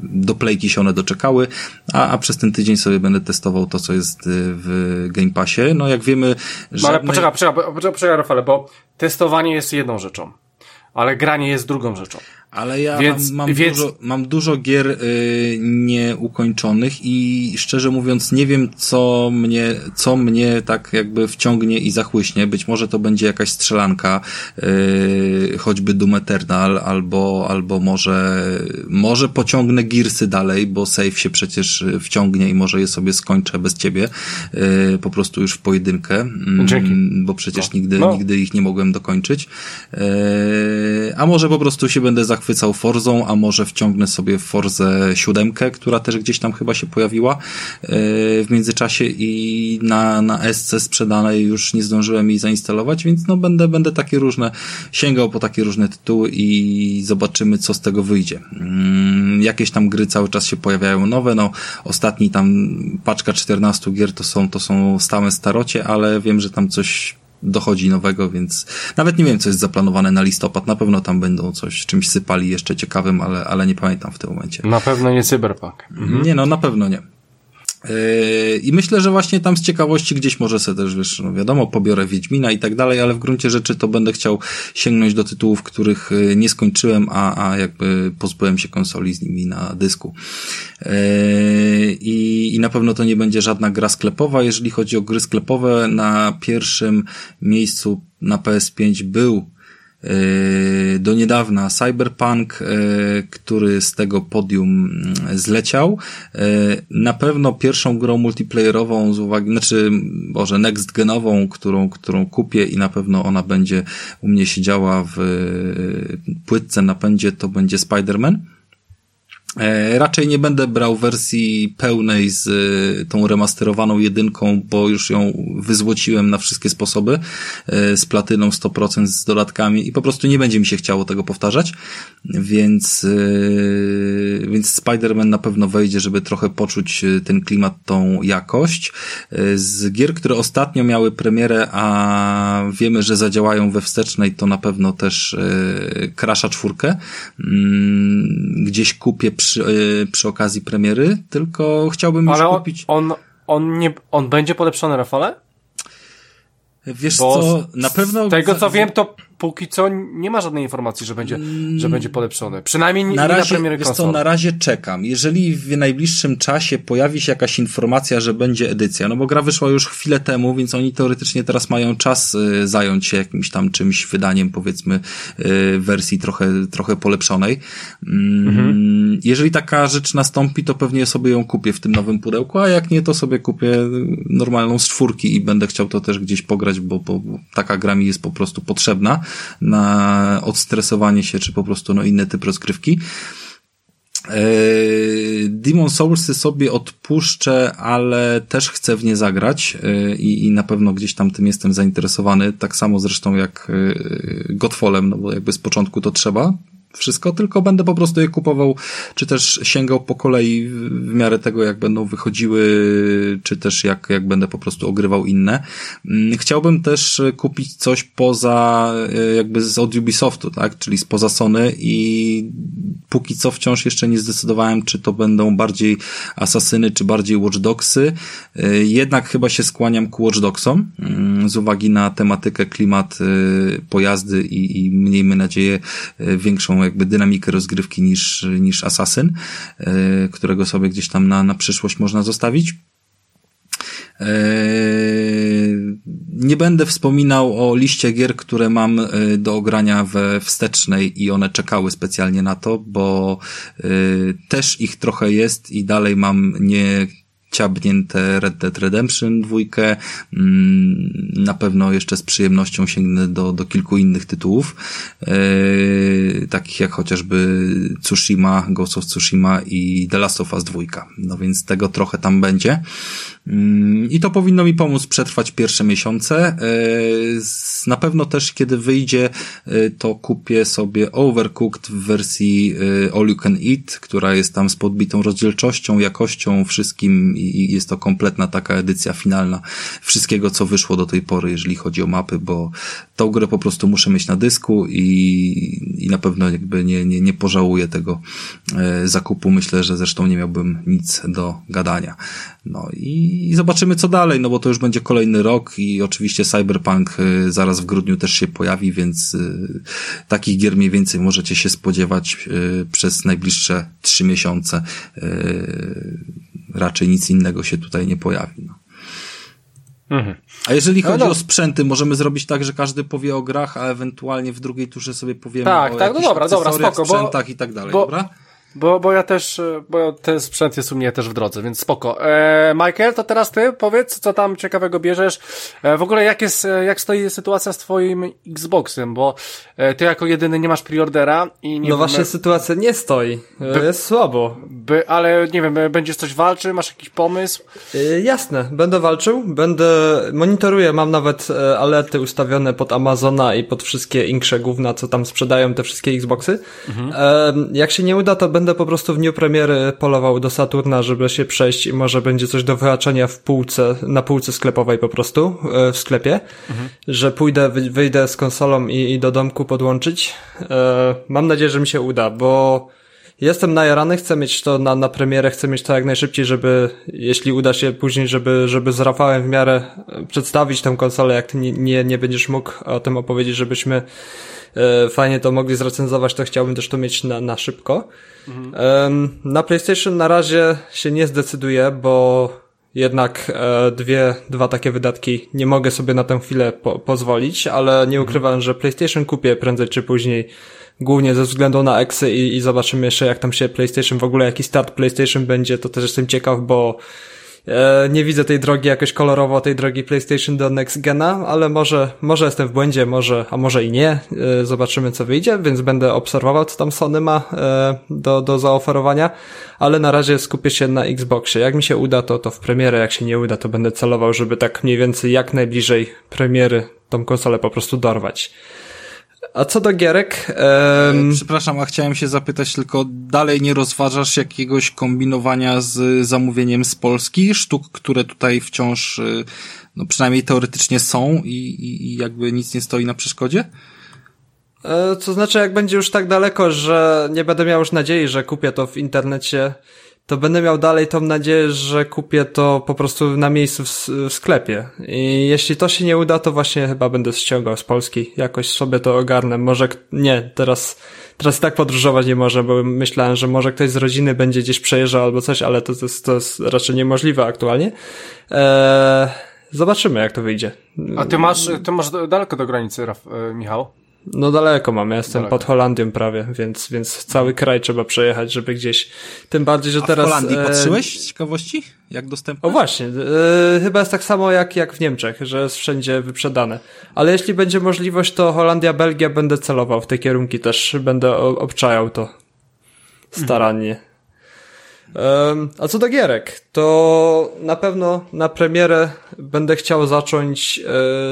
do playki się one doczekały. A a, przez ten tydzień sobie będę testował to, co jest y, w Game Passie. No jak wiemy... Żadnej... No ale poczekaj, poczekaj, poczekaj, poczekaj Rafale, bo testowanie jest jedną rzeczą, ale granie jest drugą rzeczą. Ale ja więc, mam, mam, więc... dużo, mam dużo gier y, nieukończonych i szczerze mówiąc nie wiem, co mnie, co mnie tak jakby wciągnie i zachłyśnie. Być może to będzie jakaś strzelanka, y, choćby Doom Eternal, albo, albo może, może pociągnę Gearsy dalej, bo save się przecież wciągnie i może je sobie skończę bez ciebie, y, po prostu już w pojedynkę. Mm, Dzięki. Bo przecież no. nigdy, no. nigdy ich nie mogłem dokończyć. Y, a może po prostu się będę zachwycał zachwycał Forzą, a może wciągnę sobie Forzę siódemkę, która też gdzieś tam chyba się pojawiła e, w międzyczasie i na, na SC sprzedanej już nie zdążyłem jej zainstalować, więc no będę, będę takie różne, sięgał po takie różne tytuły i zobaczymy, co z tego wyjdzie. Mm, jakieś tam gry cały czas się pojawiają nowe, no ostatni tam paczka 14 gier to są, to są stałe starocie, ale wiem, że tam coś dochodzi nowego, więc nawet nie wiem, co jest zaplanowane na listopad. Na pewno tam będą coś, czymś sypali jeszcze ciekawym, ale, ale nie pamiętam w tym momencie. Na pewno nie Cyberpunk. Mhm. Nie, no na pewno nie. Yy, I myślę, że właśnie tam z ciekawości gdzieś może sobie też, wiesz, no wiadomo, pobiorę Wiedźmina i tak dalej, ale w gruncie rzeczy to będę chciał sięgnąć do tytułów, których yy, nie skończyłem, a, a jakby pozbyłem się konsoli z nimi na dysku. Yy, I, I na pewno to nie będzie żadna gra sklepowa. Jeżeli chodzi o gry sklepowe, na pierwszym miejscu na PS5 był do niedawna Cyberpunk, e, który z tego podium mm, zleciał. E, na pewno pierwszą grą multiplayerową z uwagi, znaczy, może next genową, którą, którą kupię i na pewno ona będzie u mnie siedziała w płytce napędzie, to będzie Spider-Man. E, raczej nie będę brał wersji pełnej z e, tą remasterowaną jedynką, bo już ją wyzłociłem na wszystkie sposoby e, z platyną 100% z dodatkami i po prostu nie będzie mi się chciało tego powtarzać, więc, więc Spider-Man na pewno wejdzie, żeby trochę poczuć ten klimat, tą jakość. Z gier, które ostatnio miały premierę, a wiemy, że zadziałają we wstecznej, to na pewno też Crasha czwórkę. Mm, gdzieś kupię przy, e, przy okazji premiery, tylko chciałbym już Ale kupić... on, on, nie, on będzie polepszony, Rafale? Wiesz Bo co, na pewno... Z tego co wiem, to póki co nie ma żadnej informacji, że będzie, że będzie polepszony. Przynajmniej nie na razie, na premiery wiesz konsol. co, na razie czekam. Jeżeli w najbliższym czasie pojawi się jakaś informacja, że będzie edycja, no bo gra wyszła już chwilę temu, więc oni teoretycznie teraz mają czas y, zająć się jakimś tam czymś wydaniem, powiedzmy, y, wersji trochę, trochę polepszonej. Mm, Mhm. Jeżeli taka rzecz nastąpi, to pewnie sobie ją kupię w tym nowym pudełku, a jak nie, to sobie kupię normalną z czwórki i będę chciał to też gdzieś pograć, bo, bo taka gra mi jest po prostu potrzebna na odstresowanie się, czy po prostu no, inny typ rozgrywki. Eee, Demon Soulsy sobie odpuszczę, ale też chcę w nie zagrać eee, i, i na pewno gdzieś tam tym jestem zainteresowany, tak samo zresztą jak eee, Godfallem, no bo jakby z początku to trzeba wszystko, tylko będę po prostu je kupował, czy też sięgał po kolei w miarę tego, jak będą wychodziły, czy też jak, jak będę po prostu ogrywał inne. Mm, Chciałbym też kupić coś poza, e, jakby z od Ubisoftu, tak, czyli spoza Sony i póki co wciąż jeszcze nie zdecydowałem, czy to będą bardziej Asasyny, czy bardziej Watch Dogsy. E, Jednak chyba się skłaniam ku Watch Dogsom, mm, z uwagi na tematykę, klimat, e, pojazdy i, i miejmy nadzieję e, jakby dynamikę rozgrywki niż, niż Assassin, e, którego sobie gdzieś tam na, na przyszłość można zostawić. Eee, Nie będę wspominał o liście gier, które mam e, do ogrania we wstecznej i one czekały specjalnie na to, bo e, też ich trochę jest i dalej mam nie ciabnięte Red Dead Redemption dwójkę. Mm, Na pewno jeszcze z przyjemnością sięgnę do, do kilku innych tytułów, e, takich jak chociażby Tsushima, Ghost of Tsushima i The Last of Us dwójka. No więc tego trochę tam będzie. Mm, I to powinno mi pomóc przetrwać pierwsze miesiące. E, Na pewno też, kiedy wyjdzie, e, to kupię sobie Overcooked w wersji All You Can Eat, która jest tam z podbitą rozdzielczością, jakością, wszystkim i jest to kompletna taka edycja finalna wszystkiego, co wyszło do tej pory, jeżeli chodzi o mapy, bo tą grę po prostu muszę mieć na dysku i, i na pewno jakby nie, nie, nie pożałuję tego e, zakupu. Myślę, że zresztą nie miałbym nic do gadania. No i, i zobaczymy co dalej, no bo to już będzie kolejny rok i oczywiście Cyberpunk e, zaraz w grudniu też się pojawi, więc e, takich gier mniej więcej możecie się spodziewać przez najbliższe trzy miesiące. Raczej nic innego się tutaj nie pojawi. No. Mhm. A jeżeli No chodzi no. o sprzęty, możemy zrobić tak, że każdy powie o grach, a ewentualnie w drugiej turze sobie powiemy Tak, o tak, no dobra, dobra, spoko, bo- sprzętach i tak dalej, bo- dobra? Bo, bo ja też, e, bo ten sprzęt jest u mnie też w drodze, więc spoko. E, Michael, to teraz ty powiedz, co tam ciekawego bierzesz. E, w ogóle jak jest, e, jak stoi sytuacja z twoim Xboxem, bo e, ty jako jedyny nie masz preordera i nie No wiem, właśnie sytuacja nie stoi. E, Jest słabo. by, ale nie wiem, e, będziesz coś walczy, masz jakiś pomysł? E, Jasne, będę walczył, będę, monitoruję, mam nawet e, alerty ustawione pod Amazona i pod wszystkie inkrze gówna, co tam sprzedają te wszystkie Xboxy. E, jak się nie uda, to będę po prostu w dniu premiery polował do Saturna, żeby się przejść i może będzie coś do wyhaczenia w półce, na półce sklepowej po prostu, e, w sklepie, że pójdę, wy- wyjdę z konsolą i, i do domku podłączyć. E, mam nadzieję, że mi się uda, bo Jestem najarany, chcę mieć to na, na premierę, chcę mieć to jak najszybciej, żeby, jeśli uda się później, żeby, żeby z Rafałem w miarę e, przedstawić tę konsolę, jak ty nie, nie, nie będziesz mógł o tym opowiedzieć, żebyśmy e, fajnie to mogli zrecenzować, to chciałbym też to mieć na, na szybko. Em, na PlayStation na razie się nie zdecyduję, bo jednak e, dwie, dwa takie wydatki nie mogę sobie na tę chwilę po, pozwolić, ale nie ukrywam, że PlayStation kupię prędzej czy później, głównie ze względu na Exy i, i zobaczymy jeszcze jak tam się PlayStation, w ogóle jaki start PlayStation będzie, to też jestem ciekaw, bo nie widzę tej drogi jakoś kolorowo, tej drogi PlayStation do Next Gena, ale może, może jestem w błędzie, może, a może i nie, e, zobaczymy co wyjdzie, więc będę obserwował co tam Sony ma e, do, do zaoferowania, ale na razie skupię się na Xboxie. Jak mi się uda, to, to w premierę, jak się nie uda, to będę celował, żeby tak mniej więcej jak najbliżej premiery tą konsolę po prostu dorwać. A co do gierek, em, Przepraszam, a chciałem się zapytać tylko, dalej nie rozważasz jakiegoś kombinowania z zamówieniem z Polski, sztuk, które tutaj wciąż, y, no przynajmniej teoretycznie są i, i, i jakby nic nie stoi na przeszkodzie? E, To znaczy, jak będzie już tak daleko, że nie będę miał już nadziei, że kupię to w internecie to będę miał dalej tą nadzieję, że kupię to po prostu na miejscu w, w, sklepie. I jeśli to się nie uda, to właśnie chyba będę ściągał z Polski. Jakoś sobie to ogarnę. Może nie, teraz, teraz tak podróżować nie może, bo myślałem, że może ktoś z rodziny będzie gdzieś przejeżdżał albo coś, ale to, to, jest, to jest raczej niemożliwe aktualnie. Eee, zobaczymy, jak to wyjdzie. A ty masz, ty masz daleko do granicy, Raf, e, Michał? No daleko mam, ja jestem daleko. pod Holandią prawie, więc, więc cały kraj trzeba przejechać, żeby gdzieś, tym bardziej, że A teraz... w Holandii e... patrzyłeś z ciekawości? Jak dostępne? O właśnie, e, chyba jest tak samo jak, jak w Niemczech, że jest wszędzie wyprzedane. Ale jeśli będzie możliwość, to Holandia, Belgia będę celował w te kierunki też, będę obczajał to starannie. Mhm. A co do gierek, to na pewno na premierę będę chciał zacząć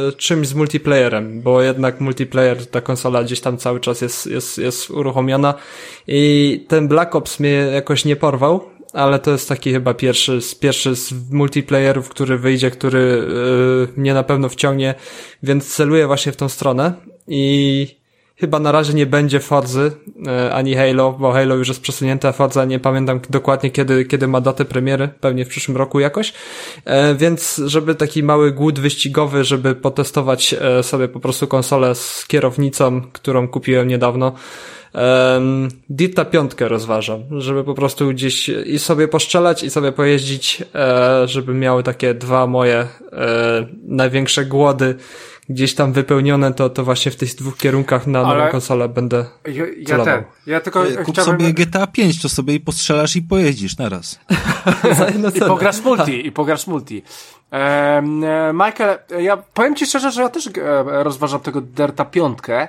e, czymś z multiplayerem, bo jednak multiplayer, ta konsola gdzieś tam cały czas jest, jest, jest uruchomiona i ten Black Ops mnie jakoś nie porwał, ale to jest taki chyba pierwszy, pierwszy z multiplayerów, który wyjdzie, który e, mnie na pewno wciągnie, więc celuję właśnie w tą stronę i Chyba na razie nie będzie Forzy e, ani Halo, bo Halo już jest przesunięte, a Forza nie pamiętam dokładnie kiedy, kiedy ma datę premiery, pewnie w przyszłym roku jakoś. E, więc żeby taki mały głód wyścigowy, żeby potestować e, sobie po prostu konsolę z kierownicą, którą kupiłem niedawno, Um, Dirta piątkę rozważam, żeby po prostu gdzieś i sobie poszczelać i sobie pojeździć, e, żeby miały takie dwa moje e, największe głody gdzieś tam wypełnione, to, to właśnie w tych dwóch kierunkach na nową konsolę będę ja, ja ten, ja tylko Kup chciałbym... sobie GTA 5, to sobie i postrzelasz i pojeździsz naraz. I pograsz multi, i pograsz multi. E, Michael, ja powiem ci szczerze, że ja też e, rozważam tego Derta piątkę,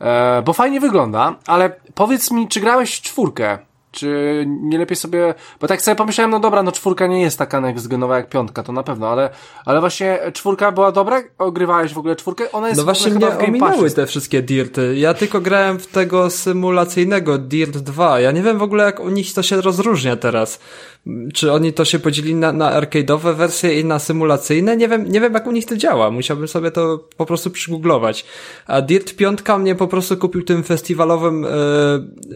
e, bo fajnie wygląda, ale powiedz mi, czy grałeś w czwórkę? Czy nie lepiej sobie, bo tak sobie pomyślałem, no dobra, no czwórka nie jest taka next genowa jak piątka, to na pewno, ale, ale właśnie czwórka była dobra? Ogrywałeś w ogóle czwórkę? Ona jest no właśnie mnie ominęły te wszystkie dirty. Ja tylko grałem w tego symulacyjnego Dirt 2. Ja nie wiem w ogóle jak u nich to się rozróżnia teraz. Czy oni to się podzielili na, na arcade'owe wersje i na symulacyjne? Nie wiem, nie wiem jak u nich to działa. Musiałbym sobie to po prostu przygooglować. A Dirt 5 mnie po prostu kupił tym festiwalowym, yy,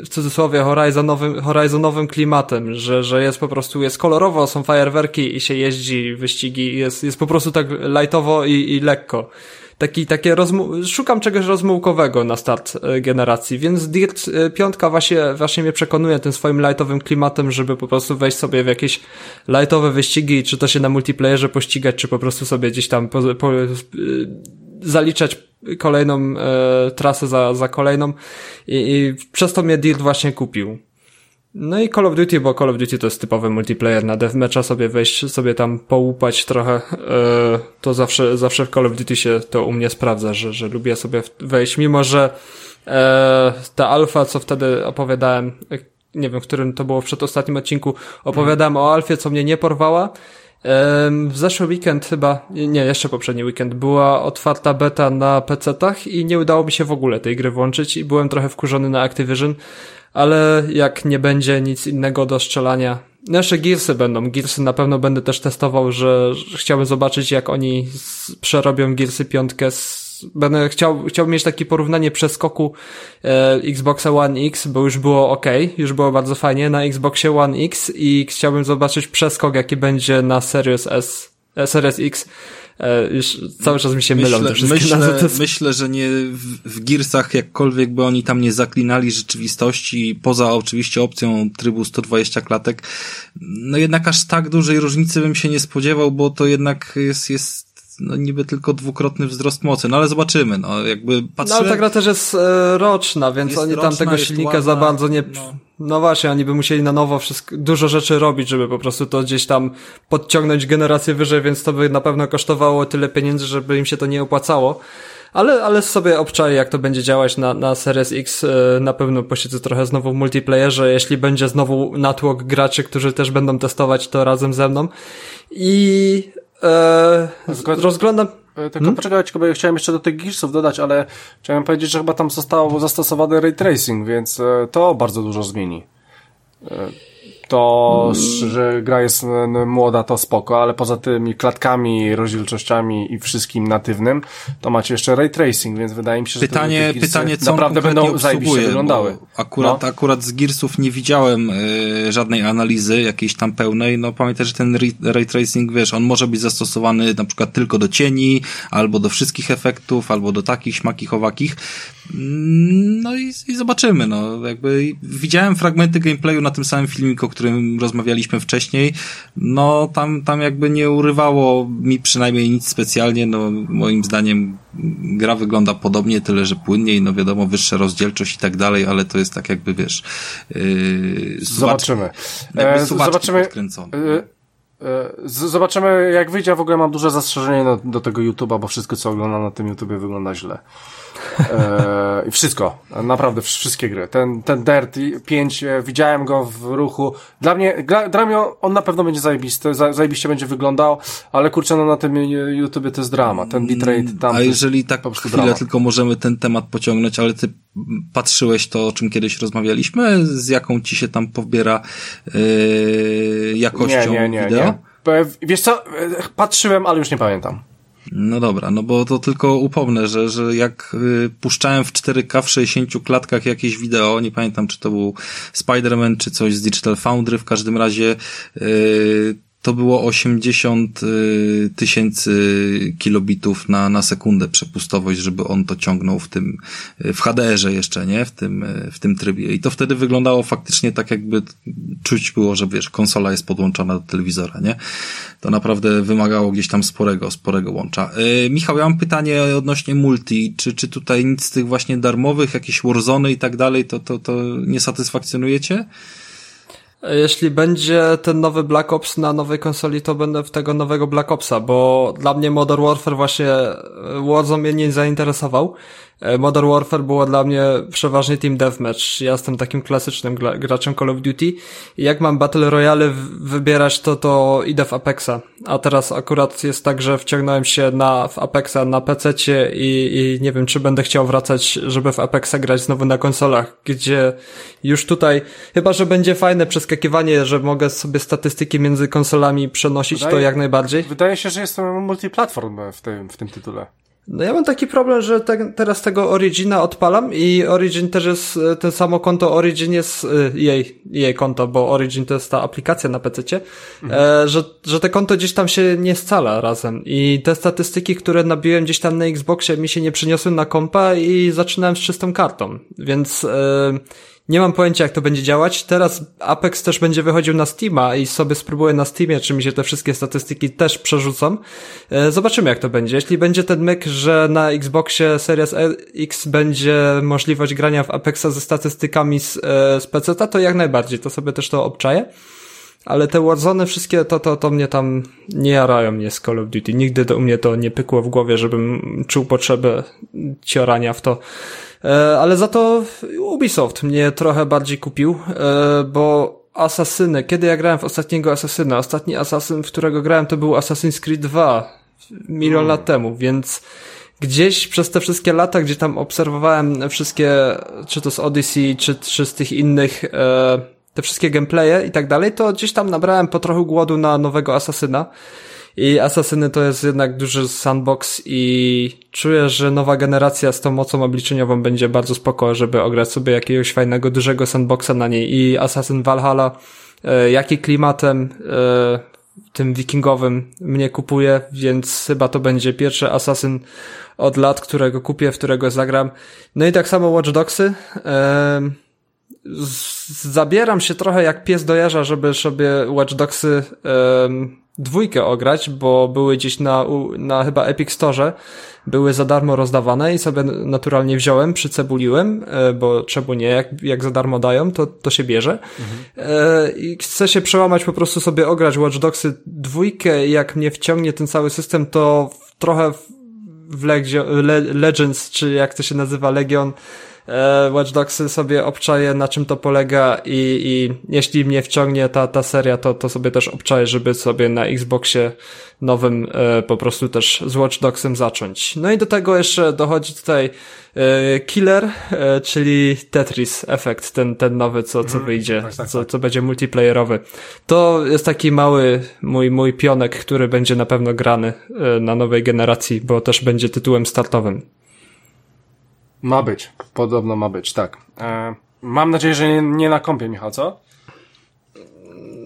w cudzysłowie, horizonowym, horizonowym klimatem, że, że jest po prostu, jest kolorowo, są fajerwerki i się jeździ, wyścigi, jest, jest po prostu tak lightowo i, i lekko taki, takie rozmu- szukam czegoś rozmułkowego na start e, generacji, więc Dirt 5 e, właśnie, właśnie mnie przekonuje tym swoim lightowym klimatem, żeby po prostu wejść sobie w jakieś lightowe wyścigi, czy to się na multiplayerze pościgać, czy po prostu sobie gdzieś tam po, po, e, zaliczać kolejną e, trasę za, za kolejną I, i przez to mnie Dirt właśnie kupił. No i Call of Duty, bo Call of Duty to jest typowy multiplayer. Na deathmatcha, sobie wejść, sobie tam połupać trochę, yy, to zawsze, zawsze w Call of Duty się to u mnie sprawdza, że, że lubię sobie wejść, mimo że yy, ta alfa, co wtedy opowiadałem, nie wiem, którym to było w przedostatnim odcinku, opowiadałem o alfie, co mnie nie porwała, w zeszły weekend chyba, nie, jeszcze poprzedni weekend, była otwarta beta na PC-tach i nie udało mi się w ogóle tej gry włączyć i byłem trochę wkurzony na Activision, ale jak nie będzie nic innego do strzelania, jeszcze Gearsy będą. Gearsy na pewno będę też testował, że, chciałbym zobaczyć, jak oni przerobią Gearsy piątkę. Z, będę chciał, chciałbym mieć takie porównanie przeskoku e, Xboxa One X, bo już było ok, już było bardzo fajnie na Xboxie One X i chciałbym zobaczyć przeskok, jaki będzie na Series S, e, Series X już cały czas mi się myślę, mylą te wszystkie myślę, nazwy. Myślę, że nie w, w Gearsach jakkolwiek by oni tam nie zaklinali rzeczywistości, poza oczywiście opcją trybu 120 klatek, no jednak aż tak dużej różnicy bym się nie spodziewał, bo to jednak jest, jest no niby tylko dwukrotny wzrost mocy, no ale zobaczymy, no jakby patrzyłem... No ale ta gra też jest e, roczna, więc jest oni roczna, tam tego silnika ładna, za bardzo nie... No. no. właśnie, oni by musieli na nowo wszystko, dużo rzeczy robić, żeby po prostu to gdzieś tam podciągnąć generację wyżej, więc to by na pewno kosztowało tyle pieniędzy, żeby im się to nie opłacało. Ale, ale sobie obczaję, jak to będzie działać na, na Series X. E, na pewno posiedzę trochę znowu w multiplayerze, jeśli będzie znowu natłok graczy, którzy też będą testować to razem ze mną. I Eee, rozglądam... E, tylko hmm? poczekajcie, bo ja chciałem jeszcze do tych Gearsów dodać, ale chciałem powiedzieć, że chyba tam zostało zastosowany ray tracing, więc e, to bardzo dużo zmieni. To, że gra jest młoda, to spoko, ale poza tymi klatkami, rozdzielczościami i wszystkim natywnym, to macie jeszcze ray tracing, więc wydaje mi się, że pytanie, te pytanie, co naprawdę będą zajebiście wyglądały. Akurat, no. akurat z Gearsów nie widziałem y, żadnej analizy jakiejś tam pełnej. No pamiętaj, że ten ray tracing, wiesz, on może być zastosowany na przykład tylko do cieni, albo do wszystkich efektów, albo do takich, śmakich, owakich. Mm, no i, i zobaczymy, no jakby widziałem fragmenty gameplayu na tym samym filmiku, którym rozmawialiśmy wcześniej. No tam, tam jakby nie urywało mi przynajmniej nic specjalnie, no moim zdaniem gra wygląda podobnie, tyle że płynniej, no wiadomo, wyższa rozdzielczość i tak dalej, ale to jest tak jakby, wiesz... Yy, zobaczymy. Jakby e, zobaczymy. Yy, Zobaczymy, jak wyjdzie. W ogóle mam duże zastrzeżenie do, do tego YouTube'a, bo wszystko, co oglądam na tym YouTubie wygląda źle. E, I wszystko. Naprawdę, wszystkie gry. Ten, ten Dirt 5, e, widziałem go w ruchu. Dla mnie, dla, dla mnie on na pewno będzie zajebisty, zajebiście będzie wyglądał, ale kurczę, no na tym YouTubie to jest drama. Ten bitrate tam. A jeżeli tak po chwilę drama. tylko możemy ten temat pociągnąć, ale ty patrzyłeś to, o czym kiedyś rozmawialiśmy, z jaką ci się tam pobiera yy, jakością nie, nie, nie, wideo? Nie. Wiesz co, patrzyłem, ale już nie pamiętam. No dobra, no bo to tylko upomnę, że, że jak y, puszczałem w 4K w 60 klatkach jakieś wideo, nie pamiętam czy to był Spider-Man czy coś z Digital Foundry, w każdym razie y, to było 80 y, tysięcy kilobitów na, na sekundę przepustowość, żeby on to ciągnął w tym, y, w HDR-ze jeszcze, nie? W tym, y, w tym trybie. I to wtedy wyglądało faktycznie tak, jakby czuć było, że wiesz, konsola jest podłączona do telewizora, nie? To naprawdę wymagało gdzieś tam sporego, sporego łącza. Yy, Michał, ja mam pytanie odnośnie multi. Czy, czy tutaj nic z tych właśnie darmowych, jakieś Warzone i tak dalej, to, to, to nie satysfakcjonujecie? Jeśli będzie ten nowy Black Ops na nowej konsoli, to będę w tego nowego Black Opsa, bo dla mnie Modern Warfare właśnie Warzone mnie nie zainteresował. E, Modern Warfare było dla mnie przeważnie Team Deathmatch. Ja jestem takim klasycznym graczem Call of Duty i jak mam Battle Royale wybierać, to to idę w Apexa. A teraz akurat jest tak, że wciągnąłem się na, w Apexa na PC i, i nie wiem, czy będę chciał wracać, żeby w Apexa grać znowu na konsolach, gdzie już tutaj, chyba, że będzie fajne przeskakiwanie, że mogę sobie statystyki między konsolami przenosić, wydaje, to jak najbardziej. Wydaje się, że jest multiplatform w tym, w tym tytule. No ja mam taki problem, że te, teraz tego Origina odpalam i Origin też jest, e, ten samo konto Origin jest e, jej, jej konto, bo Origin to jest ta aplikacja na PC, mhm. e, że, że te konto gdzieś tam się nie scala razem i te statystyki, które nabiłem gdzieś tam na Xboxie mi się nie przyniosły na kompa i zaczynałem z czystą kartą, więc nie mam pojęcia, jak to będzie działać. Teraz Apex też będzie wychodził na Steama i sobie spróbuję na Steamie, czy mi się te wszystkie statystyki też przerzucą. E, zobaczymy, jak to będzie. Jeśli będzie ten myk, że na Xboxie Series X będzie możliwość grania w Apexa ze statystykami z, e, z PC, to jak najbardziej. To sobie też to obczaję. Ale te Warzone wszystkie, to, to, to mnie tam nie jarają mnie z Call of Duty. Nigdy do mnie to nie pykło w głowie, żebym czuł potrzebę ciorania w to. E, ale za to Ubisoft mnie trochę bardziej kupił, e, bo Asasyny, kiedy ja grałem w ostatniego Asasyna, ostatni Asasyn, w którego grałem to był Assassin's Creed 2 milion hmm. lat temu, więc gdzieś przez te wszystkie lata, gdzie tam obserwowałem wszystkie, czy to z Odyssey, czy, czy z tych innych, e, te wszystkie gameplaye i tak dalej, to gdzieś tam nabrałem po trochu głodu na nowego Asasyna. I Asasyny to jest jednak duży sandbox i czuję, że nowa generacja z tą mocą obliczeniową będzie bardzo spoko, żeby ograć sobie jakiegoś fajnego, dużego sandboxa na niej. I Assassin Valhalla, e, jaki klimatem e, tym wikingowym mnie kupuje, więc chyba to będzie pierwszy Assassin od lat, którego kupię, w którego zagram. No i tak samo Watch Dogsy. E, zabieram się trochę jak pies do żeby sobie Watch Dogsy dwójkę ograć, bo były gdzieś na, na chyba Epic Store, były za darmo rozdawane i sobie naturalnie wziąłem, przycebuliłem, e, bo czemu nie, jak, jak za darmo dają, to, to się bierze. Mhm. I chcę się przełamać, po prostu sobie ograć Watch Dogsy dwójkę jak mnie wciągnie ten cały system, to trochę w Legends, czy jak to się nazywa, Legion, Watch Dogsy sobie obczaję, na czym to polega i, i jeśli mnie wciągnie ta, ta seria, to, to sobie też obczaję, żeby sobie na Xboxie nowym e, po prostu też z Watch Dogsem zacząć. No i do tego jeszcze dochodzi tutaj e, Killer, e, czyli Tetris Effect, ten, ten nowy, co, co mhm. wyjdzie, tak, tak, co, tak. co będzie multiplayerowy. To jest taki mały mój, mój pionek, który będzie na pewno grany e, na nowej generacji, bo też będzie tytułem startowym. Ma być, podobno ma być, tak. E, Mam nadzieję, że nie, nie na kompie, Michał, co?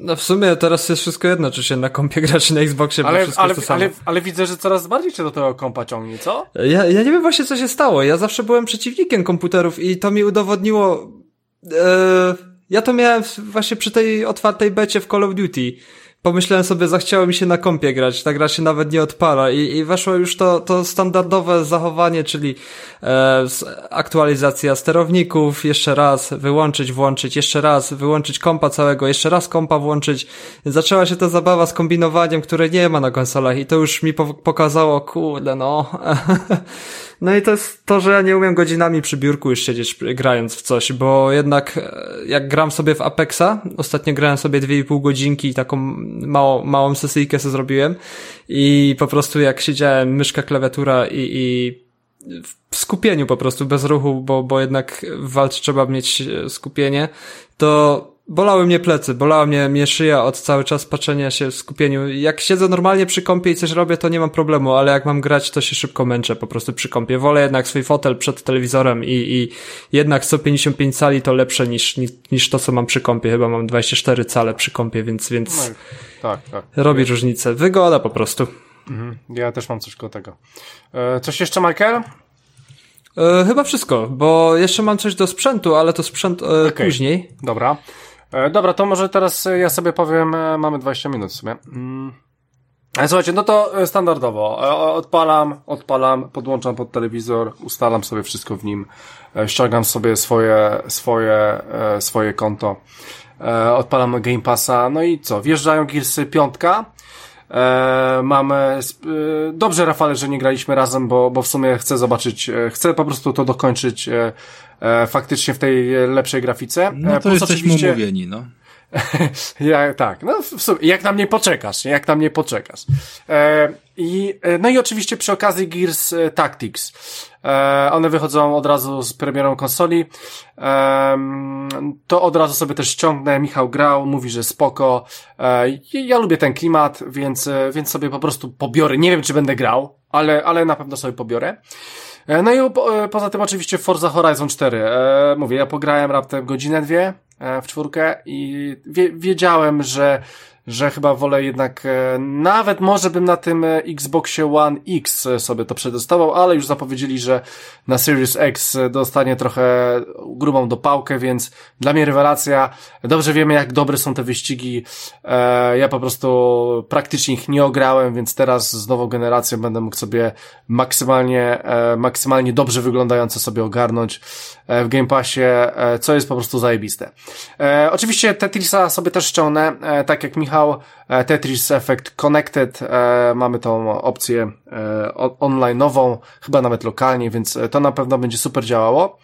No w sumie teraz jest wszystko jedno, czy się na kompie gra, czy na Xboxie, ale, bo wszystko ale, jest to samo. ale, ale widzę, że coraz bardziej cię do tego kompa ciągnie, co? Ja, ja nie wiem właśnie, co się stało. Ja zawsze byłem przeciwnikiem komputerów i to mi udowodniło... E, ja to miałem właśnie przy tej otwartej becie w Call of Duty pomyślałem sobie, zachciało mi się na kompie grać, ta gra się nawet nie odpala i, i weszło już to, to standardowe zachowanie, czyli e, aktualizacja sterowników, jeszcze raz wyłączyć, włączyć, jeszcze raz wyłączyć kompa całego, jeszcze raz kompa włączyć. Zaczęła się ta zabawa z kombinowaniem, które nie ma na konsolach i to już mi po pokazało, kurde no. No i to jest to, że ja nie umiem godzinami przy biurku już siedzieć grając w coś, bo jednak e, jak gram sobie w Apexa, ostatnio grałem sobie 2,5 godzinki i taką małą, małą sesyjkę sobie zrobiłem i po prostu jak siedziałem myszka, klawiatura i, i w skupieniu po prostu, bez ruchu, bo, bo jednak w walce trzeba mieć e, skupienie, to bolały mnie plecy, bolała mnie, mnie szyja od cały czas patrzenia się w skupieniu. Jak siedzę normalnie przy kąpie i coś robię, to nie mam problemu, ale jak mam grać, to się szybko męczę po prostu przy kąpie. Wolę jednak swój fotel przed telewizorem i, i jednak 155 cali to lepsze niż, niż to, co mam przy kąpie. Chyba mam 24 cale przy kąpie, więc, więc no, tak, tak. robi różnicę. Wygoda po prostu. Mhm. Ja też mam coś koło tego. E, coś jeszcze, Michael? E, chyba wszystko, bo jeszcze mam coś do sprzętu, ale to sprzęt e, okay. później. Dobra. E, dobra, to może teraz ja sobie powiem, e, mamy 20 minut w sumie. Mm. E, słuchajcie, no to standardowo. Odpalam, odpalam, podłączam pod telewizor, ustalam sobie wszystko w nim, ściągam sobie swoje, swoje, swoje konto, odpalam Game Passa, no i co? Wjeżdżają Gearsy piątka, mamy, dobrze Rafale, że nie graliśmy razem, bo, bo w sumie chcę zobaczyć, chcę po prostu to dokończyć e, faktycznie w tej lepszej grafice. No to Plus jesteśmy oczywiście... umówieni, no. ja, tak, no w sumie, jak na mnie poczekasz, jak na mnie poczekasz. E, i, e, no i oczywiście przy okazji Gears e, Tactics. E, one wychodzą od razu z premierą konsoli. E, to od razu sobie też ściągnę. Michał grał, mówi, że spoko. E, ja lubię ten klimat, więc, e, więc sobie po prostu pobiorę. Nie wiem, czy będę grał, ale, ale na pewno sobie pobiorę. E, no i po, e, poza tym oczywiście Forza Horizon 4. E, mówię, ja pograłem raptem godzinę, dwie w czwórkę i wie, wiedziałem, że że chyba wolę jednak, e, nawet może bym na tym e, Xboxie One X sobie to przetestował, ale już zapowiedzieli, że na Series X dostanie trochę grubą dopałkę, więc dla mnie rewelacja. Dobrze wiemy, jak dobre są te wyścigi. E, ja po prostu praktycznie ich nie ograłem, więc teraz z nową generacją będę mógł sobie maksymalnie, maksymalnie dobrze wyglądające sobie ogarnąć w Game Passie, co jest po prostu zajebiste. Oczywiście Tetrisa sobie też ściągnę, tak jak Michał Michał, e, Tetris Effect Connected, e, mamy tą opcję online'ową, chyba nawet lokalnie, więc to na pewno będzie super działało.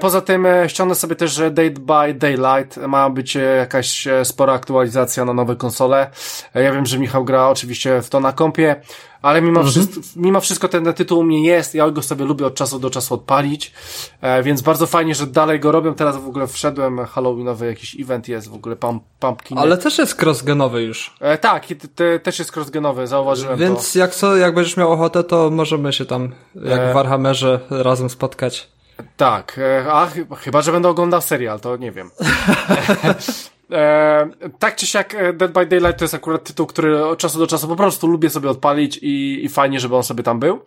Poza tym ściągnę sobie też Date by Daylight, ma być jakaś spora aktualizacja na nowe konsole. Ja wiem, że Michał gra oczywiście w to na kompie, ale mimo, mhm. wszystko, mimo wszystko ten tytuł u mnie jest, ja go sobie lubię od czasu do czasu odpalić, e, więc bardzo fajnie, że dalej go robią, teraz w ogóle wszedłem, halloweenowy jakiś event jest, w ogóle pump, pumpkin. Ale też jest crossgenowy już. E, tak, te, te, też jest crossgenowy, zauważyłem Więc to. jak co, jak będziesz miał ochotę, to możemy się tam, jak e... w Warhammerze, razem spotkać. Tak, e, a chyba, że będę oglądał serial, to nie wiem. E, tak czy siak e, Dead by Daylight to jest akurat tytuł, który od czasu do czasu po prostu lubię sobie odpalić i, i fajnie, żeby on sobie tam był.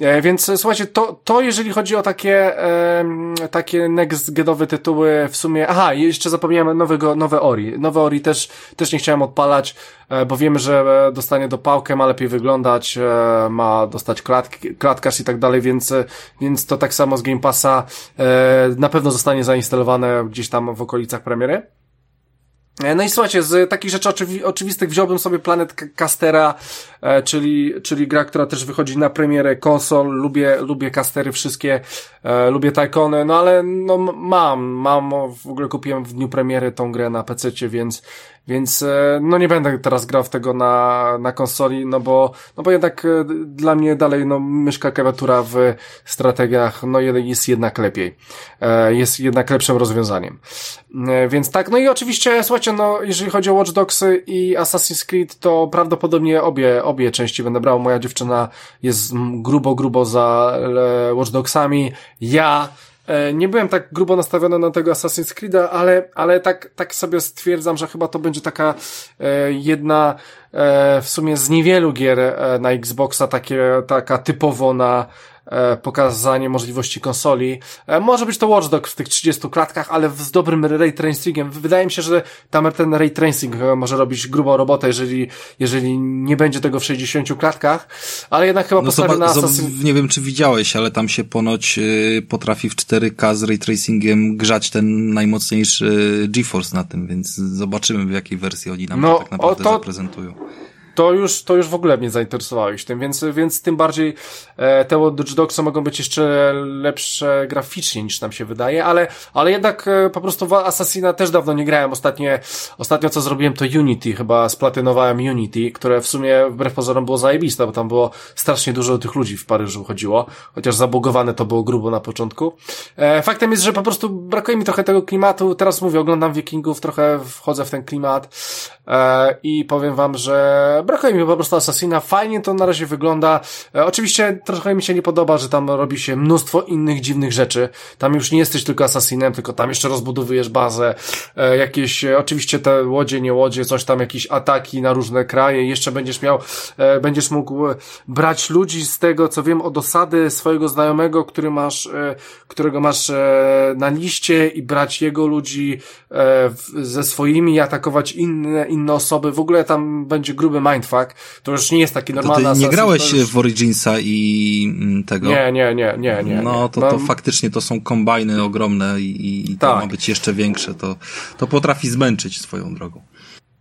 E, więc e, słuchajcie, to, to jeżeli chodzi o takie, e, takie next genowe tytuły w sumie, aha, jeszcze zapomniałem nowego, nowe Ori. Nowe Ori też, też nie chciałem odpalać, e, bo wiemy, że e, dostanie do pałkę, ma lepiej wyglądać, e, ma dostać klatki, klatkarz i tak dalej, więc, więc to tak samo z Game Passa na pewno zostanie zainstalowane gdzieś tam w okolicach premiery. E, no i słuchajcie, z takich rzeczy oczywi oczywistych wziąłbym sobie Planet Castera, e, czyli, czyli gra, która też wychodzi na premierę konsol. Lubię, lubię Castery wszystkie, e, lubię Tycony, no ale no mam, mam, w ogóle kupiłem w dniu premiery tą grę na PC, więc, więc e, no nie będę teraz grał w tego na, na konsoli, no bo, no bo jednak e, dla mnie dalej no myszka klawiatura w strategiach no jest jednak lepiej. E, jest jednak lepszym rozwiązaniem. Więc tak, no i oczywiście słuchajcie, no jeżeli chodzi o Watch Dogs i Assassin's Creed, to prawdopodobnie obie, obie części będę brał. Moja dziewczyna jest grubo, grubo za Watch Dogsami. Ja nie byłem tak grubo nastawiony na tego Assassin's Creed'a, ale, ale tak, tak sobie stwierdzam, że chyba to będzie taka e, jedna e, w sumie z niewielu gier e, na Xboxa, takie, taka typowo na E, pokazanie możliwości konsoli. E, może być to Watch Dogs w tych 30 klatkach, ale z dobrym ray tracingiem. Wydaje mi się, że tam ten ray tracing e, może robić grubą robotę, jeżeli, jeżeli nie będzie tego w 60 klatkach, ale jednak chyba no postawię na Assassin... Nie wiem, czy widziałeś, ale tam się ponoć potrafi w 4K z ray tracingiem grzać ten najmocniejszy GeForce na tym, więc zobaczymy w jakiej wersji oni nam no, to tak naprawdę to... zaprezentują to już, to już w ogóle mnie zainteresowałeś tym, więc, więc tym bardziej e, te Watch Dogsy mogą być jeszcze lepsze graficznie niż nam się wydaje, ale, ale jednak e, po prostu w Assassina też dawno nie grałem. Ostatnie, ostatnio co zrobiłem to Unity, chyba splatynowałem Unity, które w sumie wbrew pozorom było zajebiste, bo tam było strasznie dużo tych ludzi w Paryżu chodziło, chociaż zabugowane to było grubo na początku. E, faktem jest, że po prostu brakuje mi trochę tego klimatu. Teraz mówię, oglądam Wikingów, trochę wchodzę w ten klimat e, i powiem wam, że brakuje mi po prostu Assassina, fajnie to na razie wygląda. E, oczywiście trochę mi się nie podoba, że tam robi się mnóstwo innych dziwnych rzeczy. Tam już nie jesteś tylko Assassinem, tylko tam jeszcze rozbudowujesz bazę, e, jakieś, e, oczywiście te łodzie, nie łodzie, coś tam, jakieś ataki na różne kraje, jeszcze będziesz miał, będziesz mógł brać ludzi z tego, co wiem, od osady swojego znajomego, który masz, którego masz na liście i brać jego ludzi ze swoimi atakować inne, inne osoby. W ogóle tam będzie gruby mind mindfuck, to już nie jest taki normalny to ty nie grałeś już... w Originsa i mm, tego? Nie, nie, nie, nie, nie. No to, to faktycznie to są kombajny ogromne i, i to tak. ma być jeszcze większe, to, to potrafi zmęczyć swoją drogą.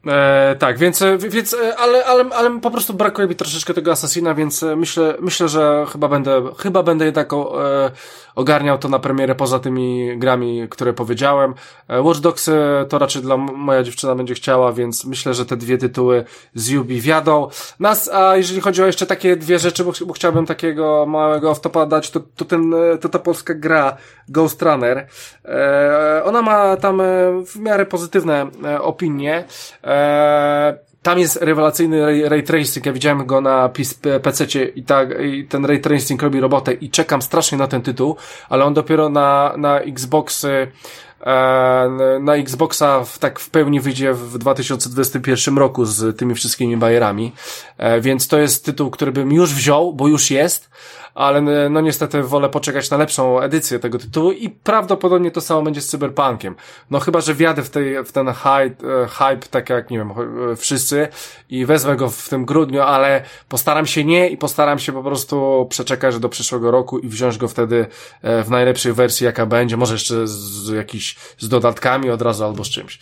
E, tak, więc, e, więc e, ale, ale, ale po prostu brakuje mi troszeczkę tego Assassina, więc e, myślę, myślę, że chyba będę, chyba będę jednak o, e, ogarniał to na premierę poza tymi grami, które powiedziałem. E, Watch Dogs to raczej dla moja dziewczyna będzie chciała, więc myślę, że te dwie tytuły z Ubi wiadą. Nas, a jeżeli chodzi o jeszcze takie dwie rzeczy, bo, bo chciałbym takiego małego off dać, to, to ten, to ta polska gra Ghost Runner, e, ona ma tam w miarę pozytywne opinie, e, tam jest rewelacyjny ray, ray tracing, ja widziałem go na PC i tak, i ten ray tracing robi robotę i czekam strasznie na ten tytuł, ale on dopiero na, na Xboxy e, na Xboxa w, tak w pełni wyjdzie w 2021 roku z tymi wszystkimi bajerami, e, więc to jest tytuł, który bym już wziął, bo już jest, ale no niestety wolę poczekać na lepszą edycję tego tytułu i prawdopodobnie to samo będzie z Cyberpunkiem. No chyba, że wjadę w, tej, w ten hype, e, hype, tak jak, nie wiem, e, wszyscy i wezmę go w tym grudniu, ale postaram się nie i postaram się po prostu przeczekać do przyszłego roku i wziąć go wtedy e, w najlepszej wersji, jaka będzie, może jeszcze z jakiś, z dodatkami od razu albo z czymś.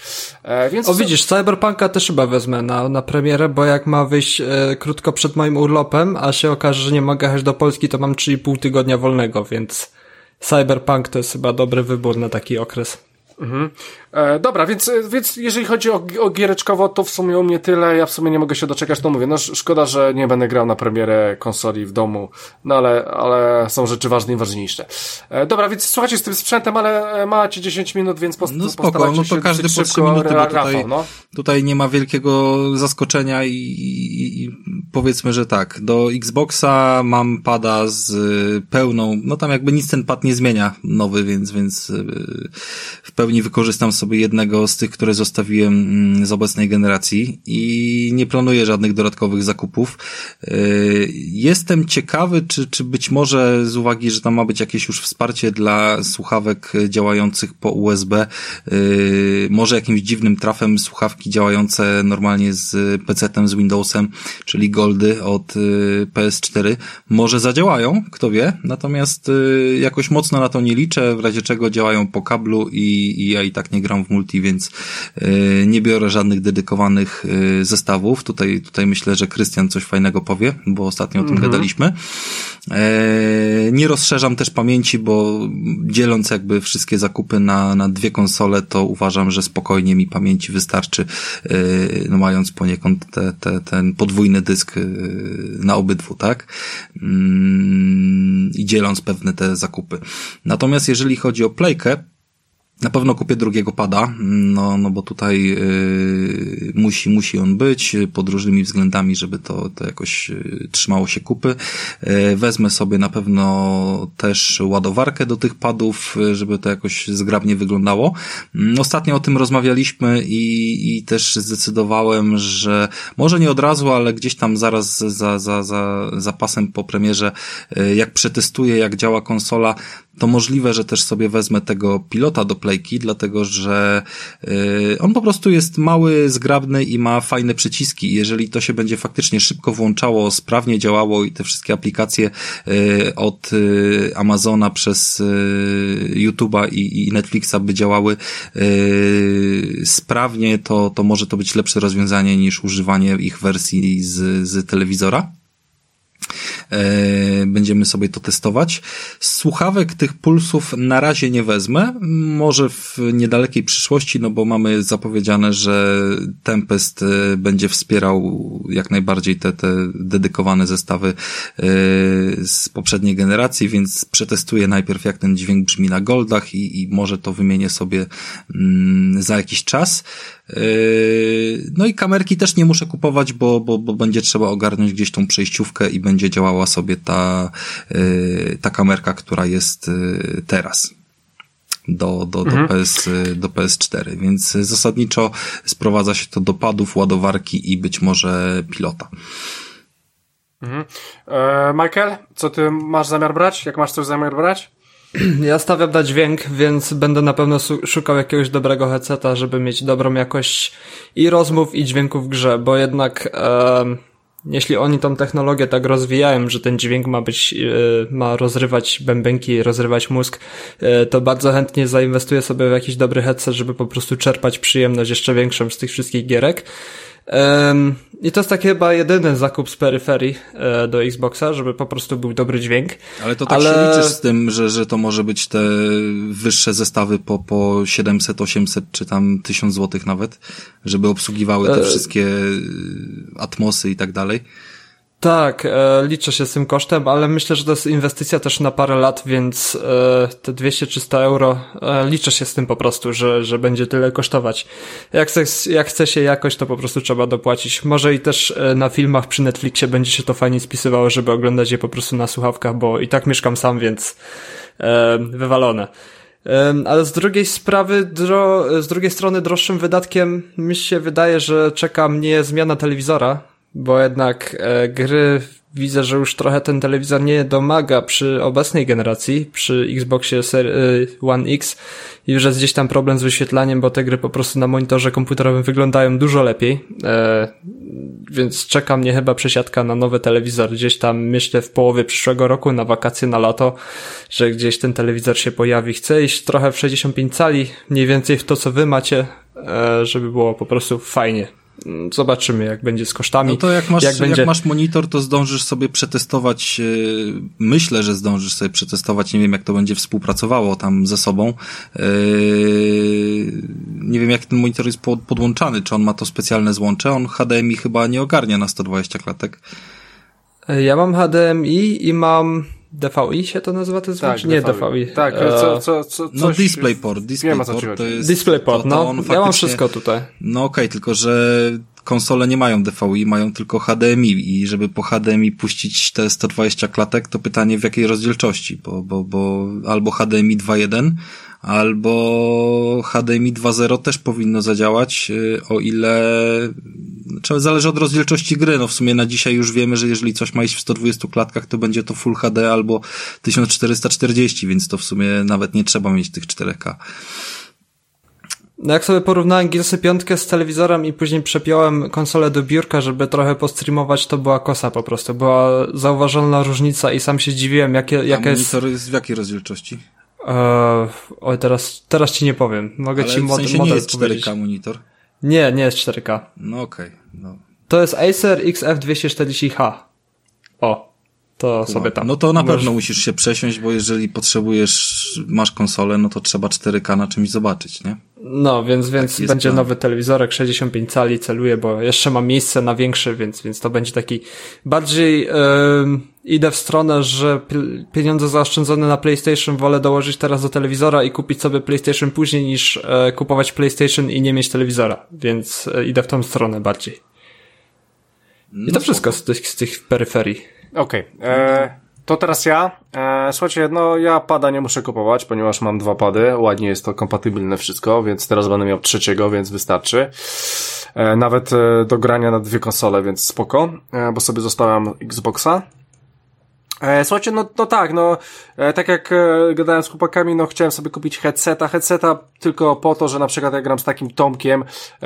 Więc... O widzisz, Cyberpunka też chyba wezmę na, na premierę, bo jak ma wyjść e, krótko przed moim urlopem, a się okaże, że nie mogę jechać do Polski, to mam 3,5 tygodnia wolnego, więc Cyberpunk to jest chyba dobry wybór na taki okres. Mhm. E, dobra, więc, więc jeżeli chodzi o, o giereczkowo, to w sumie u mnie tyle. Ja w sumie nie mogę się doczekać, no mówię, no szkoda, że nie będę grał na premierę konsoli w domu, no ale, ale są rzeczy ważne i ważniejsze. E, dobra, więc słuchajcie z tym sprzętem, ale e, macie 10 minut, więc post no spoko, no to każdy po 3 minuty, bo tutaj, no. tutaj nie ma wielkiego zaskoczenia i, i, i powiedzmy, że tak, do Xboxa mam pada z pełną, no tam jakby nic ten pad nie zmienia nowy, więc, więc w pełni wykorzystam sobie sobie jednego z tych, które zostawiłem mm, z obecnej generacji i nie planuję żadnych dodatkowych zakupów. Y, jestem ciekawy, czy, czy być może z uwagi, że tam ma być jakieś już wsparcie dla słuchawek działających po USB, y, może jakimś dziwnym trafem słuchawki działające normalnie z PC-tem, z Windowsem, czyli Goldy od y, PS4, może zadziałają, kto wie, natomiast jakoś mocno na to nie liczę, w razie czego działają po kablu i, i ja i tak nie gram gram w multi, więc e, nie biorę żadnych dedykowanych e, zestawów. Tutaj, tutaj myślę, że Krystian coś fajnego powie, bo ostatnio o tym mhm. gadaliśmy. E, nie rozszerzam też pamięci, bo dzieląc jakby wszystkie zakupy na, na dwie konsole, to uważam, że spokojnie mi pamięci wystarczy, no mając poniekąd te, te, ten podwójny dysk na obydwu, tak? Mm, I dzieląc pewne te zakupy. Natomiast jeżeli chodzi o playkę, Na pewno kupię drugiego pada, no, no bo tutaj y, musi, musi on być pod różnymi względami, żeby to, to jakoś y, trzymało się kupy. Y, wezmę sobie na pewno też ładowarkę do tych padów, żeby to jakoś zgrabnie wyglądało. Mm, ostatnio o tym rozmawialiśmy i, i też zdecydowałem, że może nie od razu, ale gdzieś tam zaraz za, za, za, za pasem po premierze, jak przetestuję, jak działa konsola, to możliwe, że też sobie wezmę tego pilota do playki, dlatego że yy, on po prostu jest mały, zgrabny i ma fajne przyciski. Jeżeli to się będzie faktycznie szybko włączało, sprawnie działało i te wszystkie aplikacje yy, od yy, Amazona przez yy, YouTube'a i, i Netflixa by działały yy, sprawnie, to, to może to być lepsze rozwiązanie niż używanie ich wersji z, z telewizora. E, będziemy sobie to testować. Słuchawek tych pulsów na razie nie wezmę, może w niedalekiej przyszłości, no bo mamy zapowiedziane, że Tempest e, będzie wspierał jak najbardziej te, te dedykowane zestawy e, z poprzedniej generacji, więc przetestuję najpierw jak ten dźwięk brzmi na Goldach i, i może to wymienię sobie mm, za jakiś czas. No i kamerki też nie muszę kupować, bo, bo, bo będzie trzeba ogarnąć gdzieś tą przejściówkę i będzie działała sobie ta, y, ta kamerka, która jest y, teraz do, do, mhm. do, PS, do PS4, więc zasadniczo sprowadza się to do padów, ładowarki i być może pilota. Mhm. E, Michael, co ty masz zamiar brać? Jak masz coś zamiar brać? Ja stawiam na dźwięk, więc będę na pewno szukał jakiegoś dobrego headseta, żeby mieć dobrą jakość i rozmów, i dźwięku w grze, bo jednak e, jeśli oni tą technologię tak rozwijają, że ten dźwięk ma być, e, ma rozrywać bębenki, rozrywać mózg, e, to bardzo chętnie zainwestuję sobie w jakiś dobry headset, żeby po prostu czerpać przyjemność jeszcze większą z tych wszystkich gierek. I to jest taki chyba jedyny zakup z peryferii e, do Xboxa, żeby po prostu był dobry dźwięk. Ale to tak Ale... się liczysz z tym, że, że to może być te wyższe zestawy po, po 700, 800 czy tam 1000 złotych nawet, żeby obsługiwały te e... wszystkie atmosy i tak dalej? Tak, e, liczę się z tym kosztem, ale myślę, że to jest inwestycja też na parę lat, więc e, te 200-300 euro e, liczę się z tym po prostu, że, że będzie tyle kosztować. Jak chce, jak chce się jakoś, to po prostu trzeba dopłacić. Może i też e, na filmach przy Netflixie będzie się to fajnie spisywało, żeby oglądać je po prostu na słuchawkach, bo i tak mieszkam sam, więc e, wywalone. E, ale z drugiej sprawy, dro, z drugiej strony droższym wydatkiem mi się wydaje, że czeka mnie zmiana telewizora, bo jednak e, gry widzę, że już trochę ten telewizor nie domaga przy obecnej generacji, przy Xboxie e, One X już jest gdzieś tam problem z wyświetlaniem, bo te gry po prostu na monitorze komputerowym wyglądają dużo lepiej, e, więc czeka mnie chyba przesiadka na nowy telewizor gdzieś tam myślę w połowie przyszłego roku na wakacje na lato, że gdzieś ten telewizor się pojawi. Chcę iść trochę w 65 cali, mniej więcej w to co wy macie, e, żeby było po prostu fajnie. Zobaczymy, jak będzie z kosztami. No to jak masz, jak, będzie... jak masz monitor, to zdążysz sobie przetestować, e, myślę, że zdążysz sobie przetestować, nie wiem jak to będzie współpracowało tam ze sobą. E, nie wiem jak ten monitor jest podłączany, czy on ma to specjalne złącze, on HDMI chyba nie ogarnia na 120 klatek. Ja mam HDMI i mam DVI się to nazywa to tak, Nie DVI. Tak, co, co, co, No DisplayPort, DisplayPort to jest... DisplayPort, to, to no, faktycznie... ja mam wszystko tutaj. No okej, okay, tylko że konsole nie mają DVI, mają tylko HDMI i żeby po HDMI puścić te 120 klatek, to pytanie w jakiej rozdzielczości, bo, bo, bo albo HDMI 2.1, albo HDMI 2.0 też powinno zadziałać, y, o ile znaczy, zależy od rozdzielczości gry. No w sumie na dzisiaj już wiemy, że jeżeli coś ma iść w 120 klatkach, to będzie to Full HD albo 1440, więc to w sumie nawet nie trzeba mieć tych 4K. No jak sobie porównałem Gearsy 5 z telewizorem i później przepiąłem konsolę do biurka, żeby trochę postreamować, to była kosa po prostu. Była zauważalna różnica i sam się dziwiłem, jakie, jaka jest... monitor jest w jakiej rozdzielczości? Eee, oj, teraz, teraz ci nie powiem. Mogę Ale ci mod, w sensie model nie jest 4K powiedzieć. monitor? Nie, nie jest 4K. No okej. Okay, no. To jest Acer XF240H. O, to sobie tam. No to na pewno musisz się przesiąść, bo jeżeli potrzebujesz, masz konsolę, no to trzeba 4K na czymś zobaczyć, nie? No, więc, więc tak będzie plan. nowy telewizorek 65 cali, celuję, bo jeszcze mam miejsce na większy, więc, więc to będzie taki bardziej yy, idę w stronę, że pieniądze zaoszczędzone na PlayStation wolę dołożyć teraz do telewizora i kupić sobie PlayStation później niż yy, kupować PlayStation i nie mieć telewizora, więc yy, idę w tą stronę bardziej. I to no wszystko z tych, z tych peryferii. Okej. Okay. E, to teraz ja. E, słuchajcie, no ja pada nie muszę kupować, ponieważ mam dwa pady. Ładnie jest to kompatybilne wszystko, więc teraz będę miał trzeciego, więc wystarczy. E, nawet e, do grania na dwie konsole, więc spoko, bo sobie zostawiam Xboxa. E, słuchajcie, no, no tak, no, e, tak jak e, gadałem z chłopakami, no chciałem sobie kupić headseta, headseta tylko po to, że na przykład jak gram z takim Tomkiem,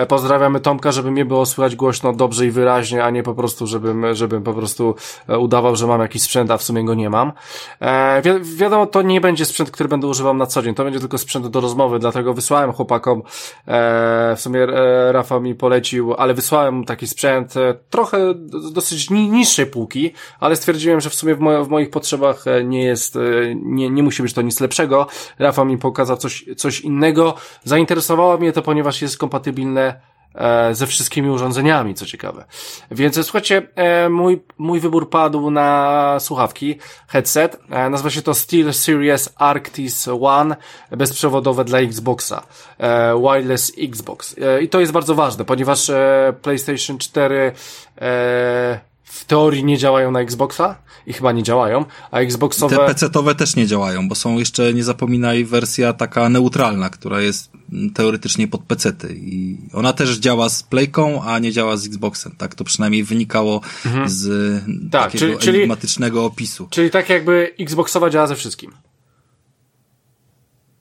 pozdrawiamy Tomka, żeby mnie było słychać głośno, dobrze i wyraźnie, a nie po prostu, żebym, żebym po prostu udawał, że mam jakiś sprzęt, a w sumie go nie mam. Wi wiadomo, to nie będzie sprzęt, który będę używał na co dzień, to będzie tylko sprzęt do rozmowy, dlatego wysłałem chłopakom, w sumie Rafa mi polecił, ale wysłałem taki sprzęt, trochę dosyć ni niższej półki, ale stwierdziłem, że w sumie w moim w moich potrzebach e, nie jest, e, nie, nie musi być to nic lepszego. Rafał mi pokazał coś, coś innego. Zainteresowało mnie to, ponieważ jest kompatybilne e, ze wszystkimi urządzeniami, co ciekawe. Więc słuchajcie, mój, mój wybór padł na słuchawki, headset. Nazywa się to Steel Series Arctis One, bezprzewodowe dla Xboxa. Wireless Xbox. I to jest bardzo ważne, ponieważ PlayStation 4 w teorii nie działają na Xboxa i chyba nie działają, a Xboxowe... Te PC-towe też nie działają, bo są jeszcze, nie zapominaj, wersja taka neutralna, która jest teoretycznie pod PC-ty i ona też działa z Playką, a nie działa z Xboxem, tak? To przynajmniej wynikało mhm. z tak, takiego czyli, enigmatycznego opisu. Czyli tak jakby Xboxowa działa ze wszystkim.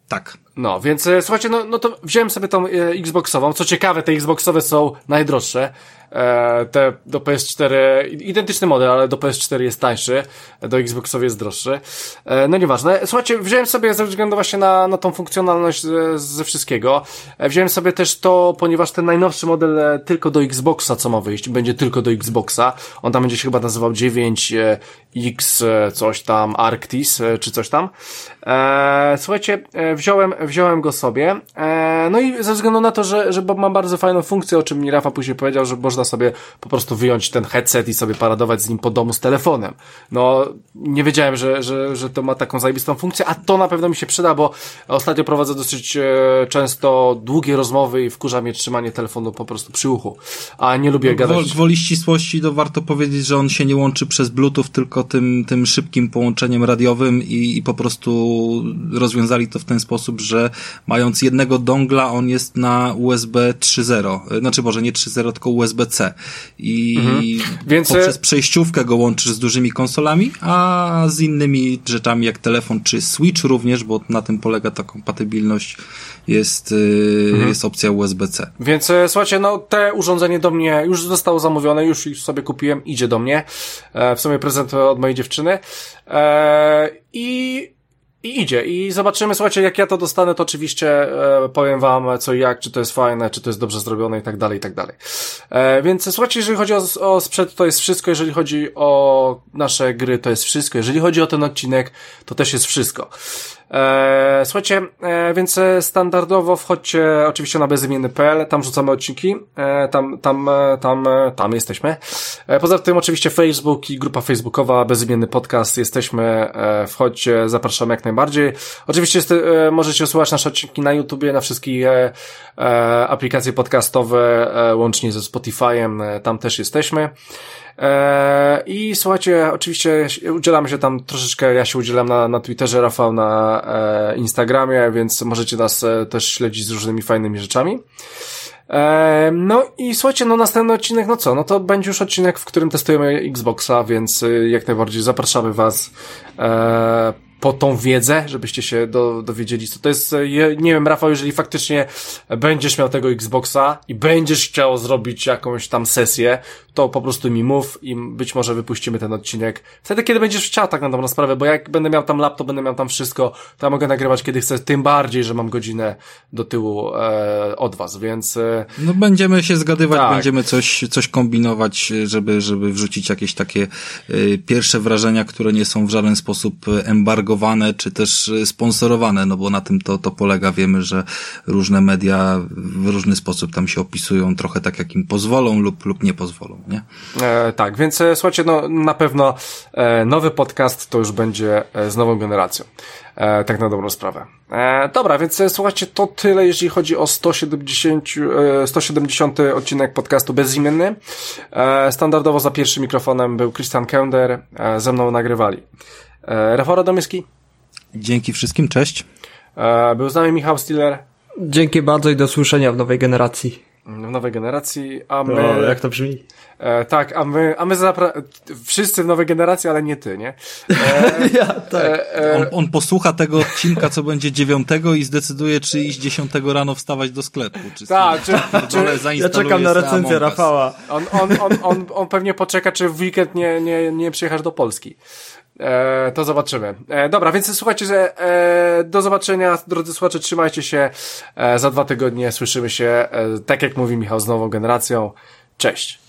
Tak. No, więc e, słuchajcie, no, no to wziąłem sobie tą e, Xboxową. Co ciekawe, te Xboxowe są najdroższe. E, te do PS4, identyczny model, ale do PS4 jest tańszy, do Xboxowy jest droższy. E, no nieważne. Słuchajcie, wziąłem sobie ze względu właśnie na, na tą funkcjonalność ze, ze wszystkiego. E, wziąłem sobie też to, ponieważ ten najnowszy model tylko do Xboxa, co ma wyjść, będzie tylko do Xboxa. On tam będzie się chyba nazywał 9X e, coś tam, Arctis, czy coś tam. Słuchajcie, wziąłem, wziąłem go sobie. No i ze względu na to, że, że mam bardzo fajną funkcję, o czym mi Rafa później powiedział, że można sobie po prostu wyjąć ten headset i sobie paradować z nim po domu z telefonem. No, nie wiedziałem, że, że, że to ma taką zajebistą funkcję, a to na pewno mi się przyda, bo ostatnio prowadzę dosyć e, często długie rozmowy i wkurza mnie trzymanie telefonu po prostu przy uchu, a nie lubię gadać. Gwoli ścisłości to warto powiedzieć, że on się nie łączy przez Bluetooth, tylko tym, tym szybkim połączeniem radiowym i, i po prostu rozwiązali to w ten sposób, że mając jednego dongla, on jest na USB 3.0. Znaczy, może nie 3.0, tylko USB-C. I mhm. Więc... poprzez e, przejściówkę go łączysz z dużymi konsolami, a z innymi rzeczami jak telefon czy Switch również, bo na tym polega ta kompatybilność, jest, y, mhm. jest opcja USB-C. Więc e, słuchajcie, no te urządzenie do mnie już zostało zamówione, już, sobie kupiłem, idzie do mnie. E, w sumie prezent od mojej dziewczyny. I i idzie. I zobaczymy, słuchajcie, jak ja to dostanę, to oczywiście e, powiem wam co i jak, czy to jest fajne, czy to jest dobrze zrobione i tak dalej, i tak dalej. E, więc słuchajcie, jeżeli chodzi o, o sprzęt, to jest wszystko. Jeżeli chodzi o nasze gry, to jest wszystko. Jeżeli chodzi o ten odcinek, to też jest wszystko. E, słuchajcie, e, więc standardowo wchodźcie oczywiście na bezimienny.pl, tam rzucamy odcinki, e, tam, tam, e, tam, e, tam jesteśmy. E, poza tym oczywiście Facebook i grupa facebookowa Bezimienny Podcast jesteśmy, e, wchodźcie, zapraszamy jak najbardziej. Oczywiście jest, e, możecie słuchać nasze odcinki na YouTubie, na wszystkich e, e, aplikacje podcastowe, e, łącznie ze Spotify'em, e, tam też jesteśmy. E, I słuchajcie, oczywiście udzielamy się tam troszeczkę, ja się udzielam na, na Twitterze, Rafał na e, Instagramie, więc możecie nas e, też śledzić z różnymi fajnymi rzeczami. No i słuchajcie, no następny odcinek, no co, no to będzie już odcinek, w którym testujemy Xboxa, więc jak najbardziej zapraszamy Was po tą wiedzę, żebyście się do, dowiedzieli, co to jest. Nie wiem, Rafał, jeżeli faktycznie będziesz miał tego Xboxa i będziesz chciał zrobić jakąś tam sesję, to po prostu mi mów i być może wypuścimy ten odcinek wtedy, kiedy będziesz chciał tak na dobrą sprawę, bo jak będę miał tam laptop, będę miał tam wszystko, to ja mogę nagrywać kiedy chcę, tym bardziej, że mam godzinę do tyłu e, od was, więc... E, no będziemy się zgadywać, tak. będziemy coś, coś kombinować, żeby, żeby wrzucić jakieś takie e, pierwsze wrażenia, które nie są w żaden sposób embargo propagowane, czy też sponsorowane, no bo na tym to, to polega. Wiemy, że różne media w różny sposób tam się opisują, trochę tak jak im pozwolą lub, lub nie pozwolą, nie? E, tak, więc e, słuchajcie, no na pewno e, nowy podcast to już będzie e, z nową generacją. E, tak na dobrą sprawę. E, dobra, więc e, słuchajcie, to tyle, jeśli chodzi o 170, e, 170 odcinek podcastu Bezimienny. E, standardowo za pierwszym mikrofonem był Christian Kender, e, ze mną nagrywali. E, Rafał Radomyski, Dzięki wszystkim, cześć. e, był z nami Michał Stiller Dzięki bardzo i do słyszenia w nowej generacji. w nowej generacji, a my... O, jak to brzmi? E, tak, a my, a my zapra- wszyscy w nowej generacji, ale nie ty, nie? E, Ja, tak. e, e, On, on posłucha tego odcinka, co będzie dziewiątego i zdecyduje, czy iść dziesiątego rano wstawać do sklepu. Czy tak, czy, czy, czy, Ja czekam na recenzję Rafała. on, on, on, on, on pewnie poczeka, czy w weekend nie, nie, nie przyjechasz do Polski. E, to zobaczymy. E, dobra, więc słuchajcie, że, e, do zobaczenia, drodzy słuchacze, trzymajcie się. E, za dwa tygodnie słyszymy się, e, tak jak mówi Michał, z nową generacją. Cześć.